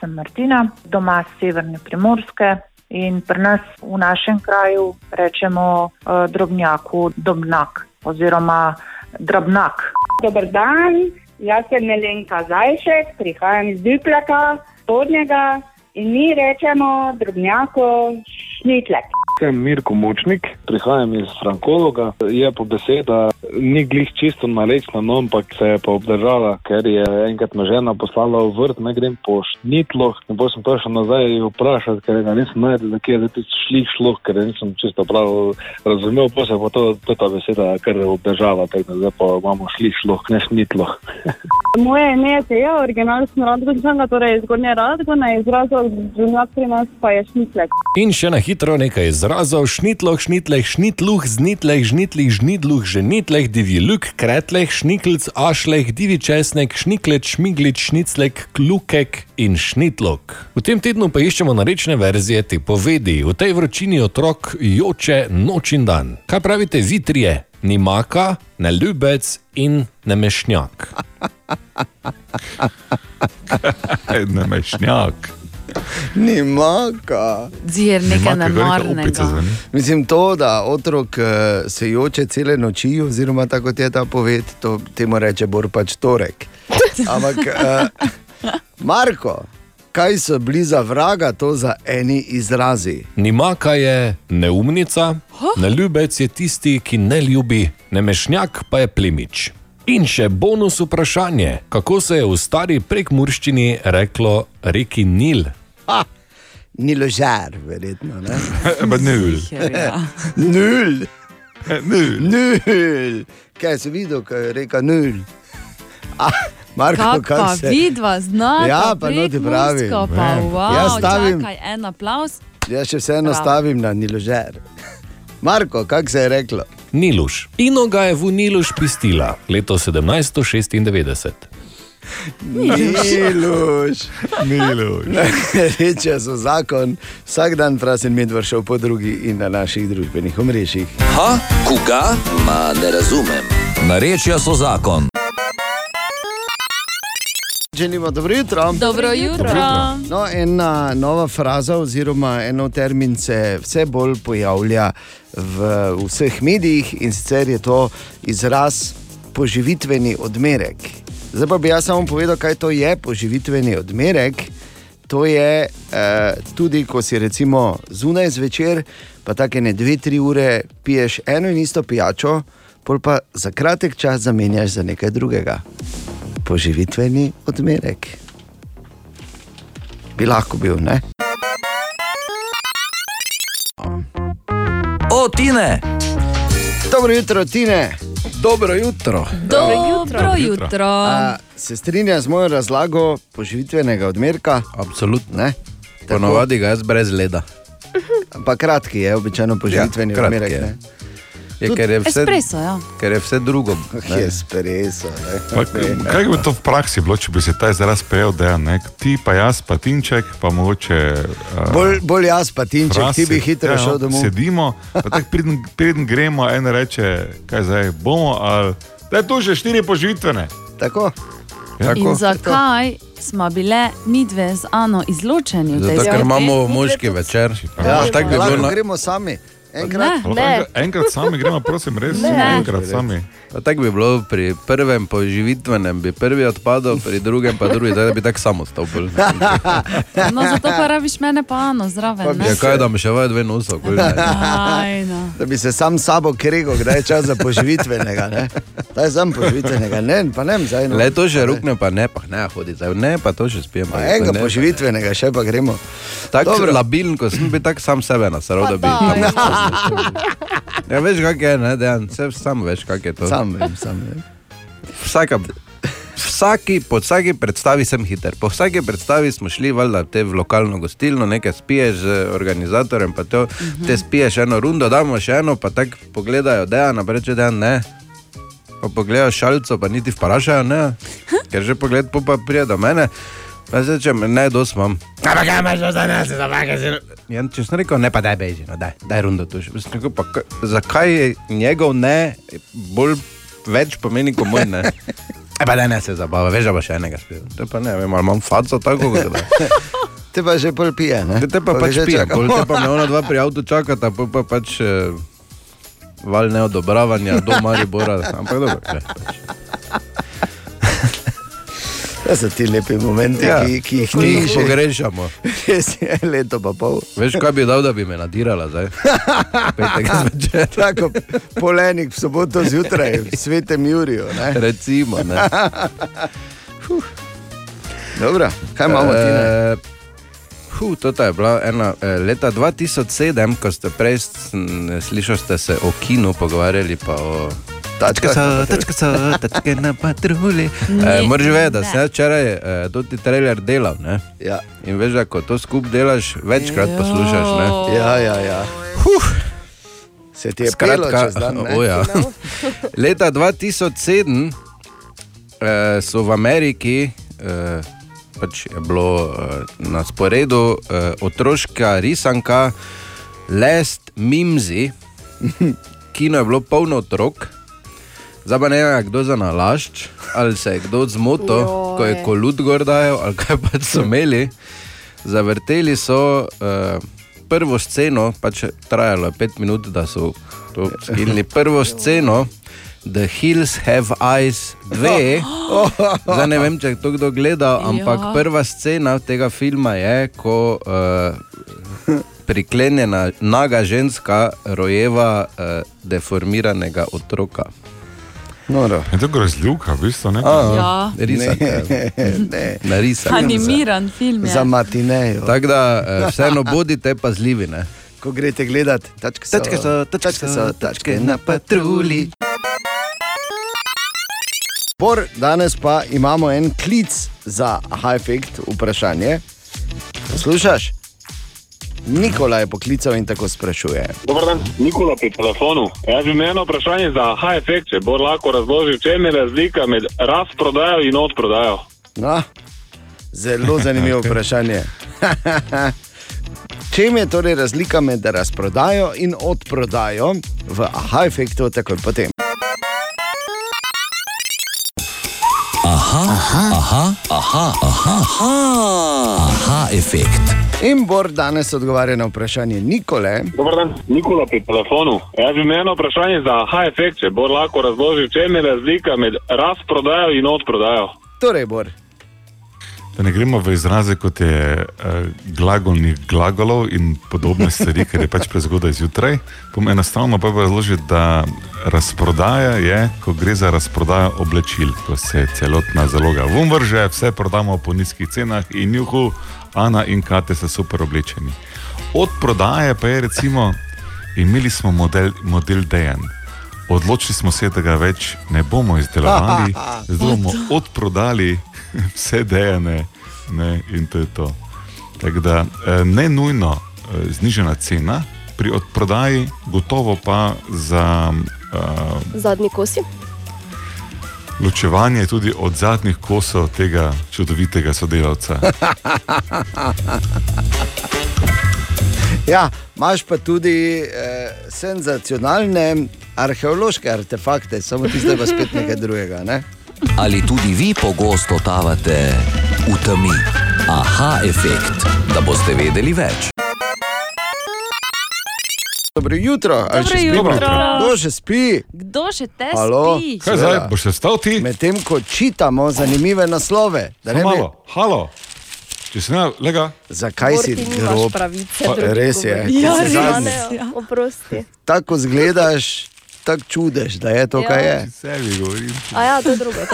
Sem Martina, doma z severne primorske in pri nas v našem kraju rečemo uh, drobnjaku dobnak oziroma drobnak. Dober dan, jaz sem Nelenka Zajšek, prihajam iz Duplaka, spodnjega in mi rečemo drobnjako šnitlek. Sem Mirko Močnik, prihajam iz Frankologa. Je po beseda, ni glih čisto narečna, no, ampak se je pa obdržala, ker je enkrat me žena poslala v vrt, ne grem po šnitloh. In potem sem prišel nazaj in vprašal, ker ga nisem najdel, kje je ti šlih šloh, ker nisem čisto prav razumel. Pa se je pa to, to ta beseda kar obdržala, tako da zdaj pa imamo šlih šloh, ne šnitloh. Moje ime je Teja, original sem Radgončanka, torej iz Gornje Radgona, izrazov zunaj pri nas pa je šnitlek. In še na hitro nekaj izrazov: šnitloh, šnitleh, šnitluh, znitleh, žnitlih, žnidluh, ženitleh, divji luk, kretleh, šniklc, ašleh, divi česnek, šnikleč, šmiglič, šniclek, klukek in šnitlok. V tem tednu pa iščemo narečne verzije te povedi. V tej vročini otrok joče noč in dan. Kaj pravite vi trije? Ni maka, ne ljubec in ne mešnjak. Ni maka. Zir nekaj nemarnega. Mislim to, da otrok eh, se joče cele noči, oziroma tako je ta poved, to temu reče Bor pač torek. Ampak, uh, Marko, kaj so bili za vraga to za eni izrazi? Ni maka je neumnica, ne ljubec je tisti, ki ne ljubi, ne mešnjak pa je plemič. In še bonus vprašanje, kako se je v stari prekmurščini reklo reki Nil? Ha, Niložar, verjetno. Ne? Pa nul. Nul. Nul. Nul. Kaj si videl, ko je rekel nul? Ah, Marko, Kak kako pa se? vidva, znata, Ja, pa no ti prekmursko, Pa, wow, Jaz stavim- čakaj, en aplaus. Jaz še vseeno Bravo. stavim na Niložar. Marko, kako se je reklo? Niluš. Ino ga je v Niluš pistila, leto 1796. Niluš. Niluš. Reče so zakon, vsak dan prasen med vršil po drugi in na naših družbenih omrežjih. Ha, koga? Ma ne razumem. Narečja so zakon. Želimo dobro jutro. Dobro jutro. No, ena nova fraza, oziroma eno termin se vse bolj pojavlja v vseh medijih in sicer je to izraz poživitveni odmerek. Zdaj pa bi jaz samo povedal, kaj to je poživitveni odmerek. To je eh, tudi, ko si recimo zunaj zvečer, pa tako ne dve, tri ure piješ eno in isto pijačo, pol pa za kratek čas zamenjaš za nekaj drugega. Poživitveni odmerek. Bi lahko bil, ne? O, Tine! Dobro jutro, Tine. Dobro jutro. Dobro jutro. A, se strinja z mojo razlago poživitvenega odmerka? Absolutno. Ne? Ponovadi ga jaz brez leda. Pa kratki je običajno poživitveni Ja, odmerek. je. ne? Je, ker, je vse, Espresso, ja. ker je vse drugo. Ah, Espresso. ne. Pa, kaj bi to v praksi bilo, če bi se ta izraz prejel, da je ne? ti, pa jaz, pa Tinček, pa mogoče. Uh, Bolj, bolj jaz, pa Tinček, ti bi hitro ja, šel domov. Sedimo, pa tako preden, preden gremo, en reče, kaj zdaj bomo, ali da je to že štiri poživitvene. Tako. In zakaj smo bile mi dve z Ano izločeni Zato, ker imamo moški večer. Ja, tako bi lahko bilo gremo sami. Enkrat. Ne. Enkrat, enkrat sami gremo, prosim, res. Ne. Enkrat sami. Pa tako bi bilo pri prvem poživitvenem, bi prvi odpadel, pri drugem pa drugi, da bi tako samo stopil. No, zato pa rabiš mene pa Ano zraven. ne? Ja, kaj da mi še vaje dve nosa, kul ne. Aj, no. Da bi se sam sabo kregal, kdaj je čas za poživitvenega. Ne? Daj sam poživitvenega, ne, pa ne, zdaj no. Le to že rukne, pa ne, pa ne hodi, zdaj ne, pa to še spijem. Pa enega poživitvenega, še pa gremo. Tako labilen, ko sem bi tako sam sebe nasral, da bi. Ja, veš, kak je, ne, dejan, vse sam veš, kak je to. Sam vem, sam vem. Vsaka, vsaki, po vsaki predstavi sem hiter. Po vsaki predstavi smo šli valjda te v lokalno gostilno, nekaj spiješ z organizatorjem, pa to, te spiješ eno rundo, damo še eno, pa tako pogledajo, dejan, pa reče dejan ne. Pa pogledajo šalico, pa niti vprašajo, ne. Ker že pogled, pa prije do mene. Jaz rečem, ne, dos imam. Ampak kaj imaš za nas, za vake zelo? Ja, če sem rekel, ne, pa daj beži, no, daj, daj rundo tu. Sem rekel, pa, zakaj je njegov ne bolj več pomeni kot moj ne? E pa da ne se zabava, veš, da bo še enega spil. To pa ne, vem, ali imam faco tako, kot da. Te pa že pol pije, ne? Te pa Pol pač pije, pol te pa me ona dva pri avtu čakata, pol pa pač eh, val neodobravanja do Maribora, ampak dobro. ne. To so ti lepi momenti, Ja, ki, ki jih ni že- pogrešamo. Res je leto pa pol. Veš, kaj bi dal, da bi me nadirala zdaj? Tako polenik v soboto zjutraj, v svetem Juriju. Ne? Recimo, ne. Dobro, kaj imamo ti? ne? Eh, Hu, to je bila ena eh, leta 2007, ko ste prej slišali, ste se o kinu pogovarjali, pa o. Tačke so, tačke so, tačke na patrulji. E, Moraš vedeti, da sem jaz včeraj e, tudi trailer delal. Ne? Ja. In veš, da ko to skup delaš, večkrat poslušaš. Ne? Ja, ja, ja. Se ti je pelo čez dan, ne? o, ja. Leta 2007 eh, so v Ameriki eh, pač je bilo eh, na sporedu eh, otroška risanka Last Mimsy. Kino je bilo polno otrok. Zdaj pa ne vem, kdo za nalašč, ali se je kdo zmotil, ko je kolut gor dajal, ali kaj pač so imeli. Zavrteli so uh, prvo sceno, pač trajalo je pet minut, da so to skilili. Prvo sceno, The Hills Have Eyes 2. Zdaj ne vem, če je to kdo gledal, ampak Ja. prva scena tega filma je, ko uh, priklenjena naga ženska rojeva uh, deformiranega otroka. Noro. Je to grozljivka, v bistvu, ne? Ja. Risanka. Ne, ne. Narisanka. Animiran film je. Za matinejo. Tako da eh, vseeno bodite pazljivi. Ne? Ko greste gledat, tačke so, Tačke so, tačke so, tačke na patrulji. Por, danes pa imamo en klic za high-effect vprašanje. Poslušaš? Nikola je poklical in tako sprašuje. Dobar dan, Nikola pri telefonu. Jaz bi imel eno vprašanje za H-efekt, če bo lahko razložil, če je razlika med razprodajo in odprodajo. No, zelo zanimivo vprašanje. Čem je torej razlika med razprodajo in odprodajo v aha-efektu, takoj potem? Aha, aha, aha, aha, aha, aha, aha efekt. In Bor danes odgovarja na vprašanje Nikole. Dobar dan, Nikola pri telefonu. Jaz bi imel eno vprašanje za H-efekt, če bo lahko razložil, če je razlika med razprodajo in odprodajo. Torej, Bor. Da ne gremo v izraze, kot je uh, glagolnih glagolov in podobne stvari, ker je pač prezgodaj zjutraj. Enostavno pa razložil, da razprodaja je, ko gre za razprodajo oblačil, ko se celotna zaloga vrže, vse prodamo po nizkih cenah in juhu, Ana in Kate so super oblečeni. Od prodaje pa je recimo, imeli smo model, model dejanj. Odločili smo se, da ga več ne bomo izdelovali, zdaj bomo odprodali vse dejane ne, in to je to. Tako da eh, ne nujno eh, znižena cena, pri odprodaji gotovo pa za uh, Zadnji kosi. Ločevanje tudi od zadnjih kosov tega čudovitega sodelavca. Ja, imaš pa tudi eh, senzacionalne arheološke artefakte, samo ti zdaj pa spet nekaj drugega. Ne? Ali tudi vi pogosto tavate v temi? Aha efekt, da boste vedeli več. Dobro jutro, ali Dobro še jutro. spimo? Kdo še spi? Kdo še te Halo? spi? Kaj zdaj, boš se vstal ti? Medtem ko čitamo zanimive naslove. da ne bi- malo, halo, če si ne, lega. Zakaj si grob? pravice Pa, res je. Ja, res je. Oprosti. Tako zgledaš, tako čudež, da je to, Ja. kar je. Sebi govorim. A ja, to je drugo.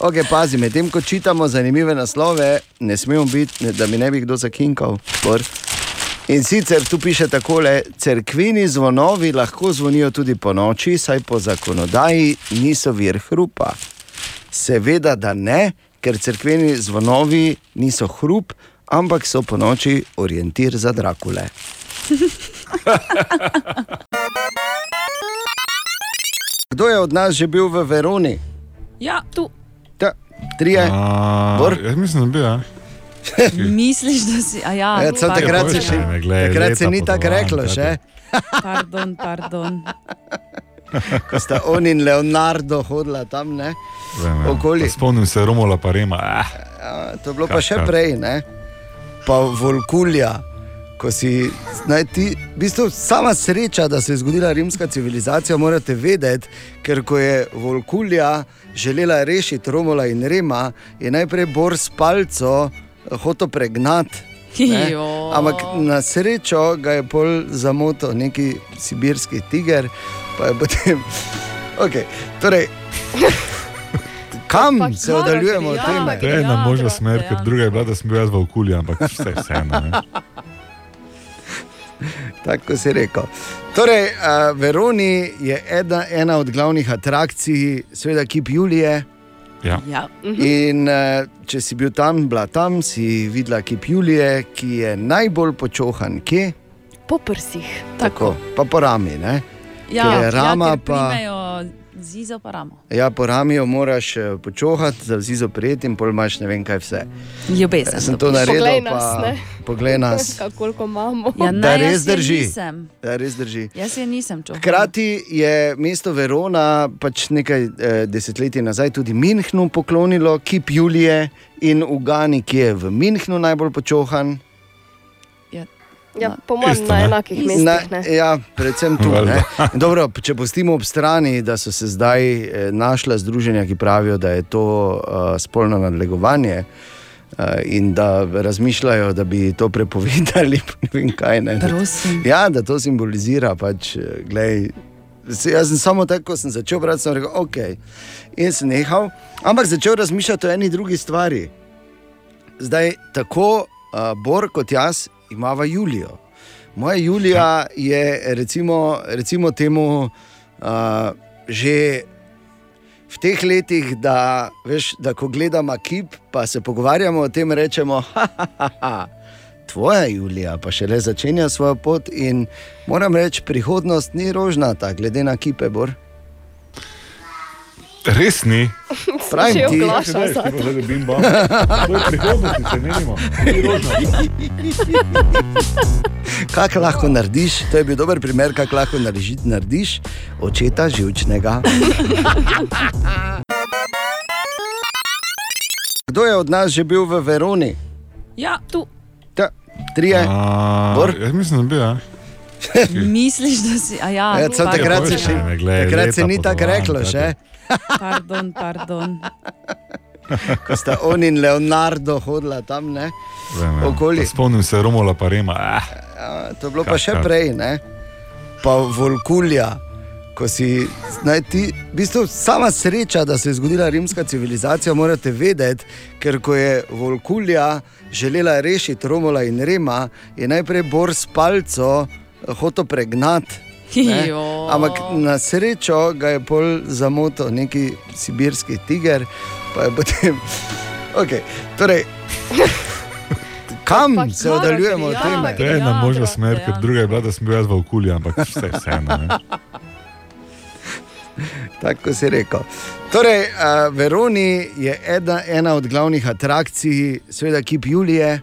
Okay, pazi, medtem ko čitamo zanimive naslove, ne smemo biti, da mi ne bi kdo zakinkal. Bor. In sicer tu piše takole: cerkveni zvonovi lahko zvonijo tudi po noči, saj po zakonodaji niso vir hrupa. Seveda, da ne, ker cerkveni zvonovi niso hrup, ampak so po noči orientir za Drakule. Kdo je od nas že bil v Veroni? Ja, tu. Ta, trije, Bor? Jaz mislim, da bi bil. Ja. Misliš, da si. A ja, Ja, pardon, takrat se, še, Ne, glej, takrat se ni tako reklo, še, Pardon, pardon. ko sta on in Leonardo hodila tam. Ne? Vem, ja. Okoli. Pa Spomnim se Romola pa Rema. Ah. Ja, to je bilo pa Kak, še kak. prej, ne? pa Volkulja. Ko si, naj ti, v bistvu, sama sreča, da se je zgodila rimska civilizacija, morate vedeti, ker ko je Volkulja želela rešiti Romola in Rema, je najprej Bor s palco hotel pregnati. Ampak na srečo ga je pol zamotil neki sibirski tiger, pa je potem. Okay, torej, kam se oddaljujemo od teme? To je ena možna smer, ker druga je bila, da sem bil jaz v okolju, ampak vse je vseeno. Tako si rekel. Torej, uh, Veroni je ena, ena od glavnih atrakcij, seveda, kip Julije. Ja. Ja. In uh, če si bil tam, bila tam, si videla kip Julije, ki je najbolj počohan, kje? Po prsih. Tako, pa po rami. Ne? Ja, ker je rama ja, ker pa. primejo zizo pa ramo. Ja, po rami jo moraš eh, počohati, za zizo prijeti in pol imaš ne vem kaj vse. Ljubezen. Jaz sem to Poglej naredil, nas, pa ne. poglej nas. Kako koliko imamo. Ja, ne, Da res drži. Da res drži. Jaz je nisem čutil. Hkrati je mesto Verona pač nekaj eh, desetletij nazaj tudi Münchnu poklonilo kip Julije in Ugani, ki je v Münchnu najbolj počohan. Ja, po mojem, na ne? enakih Na, mestih. Ne? ja, predvsem tu. Ne. Dobro, če pustimo ob strani, da so se zdaj eh, našla združenja, ki pravijo, da je to uh, spolno nadlegovanje. Uh, in da razmišljajo, da bi to prepovedali, ne vem kaj. Ne. Prosim. Ja, da to simbolizira. Pač, glej, jaz sem samo tako, ko sem začel brati, sem rekel, ok. In sem nehal, ampak začel razmišljati o eni drugi stvari. Zdaj, tako uh, Bor kot jaz imamo Julijo. Moja Julija je, recimo, recimo temu, uh, že v teh letih, da, veš, da ko gledamo kip, pa se pogovarjamo o tem, rečemo, ha, ha, ha, ha. Tvoja Julija pa še le začenja svojo pot in moram reči, prihodnost ni rožnata, glede na kipe, Bor. Res ni. Pravim Že ti. oglaša Kaj za ti to. bo zdaj bimba? To je prihodnost, se menimo. Ni rožna. Kaj lahko narediš? To je bil dober primer, kako lahko naredi, narediš očeta živčnega. Kdo je od nas že bil v Veroni? Ja, tu. Ta, trije. A, Bor? Jaz mislim, da bi bil. Ja. Misliš, da si. A ja, Ja, pardon. takrat se, še, Ne, glej, takrat se leta ni tako reklo, tati. še, Pardon, pardon. ko sta on in Leonardo hodila tam. Ne? Vem, ja. Okoli. Pa Spomnim se Romola pa Rema. Ah. Ja, to je bilo pa Kak, še kak. prej, ne? pa Volkulja. Ko si, naj ti, v bistvu, sama sreča, da se je zgodila rimska civilizacija, morate vedeti, ker ko je Volkulja želela rešiti Romola in Rema, je najprej Bor s palco hotel pregnati. Ampak na srečo ga je pol zamotil neki sibirski tiger, pa je potem. Okay, torej, kam Pa se oddaljujemo od teme? To je ena možna smer, ker druga je bila, da sem bil jaz v okolju, ampak vse je vseeno. Tako si rekel. Torej, uh, Veroni je ena, ena od glavnih atrakcij, seveda, kip Julije.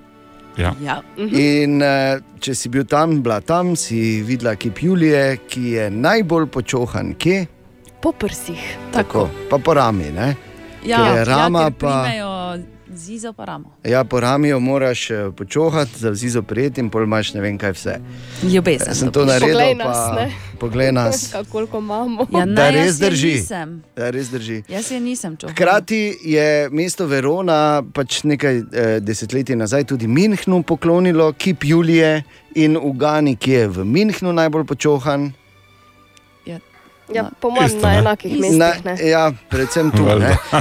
Ja. Ja. In uh, če si bil tam, bila tam, si videla kip Julije, ki je najbolj počohan, kje? Po prsih. Tako, pa po rami. Ne? Ja, Ker je rama ja, ker pa- primejo zizo pa ramo. Ja, po rami jo moraš eh, počohati, za zizo prijeti in pol imaš ne vem kaj vse. Ljubezen. Jaz sem to naredil, Poglej pa nas, ne. poglej nas. Kako koliko imamo. Ja, ne, Da res drži. Nisem. Da, res drži. Jaz je nisem čutil. Hkrati je mesto Verona pač nekaj eh, desetletij nazaj tudi Münchnu poklonilo kip Julije in Ugani, ki je v Münchnu najbolj počohan. Ja, po mojem, na enakih Na, mestih. Ne? ja, predvsem tu.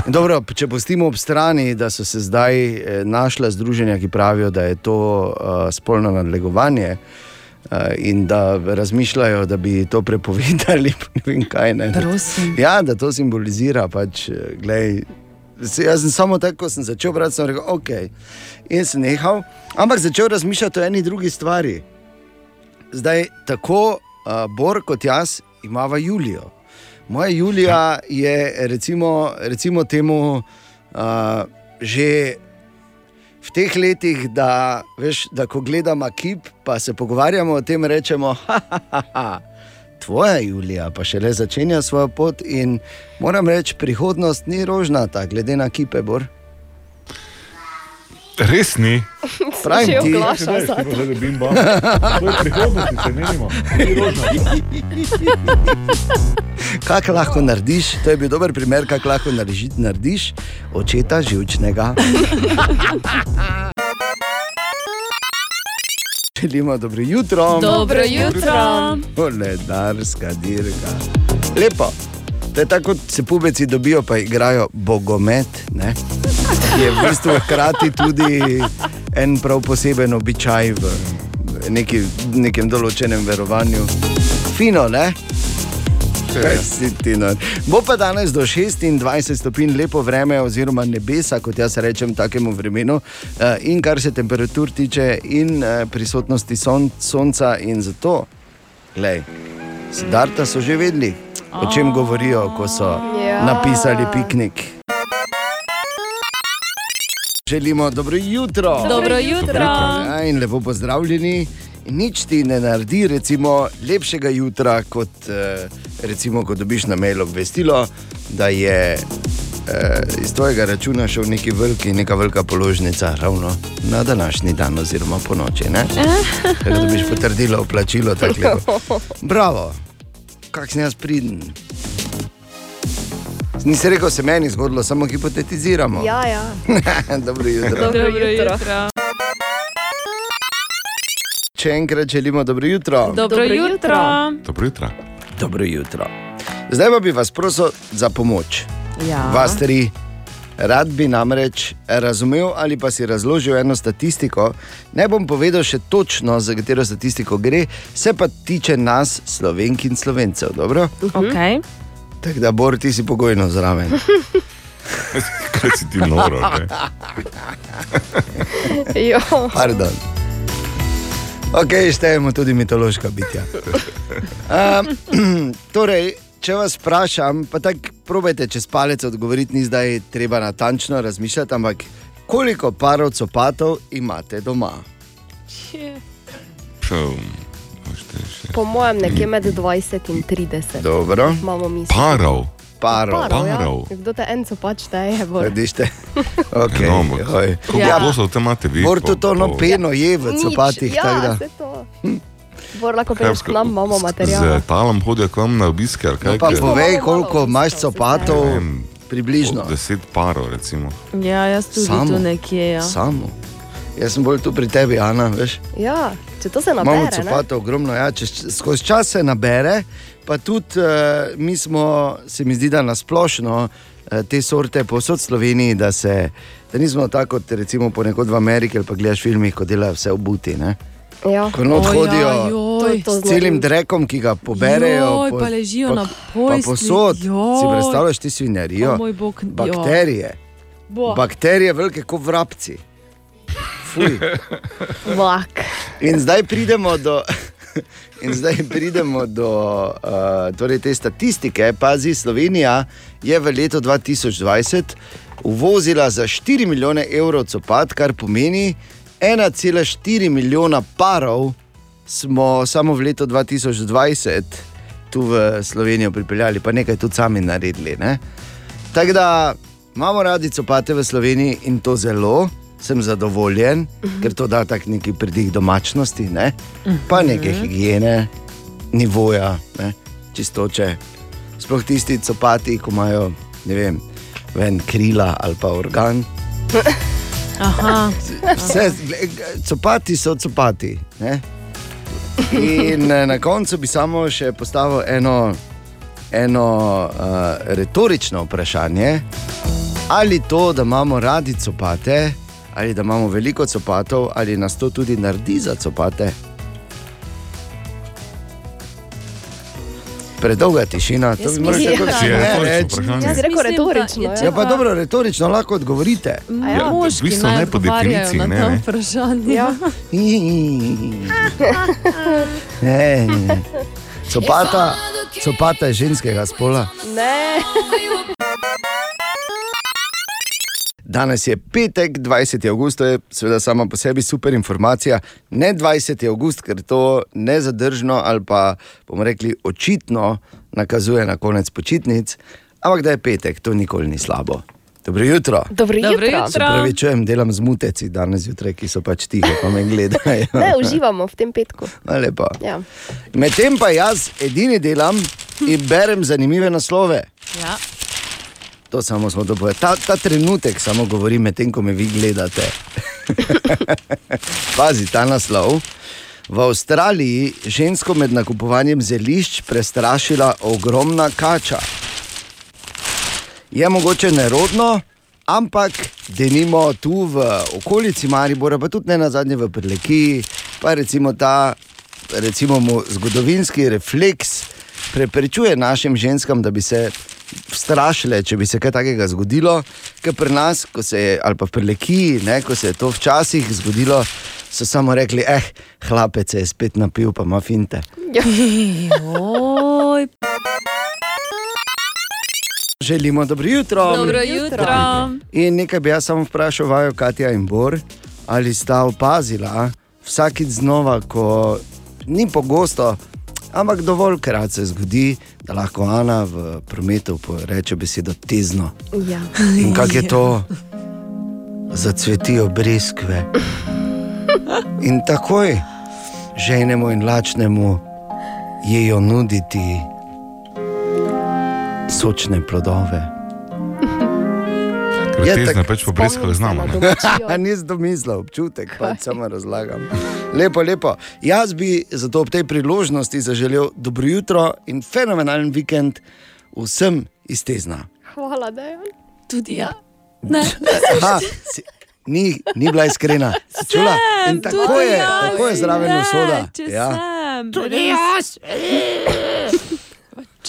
Dobro, če pustimo ob strani, da so se zdaj eh, našla združenja, ki pravijo, da je to uh, spolno nadlegovanje. Uh, in da razmišljajo, da bi to prepovedali, ne vem kaj. Ne. Prosim. Ja, da to simbolizira. Pač, glej, jaz sem samo tako, ko sem začel brati, sem rekel, ok. In sem nehal, ampak začel razmišljati o eni drugi stvari. Zdaj, tako uh, Bor kot jaz imamo Julijo. Moja Julija je, recimo, recimo temu, uh, že v teh letih, da, veš, da ko gledamo kip, pa se pogovarjamo o tem, rečemo, ha, ha, ha. Tvoja Julija pa šele začenja svojo pot in moram reči, prihodnost ni rožnata, glede na kipe, Bor. Res ni. Pravim Že ti. oglaša Kaj, za to. zdaj bimba? To je prihodnost, če menimo. Kaj lahko narediš? To je bil dober primer, kako lahko narediš, narediš očeta živčnega. Želimo dobro jutro. Dobro jutro. Koledarska dirka. Lepo. To je tako, kot se pubeci dobijo, pa igrajo bogomet. Ne? Je v bistvu hkrati tudi en prav poseben običaj v neki, nekem določenem verovanju. Fino, ne? Kaj si ti nor? Bo pa danes do 26 stopinj lepo vreme, oziroma nebesa, kot jaz rečem, takemu vremenu. Eh, In kar se temperatur tiče, in eh, prisotnosti son, sonca, in zato, gledaj, Sidarta so že vedeli, o čem govorijo, ko so Ja. napisali piknik. Želimo dobro jutro. Dobro jutro. Ja, in lepo pozdravljeni. In Nič ti ne naredi recimo, lepšega jutra, kot eh, recimo, ko dobiš na mail obvestilo, da je eh, iz tvojega računa šel neki veliki, neka velika položnica, ravno na današnji dan, oziroma po noči. Da dobiš potrdilo o plačilu. tako lepo. Bravo, kak sem jaz pridn. Nisi rekel, se meni zgodilo, samo hipotetiziramo. Ja, ja. Dobro jutro. Dobro jutro. Še enkrat želimo dobro jutro. Dobro jutro. Dobro jutro. Dobro jutro. Zdaj pa bi vas prosil za pomoč. Ja. Vas tri. Rad bi namreč razumel ali pa si razložil eno statistiko. Ne bom povedal še točno, za katero statistiko gre, se pa tiče nas, slovenk in slovencev. Dobro? Okay. Tako da, Bor, ti si pogojno zraven. Kaj si ti noro? ne? Jo. Pardon. Ok, štejemo tudi mitološka bitja. Um, torej, če vas vprašam, pa tako probajte čez palec odgovoriti, ni zdaj treba natančno razmišljati, ampak koliko parov copatov imate doma? Po mojem, nekje med 20 in 30. Dobro. Imamo misli. Parov. Parov. Parov, ja. Parov. Kdo te en copač šteje? Bor? Vidište. Okay, No, ampak hoj. Koliko Ja. kosov te imate vi? Tudi ono po- peno je v copatih. ja, se to. Bor lahko prideš k nam, imamo Z material. talom hodijo k vam na obiske? No, pa povej, koliko imaš copatov, približno. Deset parov, recimo. Ja, jaz tudi Samo. tu nekje. Ja. Samo. Jaz sem bolj tu pri tebi, Ana, veš. Ja, če to se Imamo nabere. ne? copatov ogromno, ja, če, skozi čas se nabere, pa tudi uh, mi smo, se mi zdi, da nasplošno uh, te sorte posod v Sloveniji, da, se, da nismo tako kot recimo ponekod v Ameriki ali pa gledaš filmih, ko delajo vse obuti. Ne? Ja. Ko not hodijo joj. To s celim drekom, ki ga poberejo. Joj, pa ležijo na Pa postelji, posod. Si joj. predstavljaš ti svinjarijo? Bog, joj. Bakterije. Bo. Bakterije velike kot vrabci. Fuj. In zdaj pridemo do. In zdaj pridemo do uh, torej te statistike. Pazi, Slovenija je v letu 2020 uvozila za 4 milijone evrov copat, kar pomeni 1,4 milijona parov smo samo v letu 2020 tu v Slovenijo pripeljali, pa nekaj tudi sami naredili. Ne? Tako da imamo radi copate v Sloveniji in to zelo. Sem zadovoljen, uh -huh. ker to da tak neki pridih domačnosti, ne? pa neke higiene, nivoja, ne? čistoče. Sploh tisti copati, ko imajo, ne vem, ven krila ali pa organ. Vse, copati so copati. Ne? In eh, na koncu bi samo še postavil eno, eno uh, retorično vprašanje. Ali to, da imamo radi copate, ali da imamo veliko copatov, ali nas to tudi naredi za copate? Predolga tišina, to bi morali tako retorično reči. vprašanje. Jaz rekel Mislim, da retorično. je ja. Ja, pa dobro, retorično lahko odgovorite. Ja, Moški v bistvu ne po definiciji, ne, to ne. vprašanje. Ja. Ne, ne. Copata, copata je ženskega spola. Ne. Danes je petek, 20. august, to je seveda sama po sebi super informacija. Ne 20. august, ker to nezadržno ali pa bomo rekli očitno nakazuje na konec počitnic, ampak da je petek, to nikoli ni slabo. Dobro jutro. Dobro jutro. Dobro jutro. Se pravi, čujem, delam z muteci danes zjutraj, ki so pač tiho, pa me gledajo. Ne, uživamo v tem petku. No, lepo. Ja. Medtem pa jaz edini delam in berem zanimive naslove. Ja. To samo smo to povedali. Ta, ta trenutek samo govorim, medtem ko me vi gledate. Pazi ta naslov. V Avstraliji žensko med nakupovanjem zelišč prestrašila ogromna kača. Je mogoče nerodno, ampak denimo tu v okolici Maribora, pa tudi ne na zadnje v Preleki, pa recimo ta recimo zgodovinski refleks preprečuje našim ženskam, da bi se strašile, če bi se kaj takega zgodilo, ker pri nas, ko se je, ali pa v Preleki, ne, ko se je to včasih zgodilo, so samo rekli, eh, hlapec se je spet napil, pa ima finte. Oj, Želimo dobro jutro. Dobro jutro. In nekaj bi jaz samo vprašal, vajo Katja in Bor, ali sta opazila vsakič znova, ko ni pogosto, ampak dovolj krat se zgodi, da lahko Ana v prometu reče besedo tezno. Ja. In kako je to, zacvetijo breskve. In takoj ženemu in lačnemu jejo nuditi sočne plodove. Tak- pač po breskah znamo. ne. Nisem domislil, občutek, pa samo razlagam. Lepo, lepo. Jaz bi zato ob tej priložnosti zaželel dobro jutro in fenomenalen vikend vsem iz Tezna. Hvala, da je. Tudi ja. Ne. Aha, si, ni, ni bila iskrena. Si čula? In tako je, tako je zraven usoda. Ja. Tudi jaz.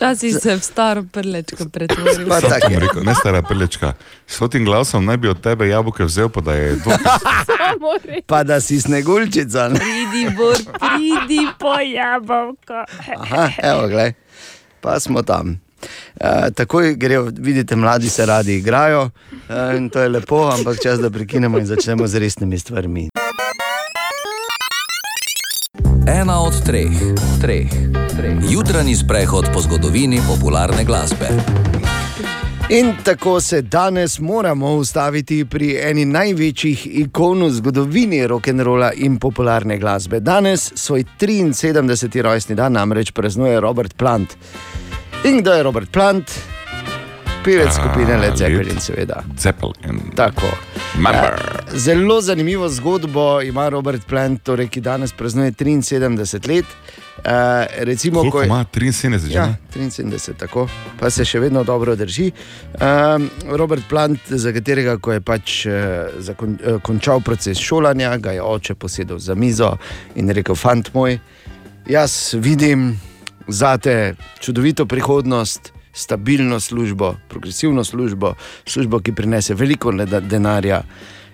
Včasih se v staro prlečko pretvoril. Pa tako je. rekel, ne stara prlečka. S tem glasom naj bi od tebe jabolke vzel, pa da je res. Pa da si snegulčica. ne? Pridi, bor, pridi po jabolko. Aha, evo, glej. Pa smo tam. Uh, takoj grejo, vidite, mladi se radi igrajo uh, in to je lepo, ampak čas, da prekinemo in začnemo z resnimi stvarmi. Ena od treh, treh, treh. Jutranji sprehod po zgodovini popularne glasbe. In tako se danes moramo ustaviti pri eni največjih ikon v zgodovini rock'n'rolla in popularne glasbe. Danes svoj 73. rojstni dan namreč praznuje Robert Plant. In kdo je Robert Plant? Pevec skupine Led Zeppelin, seveda. Zeppelin. Tako. Eh, Zelo zanimivo zgodbo ima Robert Plant, torej, ki danes praznuje 73 let. Uh, recimo, Koliko ko je- ima 73 že? Ja, ne? 73, tako, pa se še vedno dobro drži. Um, Robert Plant, za katerega ko je pač uh, zakon, uh, končal proces šolanja, ga je oče posedel za mizo in rekel: Fant moj, jaz vidim zate čudovito prihodnost. Stabilno službo, progresivno službo, službo, ki prinese veliko denarja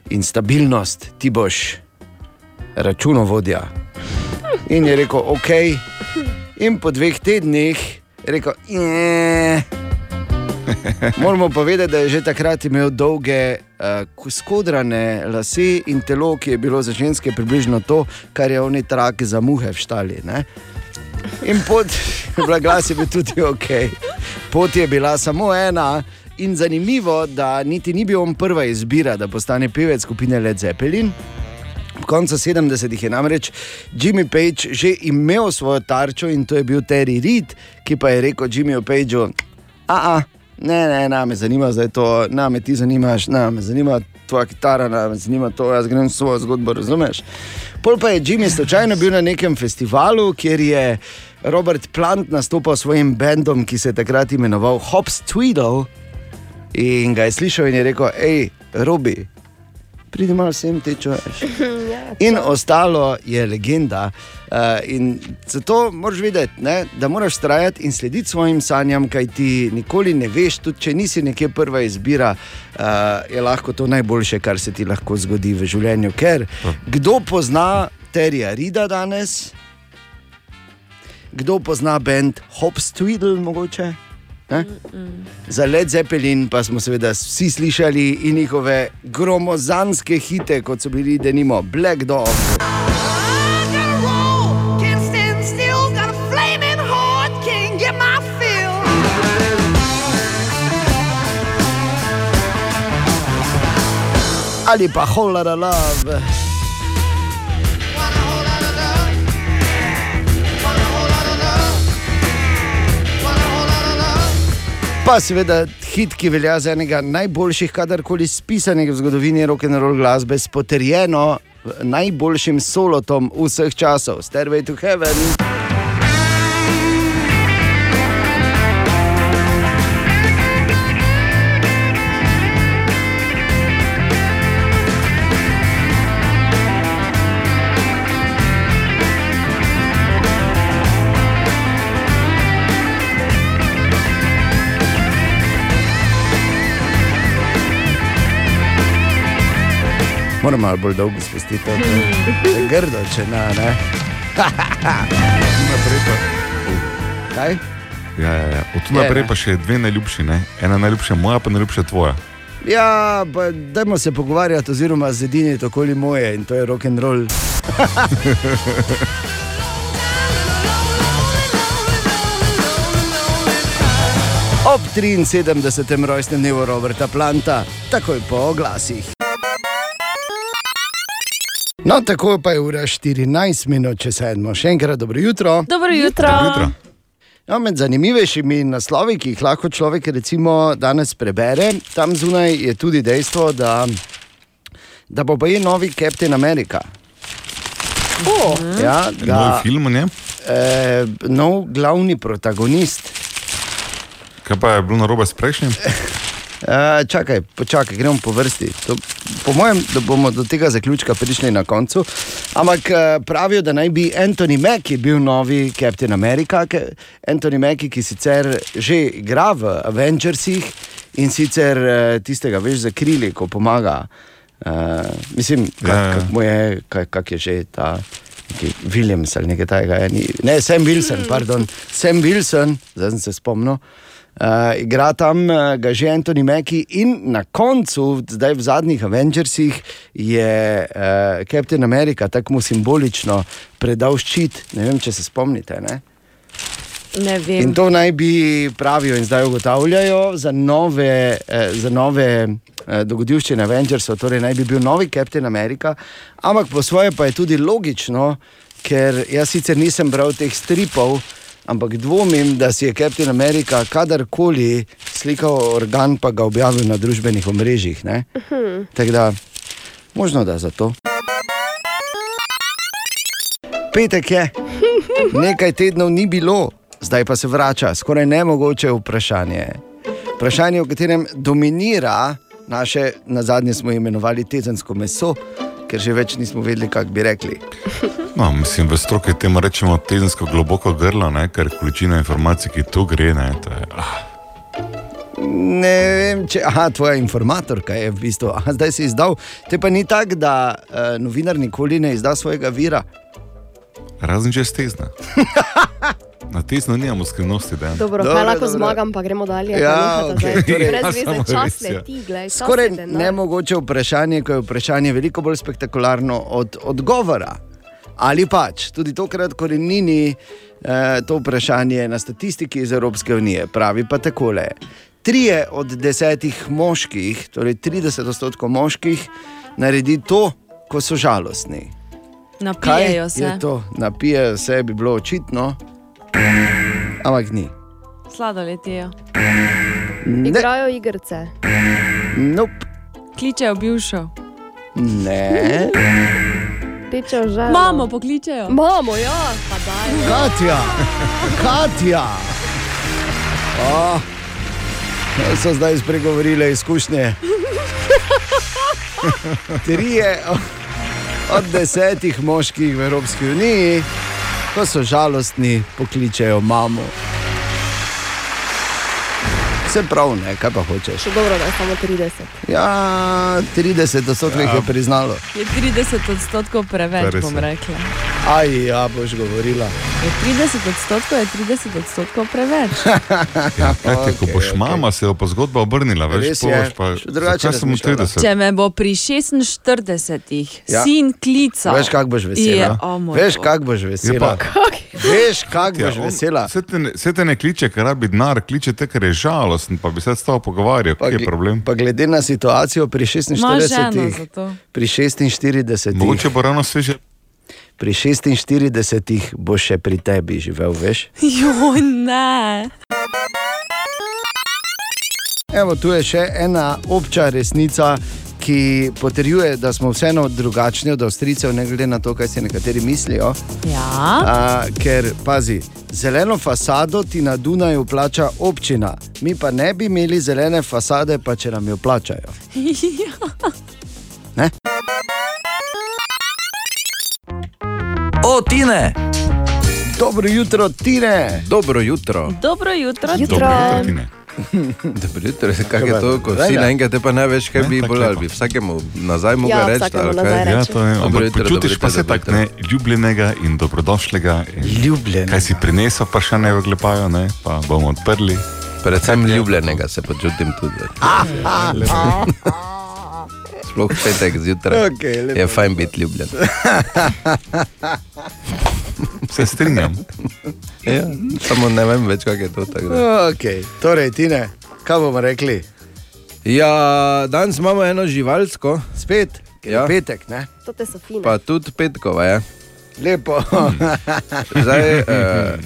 in stabilnost, ti boš računovodja. In je rekel, ok. In po dveh tednih je rekel, ne. Moramo povedati, da je že takrat imel dolge, uh, skodrane lase in telo, ki je bilo za ženske približno to, kar je oni trak za muhe v štali. Ne? In pot, glas je bil tudi ok. Pot je bila samo ena. In zanimivo, da niti ni bil on prva izbira, da postane pevec skupine Led Zeppelin. V koncu 70-ih je namreč Jimmy Page že imel svojo tarčo in to je bil Terry Reid, ki pa je rekel Jimmyju Pageu: A, ne, ne, ne, me zanima zdaj to, ne, me ti zanimaš, ne, me zanima tvoja kitara, ne, me zanima to, jaz grem svojo zgodbo, razumeš? Pol pa je Jimmy slučajno bil na nekem festivalu, kjer je Robert Plant nastopal s svojim bendom, ki se je takrat imenoval Hobbs Tweedle. In ga je slišal in je rekel: hej, Robi, pridi malo sem te čuješ. ja, In ostalo je legenda. Uh, in zato moraš vedeti, ne, da moraš trajati in slediti svojim sanjam, kaj ti nikoli ne veš, tudi če nisi nekje prva izbira, uh, je lahko to najboljše, kar se ti lahko zgodi v življenju. Ker kdo pozna Terija Rida danes, kdo pozna bend Hobbs Tweedle, mogoče? Ne? Za Led Zeppelin pa smo seveda vsi slišali in njihove gromozanske hite, kot so bili denimo Black Dog. Can't stand still, got Pa seveda hit, ki velja za enega najboljših, kadarkoli spisanih v zgodovini rock'n'roll glasbe, s potrjeno najboljšim solotom vseh časov, Stairway to Heaven. Moram malo bolj dolgo spustiti, to je grdo, če ne. ne. Naprej pa. Kaj? Ja, ja, ja. Od tu naprej pa še dve najljubši. Ne? Ena najljubša moja, pa najljubša tvoja. Ja, pa dajmo se pogovarjati, oziroma zediniti okoli moje in to je rock and roll. Ob 73. rojstnem dnevu Roberta Planta, takoj po oglasih. No, tako pa je ura 14 minut, če sedmo. Še enkrat dobro jutro. Dobro jutro. Dobro jutro. No, med zanimivejšimi naslovi, ki jih lahko človek recimo danes prebere, tam zunaj je tudi dejstvo, da, da bo pa je novi Captain America. Oh. Ja, Nov film, ne? Eh, nov glavni protagonist. Kaj pa je bilo narobe s prejšnjim? Uh, čakaj, počakaj, gremo po vrsti. To, po mojem, da bomo do tega zaključka prišli na koncu. Ampak uh, pravijo, da naj bi Anthony Mackie bil novi Captain America. Anthony Mackie, ki sicer že igra v Avengersih in sicer uh, tistega, veš, za krili, ko pomaga. Uh, mislim, Ja, ja. kako mu je, kak, kak je že ta. Williams ali nekaj takega. Ne, Sam Wilson, pardon. Sam Wilson, zdaj sem se spomnil. Uh, igra tam uh, ga že Anthony Mackie, in na koncu, zdaj v zadnjih Avengersih, je uh, Captain America tako mu simbolično predal ščit. Ne vem, če se spomnite. Ne? In to naj bi pravijo in zdaj ugotavljajo za nove, eh, za nove eh, dogodivščine Avengersov, torej naj bi bil novi Captain America, ampak po svoje pa je tudi logično, ker jaz sicer nisem bral teh stripov, ampak dvomim, da si je Captain America kadarkoli slikal organ, pa ga objavil na družbenih omrežjih. ne. Tako da, možno da zato. Petek je, nekaj tednov ni bilo, zdaj pa se vrača, skoraj nemogoče vprašanje. Vprašanje, v katerem dominira naše, na zadnje smo imenovali tezensko meso, ker že več nismo vedeli, kako bi rekli. No, mislim, v stroki temu rečemo tedensko globoko grlo, ne? ker količina informacij, ki tu gre, ne, to je. Ah. Ne vem, če aha, tvoja informatorka je v bistvu. Aha, zdaj si izdal. Te pa ni tako, da uh, novinar nikoli ne izda svojega vira. Razen če je stezna. Na tezno nimamo skrivnosti, da je. Dobro, Dobro, kaj lahko dobro. zmagam, pa gremo dalje. Ja, zdaj. torej- Brez Ja, veze, samo čas res, ja. leti, čas Skoraj je denar. nemogoče vprašanje, ko je vprašanje veliko bolj spektakularno od odgovora. Ali pač tudi tokrat korenini eh, to vprašanje na statistiki iz Evropske unije. Pravi pa takole. Trije od desetih moških, torej 30 odstotkov moških, naredi to, ko so žalostni. Kaj Napijejo se. je to? Napijejo se, bi bilo očitno, ampak ni. Sladoled jejo. Ne, Igrajo igrice. nope. Kličejo bivšo. ne. Tečejo že. Mamo pokličejo. Mamo, ja, pa daj. Katja, Katja. Oh, so zdaj spregovorile izkušnje. Trije od desetih moških v Evropski uniji, ko so žalostni, pokličejo mamo. Vse prav, ne, kaj pa hočeš. Še dobro, da je samo 30. Ja, 30 odstotkov jih je priznalo. Je 30 odstotkov preveč, Res bom je. rekla. Aj, ja, boš govorila. Je 30 odstotkov, je 30 odstotkov preveč. Ja, kajte, ko Okej, boš okej. mama, se bo pa zgodba obrnila, veš, Res je, boš pa, drugače zakaj sem v razmišljala. 30? Če me bo pri 46 Ja. sin klical. Veš, kako boš je, vesela. o moj Veš, kako boš vesela. Veš, kako boš vesela. Vse te, ne- saj te ne kliče, ker rabi denar, kliče te, ker je žalosten, pa bi se s tabo pogovarjal, kaj je problem. Pa glede na situacijo pri Ima ženo 46, za to. pri 46, Mogoče bo ravno sveže. Pri 46 boš še pri tebi živel, veš? Joj, ne. Evo, tu je še ena obča resnica, ki potrjuje, da smo vseeno drugačni od Avstrijcev, ne glede na to, kaj si nekateri mislijo. Ja. A, ker, pazi, zeleno fasado ti na Dunaju plača občina, mi pa ne bi imeli zelene fasade, pa če nam jo plačajo. Ne? O, Tine! Dobro jutro, Tine! Dobro jutro. Dobro jutro, Dobro jutro, Tine. Dobro jutro, kak je to, ko vsi naenkrat te pa ne veš, kaj bi bolj ali bi vsakemu nazaj mogel Ja, reči. ali kaj? Ja, to je, Dobro ampak jutro, počutiš pa jutro, se tako ne, ljubljenega in dobrodošlega. In Ljubljenega. Kaj si prinesel, pa še ne vglepajo, ne? pa bomo odprli. Predvsem ljubljenega se počutim tudi. Sploh petek zjutraj. Okej, lepo. je fajn biti ljubljen. Se strinjam. Ja, samo ne vem več, kako je to. Okay. Torej, Tine, kaj bomo rekli? Ja, danes imamo eno živalsko. Spet, ja. petek, ne? To te so fine. Pa tudi petkova je. Lepo. Zdaj, eh,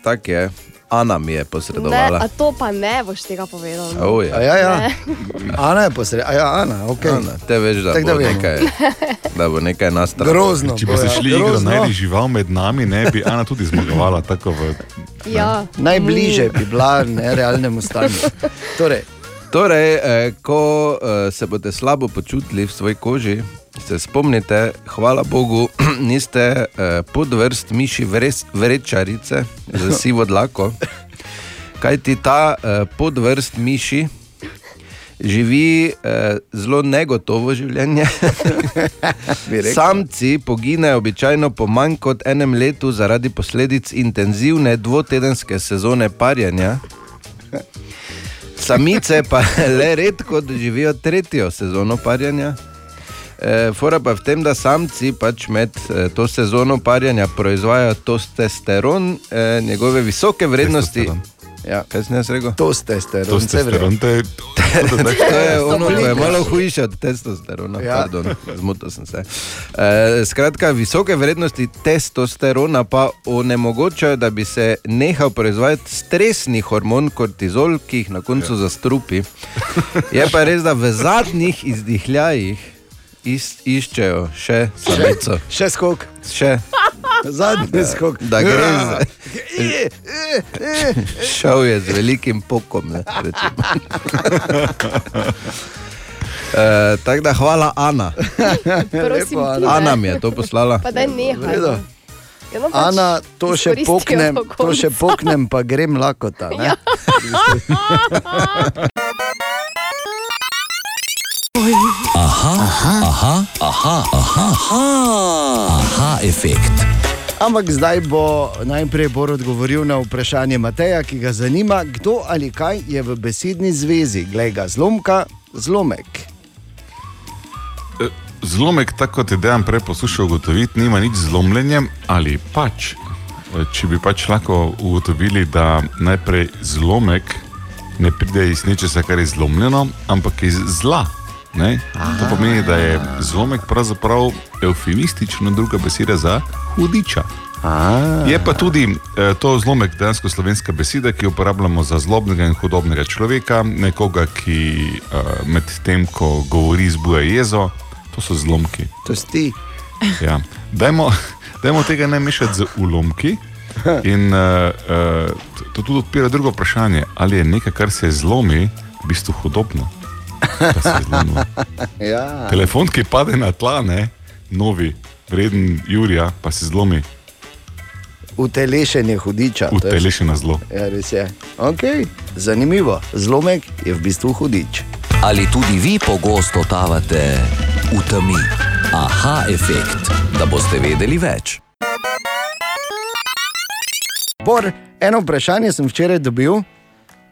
tako je. Ana mi je Ne, posredovala. a to pa ne boš tega povedal. no. O, ja. A ja, ja. Ne. Ana je posred, a ja, Ana, ok. Ana, te veš, da Tako bo, da vemo. nekaj, da bo nekaj nastalo. Grozno Če bi bo, se ja, šli igro, grozno. najdi žival med nami, ne bi Ana tudi zmagovala. Tako v, Ja. Najbližje bi bila nerealnemu stanju. Torej, Torej, eh, ko eh, se boste slabo počutili v svoji koži, se spomnite, hvala Bogu, niste eh, podvrst miši vres, vrečarice za sivo dlako. Kaj ti ta eh, podvrst miši živi eh, zelo negotovo življenje. Samci poginejo običajno po manj kot enem letu zaradi posledic intenzivne dvotedenske sezone parjanja. Samice pa le redko doživijo tretjo sezono parjanja. E, fora pa je v tem, da samci pač med e, to sezono parjanja proizvajajo testosteron, e, njegove visoke vrednosti. Ja, kaj sem jaz rekel? Testosteron, Testosteron, to je, To je ono, ko je malo hujše od testosterona. Ja. Ja. Zmotil sem se. E, skratka, visoke vrednosti testosterona pa onemogočajo, da bi se nehal proizvajati stresni hormon kortizol, ki jih na koncu ja. zastrupi. Je pa res, da v zadnjih izdihljajih is, iščejo še samico. Še, še skok. Še. Zadnji skok. Da gre za. Šel je z velikim pokom. ne. E, Tako da hvala, Ana. Prosim, Lepo, ne. Ana mi je to poslala. Pa daj nehaj. V redu. no. Ja, no, pač Ana, to še poknem, to še poknem, pa grem lakota. Ne? Ja. Aha, aha, aha, aha, aha, aha, aha efekt. Ampak zdaj bo najprej Bor odgovoril na vprašanje Mateja, ki ga zanima, kdo ali kaj je v besedni zvezi. Glej ga, zlomka, zlomek. E, Zlomek, tako kot je dejan prej poslušal ugotoviti, nima nič z zlomljenjem ali pač. E, Če bi pač lahko ugotovili, da najprej zlomek ne pride iz nečesa, kar je zlomljeno, ampak iz zla. Ne? To pomeni, da je zlomek pravzaprav eufemistična druga beseda za hudiča. Je pa tudi eh, to zlomek dejansko slovenska beseda, ki jo uporabljamo za zlobnega in hudobnega človeka, nekoga, ki eh, med tem, ko govori, zbuja jezo. To so zlomki. To si ti. Ja. Dajmo, dajmo tega ne mešati z ulomki. In uh, uh, to tudi odpira drugo vprašanje, ali je nekaj, kar se zlomi, v bistvu hudobno. Je. Ja. Telefon, ki pade na tla, ne, novi, vreden Jurija, pa se zlomi, Utelešenje hudiča. to je- utelešena zlo. Ja, res je. Okay. Zanimivo. Zlomek je v bistvu hudič. Ali tudi vi pogosto totavate v temi? Aha efekt, da boste vedeli več. Bor, eno vprašanje sem včeraj dobil.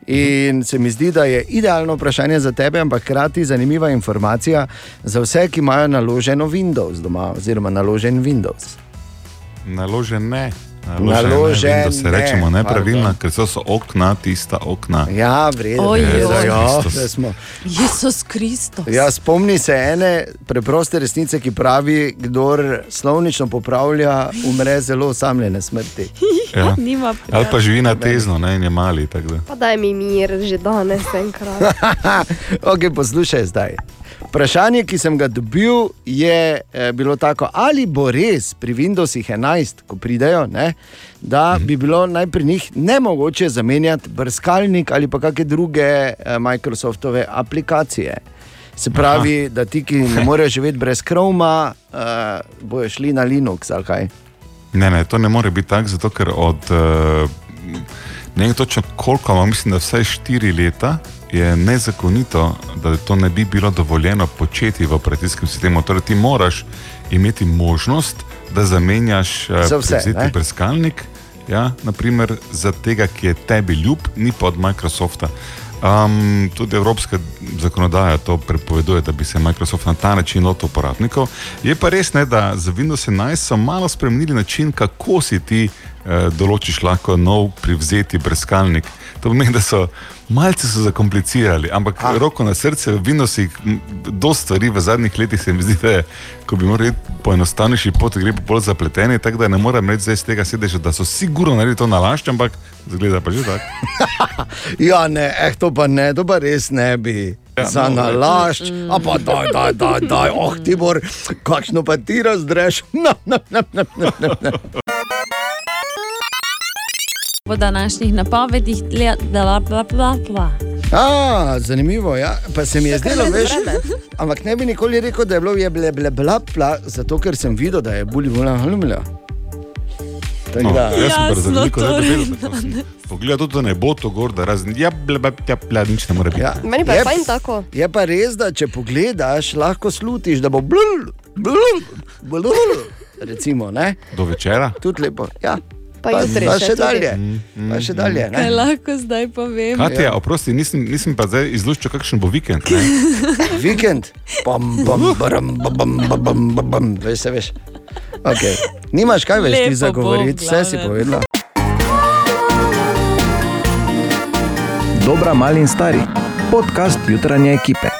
In se mi zdi, da je idealno vprašanje za tebe, ampak hkrati zanimiva informacija za vse, ki imajo naloženo Windows doma, oziroma naložen Windows. Naložen ne. Naložen ne, Windows se ne, rečemo nepravilno, pardon. ker so, so okna, tista okna. Ja, vredno je, da, ja, da. Jezus Kristus. Ja, spomni se ene preproste resnice, ki pravi, kdo slovnično popravlja, umre zelo osamljene smrti. Ja. Nima Ali pa živi na tezno, ne, in je mali. da. Pa daj mi mir, že danes enkrat. ok, poslušaj zdaj. Vprašanje, ki sem ga dobil, je eh, bilo tako, ali bo res pri Windowsih 11, ko pridejo, ne, da bi bilo naj pri njih nemogoče zamenjati brskalnik ali pa kakšne druge eh, Microsoftove aplikacije. Se pravi, da ti, ki ne morejo živeti brez Chroma, uh, bojo šli na Linux ali kaj. Ne, ne, to ne more biti tako, zato ker od uh, ne vem točno koliko, ampak mislim, da vsaj štiri leta je nezakonito, da to ne bi bilo dovoljeno početi v operacijskem sistemu. Torej, ti moraš imeti možnost, da zamenjaš uh, Za prevzeti brskalnik, ja, naprimer za tega, ki je tebi ljub, ni pa od Microsofta. Um, tudi evropska zakonodaja to prepoveduje, da bi se Microsoft na ta način lotil uporabnikov. Je pa res, ne, da za Windows 11 so malo spremenili način, kako si ti eh, določiš lahko nov privzeti brskalnik. To pomeni, da so malce so zakomplicirali, ampak A. roko na srce, v Windowsih, m, dosta stvari v zadnjih letih se mi zdi, da je, ko bi morali iti po enostavnejši poti, gre pa bolj zapleteni, tako da ne morem reči zdaj iz tega sedeža, da so sigurno naredili to na lašč, ampak zgleda pa že tako. Ja, ne, eh, to pa ne, to pa res ne bi. Ja, Za no, nalašč, a pa daj, daj, daj, daj, oh ti bor, kakšno pa ti razdreš. No, no, no, no, no, no, no. Po današnjih napovedih, le- bla, bla, bla, bla. A, zanimivo, ja. pa se mi je Tako zdelo, je veš, vreme. ampak ne bi nikoli rekel, da je bilo je ble, ble, bla, bla, zato ker sem videl, da je bulj bula halumila. No, jaz sem da je torej, bilo. Poglej, tudi da ne bo to gor, da razen, ja, ble, ble, ja, ble, nič ne more biti. Ja. Meni pa je Je- fajn tako. Je pa res, da če pogledaš, lahko slutiš, da bo blul, blul, blul, recimo, ne? Do večera. Tudi lepo, ja pa, pa jutri. Pa ja, še, še dalje. Mm, pa še mm. dalje ne? Kaj lahko zdaj povem? Katja, ja. oprosti, nisem, nisem pa zdaj izluščil, kakšen bo vikend. vikend? Bam, bam, uh. baram, bam, bam, bam, bam, bam. Veš, veš. Okay. Nimaš kaj več ti zagovoriti, vse si povedala. Dobra, mali in stari. Podcast jutranje ekipe.